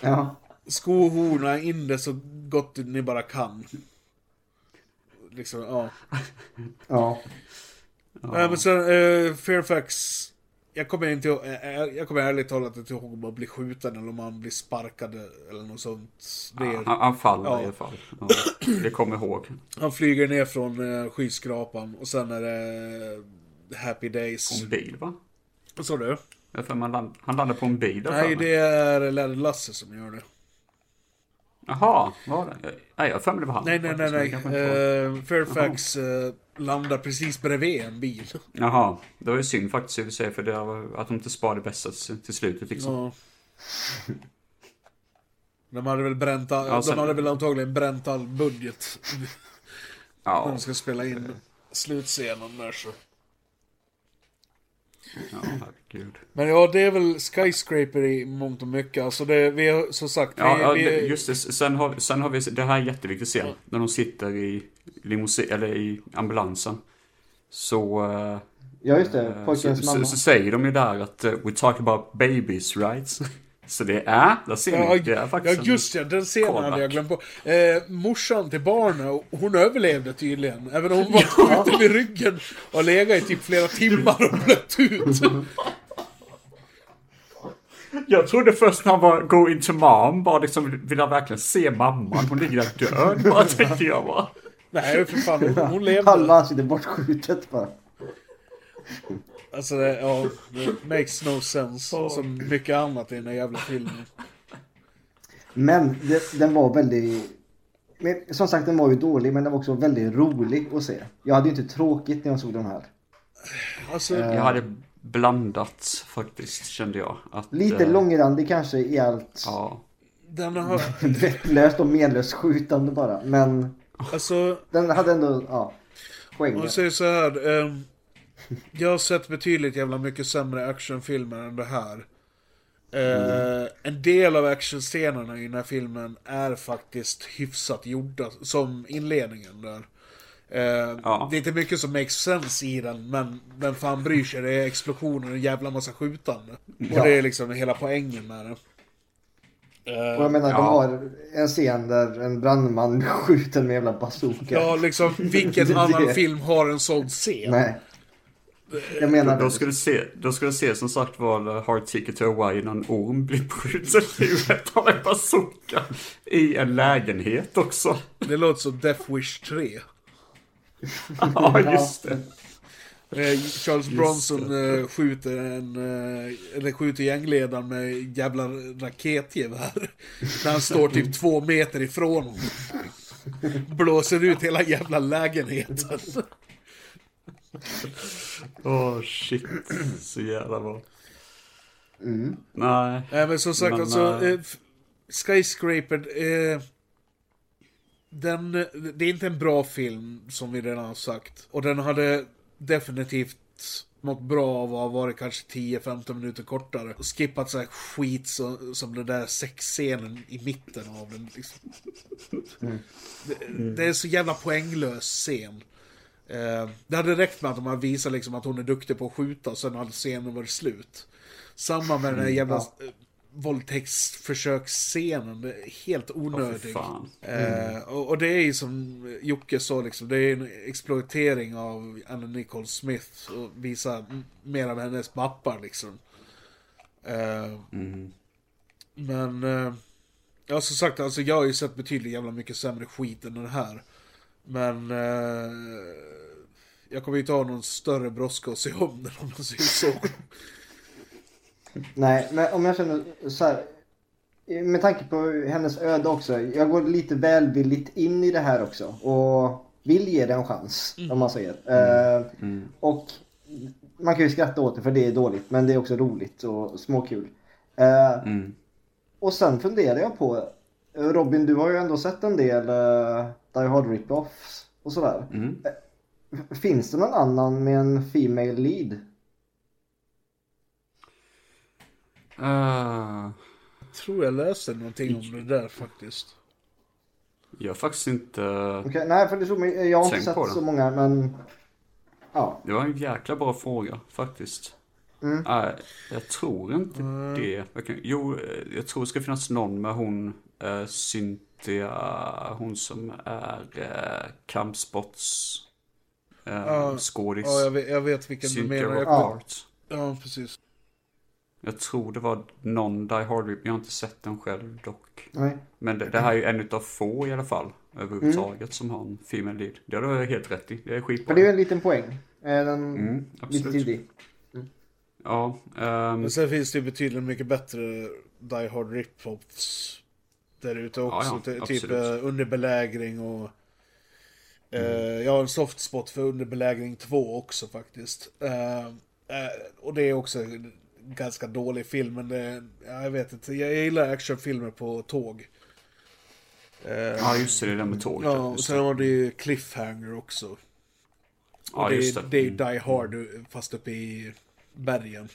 Ja. Skohorna in det så gott ni bara kan. Liksom, ja. Ja. Nej men sen eh, Fairfax jag kommer inte ihåg, eh, eh, jag kommer ärligt talat inte ihåg om man blir skjuten eller om man blir sparkad eller något sånt. Det är, Han, han faller Ja. i alla fall. Ja, det kommer jag ihåg. Han flyger ner från eh, skyskrapan och sen är det eh, Happy Days. På en bil va? Vad sa du? Jag för han, land, han landade på en bil Nej, det är Lärde Lasse som gör det. Jaha, var det? Nej, jag har för mig det var han. Nej, nej, nej, nej. Eh, Fairfax eh, landar precis bredvid en bil. Jaha, det var ju synd faktiskt i och för sig för det var att de inte sparade bästa till, slutet liksom. Ja. [LAUGHS] De hade väl bränt all, Ja, sen- de hade väl antagligen bränt all budget. När Ja, de ska spela in slutscenen där så. Ja herregud. Men ja, det är väl Skyscraper i mångt och mycket. Alltså det, vi har som sagt, Ja, vi, ja vi, just det. Sen har, sen har vi, det här är en jätteviktig scen. När de sitter i limousin, eller i ambulansen. Så, eh, Ja, just det. eh, Pojkens så, så, mamma. så säger de ju där att eh, we talk about babies, right? [LAUGHS] Så det är, där ser Ja, ni, det är ja, faktiskt just ja, den scenen hade jag glömt på. Eh, morsan till barnen, hon överlevde tydligen. Även om hon [LAUGHS] var skjuten vid ryggen och legat i typ flera timmar och blött ut. Jag trodde först när han var going to mom, bara liksom vill jag verkligen se mamman. Hon ligger där död, bara [LAUGHS] tänkte jag bara. Nej, för fan, hon, hon [LAUGHS] levde. Halva ansiktet bortskjutet bara. Alltså, det, ja, det makes no sense. Som mycket annat i den här jävla filmen. Men det, den var väldigt... Men, som sagt, den var ju dålig, men den var också väldigt rolig att se. Jag hade ju inte tråkigt när jag såg den här. Alltså, Jag hade blandat faktiskt, kände jag. Att, Lite eh, långrandig kanske i allt Ja. den har... [LAUGHS] vettlöst och menlöst skjutande bara. Men Alltså, den hade ändå, ja, om poänger. vi säger så här. ehm, jag har sett betydligt jävla mycket sämre actionfilmer än det här. Eh, En del av actionscenerna i den här filmen är faktiskt hyfsat gjorda, som inledningen där. Eh, Ja. Det är inte mycket som makes sense i den, men vem fan bryr sig? Det är explosioner och en jävla massa skjutande. Ja. Och det är liksom hela poängen med det. Eh, Och jag menar, de Ja. har en scen där en brandman [LAUGHS] skjuter med en jävla bazooka. Ja, liksom vilken [LAUGHS] annan film har en sån scen? Nej. Jag menar Då det. ska du se, då ska du se som sagt var Hard Ticket to Hawaii när en orm blir skjuten i huvudet av en bazooka. I en lägenhet också. Det låter som Death Wish 3. Ja, just det. [LAUGHS] Eh, Charles Bronson eh, skjuter en, eh, eller skjuter gängledaren med jävla raketgevär. När han står typ två meter ifrån honom. Blåser ut hela jävla lägenheten. [LAUGHS] Åh shit, så jävla bra. Mm. Nej. Nej men som sagt Men, alltså, eh, eh, Skyscraper, eh, den, det är inte en bra film som vi redan har sagt. Och den hade definitivt mått bra av att ha varit kanske 10-15 minuter kortare. Och skippat så här skit så, som den där sexscenen i mitten av den. Liksom. Det, det är så jävla poänglös scen. Eh, det hade räckt med att de hade visat liksom att hon är duktig på att skjuta och sen hade scenen varit slut. Samma med den här jävla Ja. ja. våldtäktsförsöksscenen. Helt onödig. fy fan. Eh, och, och det är ju som Jocke sa, liksom, det är en exploatering av Anna Nicole Smith och visa mer av hennes pappa liksom. Eh, Mm. men, eh, ja som sagt, alltså jag har ju sett betydligt jävla mycket sämre skit än den här. Men, eh, jag kommer ju inte ha någon större brådska att se om den om man säger så. Nej, men om jag känner så här. Med tanke på hennes öde också. Jag går lite välvilligt in i det här också. Och vill ge det en chans. Om man säger. Eh, och man kan ju skratta åt det för det är dåligt. Men det är också roligt och småkul. Eh, Mm. och sen funderar jag på. Eh, Robin, du har ju ändå sett en del uh, Die Hard rip-offs och sådär. Mm. F- Finns det någon annan med en Female lead? Uh, Jag tror jag läste någonting om det där faktiskt. jag har faktiskt inte... Okej, nej, för det mig. Jag har inte sett så många, men... Ja. Det var en jäkla bra fråga faktiskt. Mm. Nej, jag tror inte det. Jag kan, jo, eh, jag tror det ska finnas någon med hon uh, Cynthia, hon som är uh, kampsports uh, Ja, skådis. Ja, jag vet, jag vet vilken du Cynthia menar. Jag, Rockart. ja, precis. Jag tror det var någon Die Hard Rip, jag har inte sett den själv dock. Nej. Men det, det här är ju en utav få i alla fall, överhuvudtaget, som har en female lead. Det har du helt rätt i, det är skitbra. det är ju en liten poäng. Den Mm, lite tidig. Ja, ehm, Men sen finns det ju betydligt mycket bättre Die Hard rip-offs där ute också. Ja, ja, Ty- typ absolut. eh, underbelägring och... Eh, jag har en soft spot för underbelägring 2 också faktiskt. Eh, och det är också en ganska dålig film, men det, ja, jag vet inte. Jag gillar actionfilmer på tåg. Ja, just det, det är den med tåget. Ja, och sen det. har det ju Cliffhanger också. ja, det, just det. det är ju Die Hard fast uppe i bergen.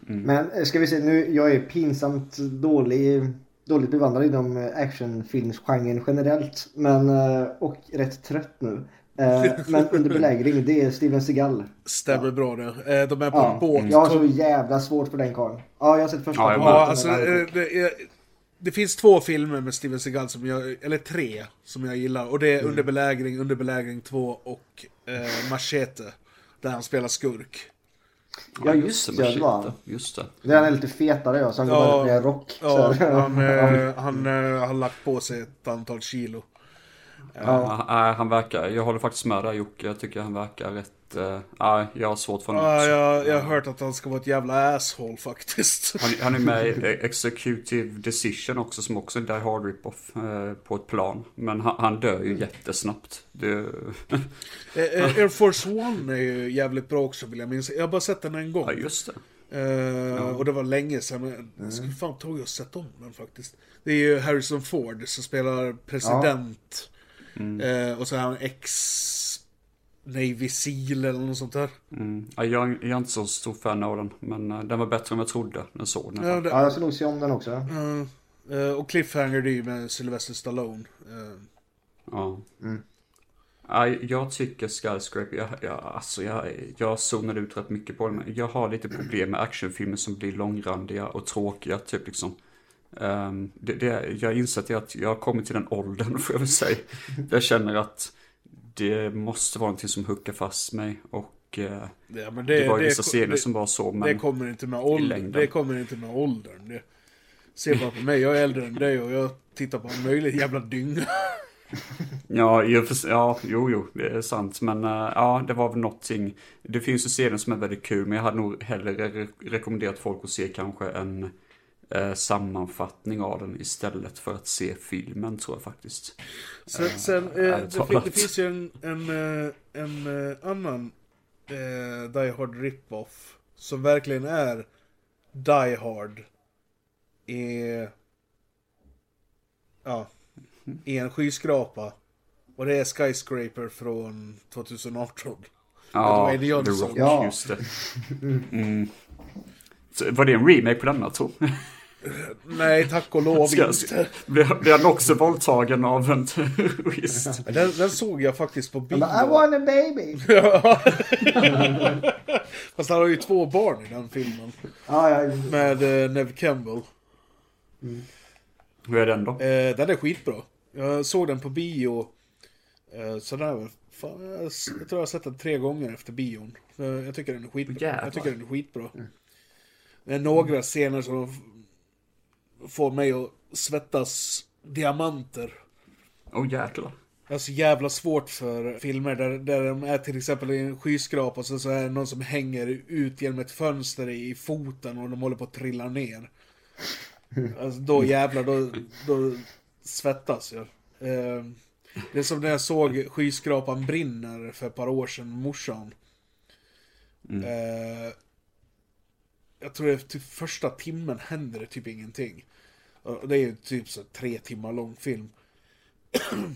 Men eh, ska vi se, nu, jag är pinsamt dålig, dåligt bevandrad inom eh, actionfilmsgenren generellt. Men, eh, och rätt trött nu. Eh, Men under belägring, det är Steven Seagal. Stämmer bra det. Eh, De är på Ja, en båt. jag har så jävla svårt för den karln. Ja, jag har sett första Ja. Ja, alltså, det, är, det finns två filmer med Steven Seagal som jag, eller tre, som jag gillar. Och det är Under belägring, Under belägring 2 och eh, Machete. Där han spelar skurk. Ja, just det, det var han. Just det. Det är lite fetare ja, så han går Ja, med rock. så Ja, han, eh, [LAUGHS] han eh, har lagt på sig ett antal kilo. Ja. nej, han verkar, jag håller faktiskt med där Jocke, jag tycker han verkar rätt, uh, jag har svåt för honom Ja, också. jag, jag har hört att han ska vara ett jävla asshole faktiskt. Han, han är med i [LAUGHS] Executive Decision också som också är Die Hard Rip-Off eh, på ett plan. Men han, han dör ju jättesnabbt. Det, [LAUGHS] Eh, Air Force One är ju jävligt bra också vill jag minnas. Jag har bara sett den en gång. ja just det. Eh, Och det var länge sedan. Men jag skulle fan tagit och sett om den faktiskt. Det är ju Harrison Ford som spelar president. Eh, och så är han ex Navy Seal eller något sånt där. Mm. Ja, jag, jag är inte så stor fan av den, men eh, den var bättre än jag trodde när jag såg den. Ja, det, Ja, jag ska nog se om den också. eh, och Cliffhanger det är ju med Sylvester Stallone. Eh, Ja. Ja, jag tycker Skyscraper, jag, jag, alltså jag, jag zonade ut rätt mycket på den. Jag har lite problem med actionfilmer som blir långrandiga och tråkiga, typ liksom. Um, det, det, jag har insett att jag har kommit till den åldern, [LAUGHS] får jag väl säga. Jag känner att det måste vara någonting som huckar fast mig och eh, ja, men det, var ju vissa det- scener det- som var så, men... Det kommer inte med åldern. Det kommer inte med åldern. Det, se bara på mig, jag är äldre än dig och jag tittar på en möjlig jävla dynga. [LAUGHS] Ja, sig- ja, jo, jo, det är sant. Men eh, ja, det var väl någonting. Det finns ju scener som är väldigt kul, men jag hade nog hellre re rekommenderat folk att se kanske en eh, sammanfattning av den istället för att se filmen, tror jag faktiskt. Sen, sen eh, det, det finns ju en, en, eh, en eh, annan eh, Die Hard rip-off som verkligen är Die Hard i, ja, i en skyskrapa. Och det är Skyscraper från 2018. Ja, The. Rock, Ja. just det. Mm. Så, var det en remake på denna, tror jag? Nej, tack och lov Ska, inte. blir blir han också våldtagen av en [LAUGHS] terrorist? Den, den såg jag faktiskt på bio. I want a baby! [LAUGHS] Fast han har ju två barn i den filmen. Ja, ja, Med eh, Nev Campbell. Hur är den då? Eh, den är skitbra. Jag såg den på bio. Eh, sådär, fan, jag, jag tror jag har sett den tre gånger efter bion. Så jag tycker den är skitbra. Jävlar. Jag tycker den är skitbra. Det är några scener som får mig att svettas diamanter. Åh oh, jäklar. Jag har så jävla svårt för filmer där, där de är till exempel i en skyskrapa och så, så är det någon som hänger ut genom ett fönster i foten och de håller på att trilla ner. Alltså, då jävlar, då, då svettas jag. Eh, det är som när jag såg skyskrapan brinner för ett par år sedan, morsan. Eh, jag tror det typ första timmen händer det typ ingenting. Och det är ju typ så tre timmar lång film. [CLEARS THROAT]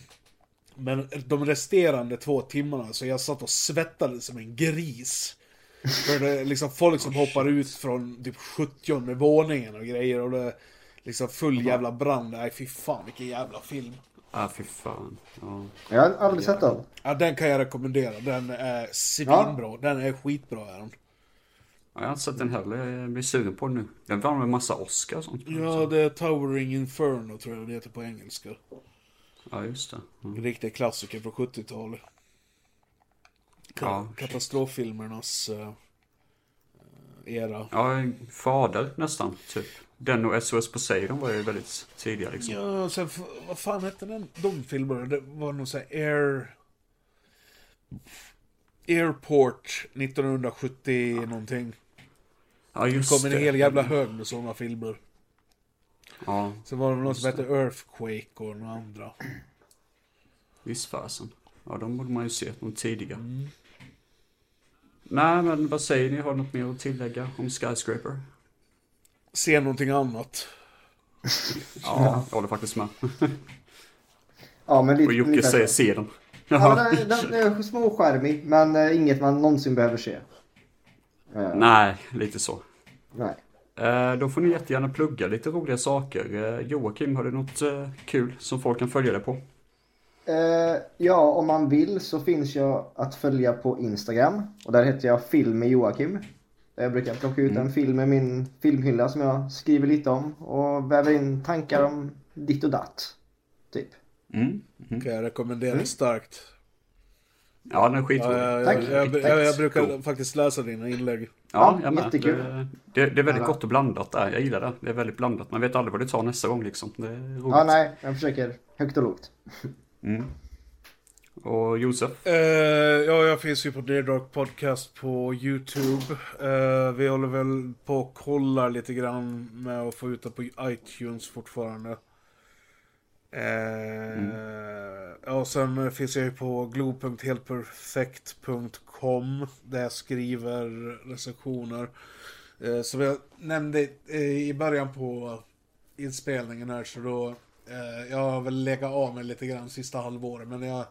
Men de resterande två timmarna så jag satt och svettades som en gris. För det är liksom folk som hoppar ut från typ 70 våningen och grejer och det är liksom full jävla brand. Nej fy fan vilken jävla film. Ah, fy fan. Ja. Jag har aldrig sett den. Ja den kan jag rekommendera. Den är svinbra. Den är skitbra är den. Ja, Jag har inte sett den heller, jag blir sugen på den nu. Den vann med massa Oscar och sånt. Ja det är Towering Inferno tror jag det heter på engelska. Ja, just det. Mm. Riktig klassiker från 70-talet. Ja. Katastroffilmernas eh, era. Ja, fader nästan, typ. Den och SOS Poseidon var ju väldigt tidiga liksom. Ja, sen f- vad fan hette den? De filmerna? Det var nog såhär Air... Airport 1970 någonting. Ja, Det just kom en det. hel jävla hög med sådana filmer. Ja, Sen var det någon som hette Earthquake och några andra. visst fasen. Ja, de borde man ju se, de tidiga. Mm. Nej, men vad säger ni? Har något mer att tillägga om Skyscraper? Se någonting annat. [LAUGHS] Ja, jag håller faktiskt med. [LAUGHS] Ja, men lite, Och Jocke säger se den. Ja, den, den är småskärmig, men eh, inget man någonsin behöver se. Eh, Nej, lite så. nej. Eh, Då får ni jättegärna plugga lite roliga saker. Eh, Joakim, har du något eh, kul som folk kan följa dig på? Eh, ja, om man vill så finns jag att följa på Instagram. Och där heter jag Film med Joakim. Där jag brukar plocka ut en film med min filmhylla som jag skriver lite om. Och väver in tankar om ditt och datt. Typ. Mm. Kan jag rekommendera starkt. Ja, den är skitrolig. Ja, jag, Tack. jag, jag, jag, jag brukar faktiskt läsa dina inlägg. Ja, Ja, jag med. jättekul. Det, det, är väldigt gott och blandat där. Jag gillar det. Det är väldigt blandat. Man vet aldrig vad det tar nästa gång liksom. Det är roligt. Ja, nej, jag försöker högt och lågt. Mm. Och Josef? Eh, ja, jag finns ju på Dark Podcast på YouTube. Eh, vi håller väl på och kollar lite grann med att få ut det på iTunes fortfarande. Mm. Och sen finns jag ju på glo.heltperfekt.com där jag skriver recensioner. Eh, som jag nämnde eh, i början på inspelningen här så då jag har väl legat av mig lite grann sista halvåret men jag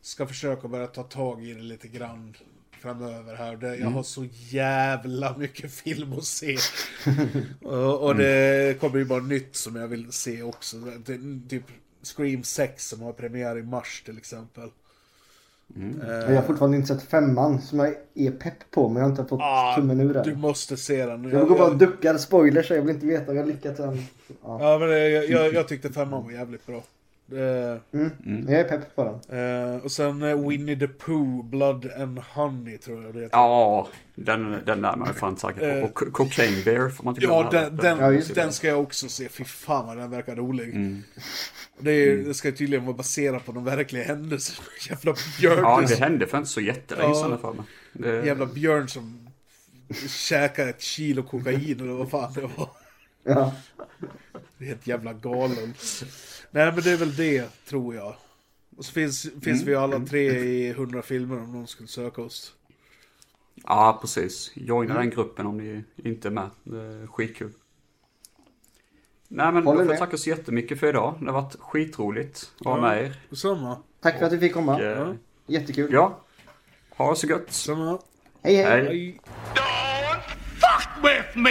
ska försöka börja ta tag i det lite grann framöver här. Det, jag har så jävla mycket film att se. [LAUGHS] och, och det kommer ju bara nytt som jag vill se också. Det, typ Scream 6 som har premiär i mars till exempel. Eh, Jag har fortfarande inte sett femman som jag är pepp på men jag har inte fått ah, tummen ur Du den. måste se den. Jag går bara och duckar spoilers så jag vill inte veta om jag lyckats än. Ja. Ja, men jag, jag, jag tyckte femman var jävligt bra. Det, Mm. Jag är pepp på den. eh, och sen eh, Winnie the Pooh, Blood and Honey tror jag det heter. Ja, den, den där man är fan säker på. Och Co- Cocaine Bear får man inte Ja, den, den, Ja, den, ska jag också se. Fy fan vad den verkar rolig. Mm. Det, är, det ska tydligen vara baserat på de verkliga händelserna. [LAUGHS] Jävla björn. Ja, det hände för inte så jättelänge Ja. sedan för mig. Det, Jävla björn som käkar ett kilo kokain eller vad fan det var. Ja. Det är helt jävla galen. Nej men det är väl det, tror jag. Och så finns, finns vi alla tre i 100 filmer om någon skulle söka oss. Ja, precis. Joina den gruppen om ni inte är med. Är skitkul. Nej, men då Håller får jag tacka så jättemycket för idag. Det har varit skitroligt att Ja. med er. Samma. Tack för att du fick komma. Eh, Jättekul. Ja, ha det så gött. Samma. Hej hej. Hej. Hej. Don't fuck with me!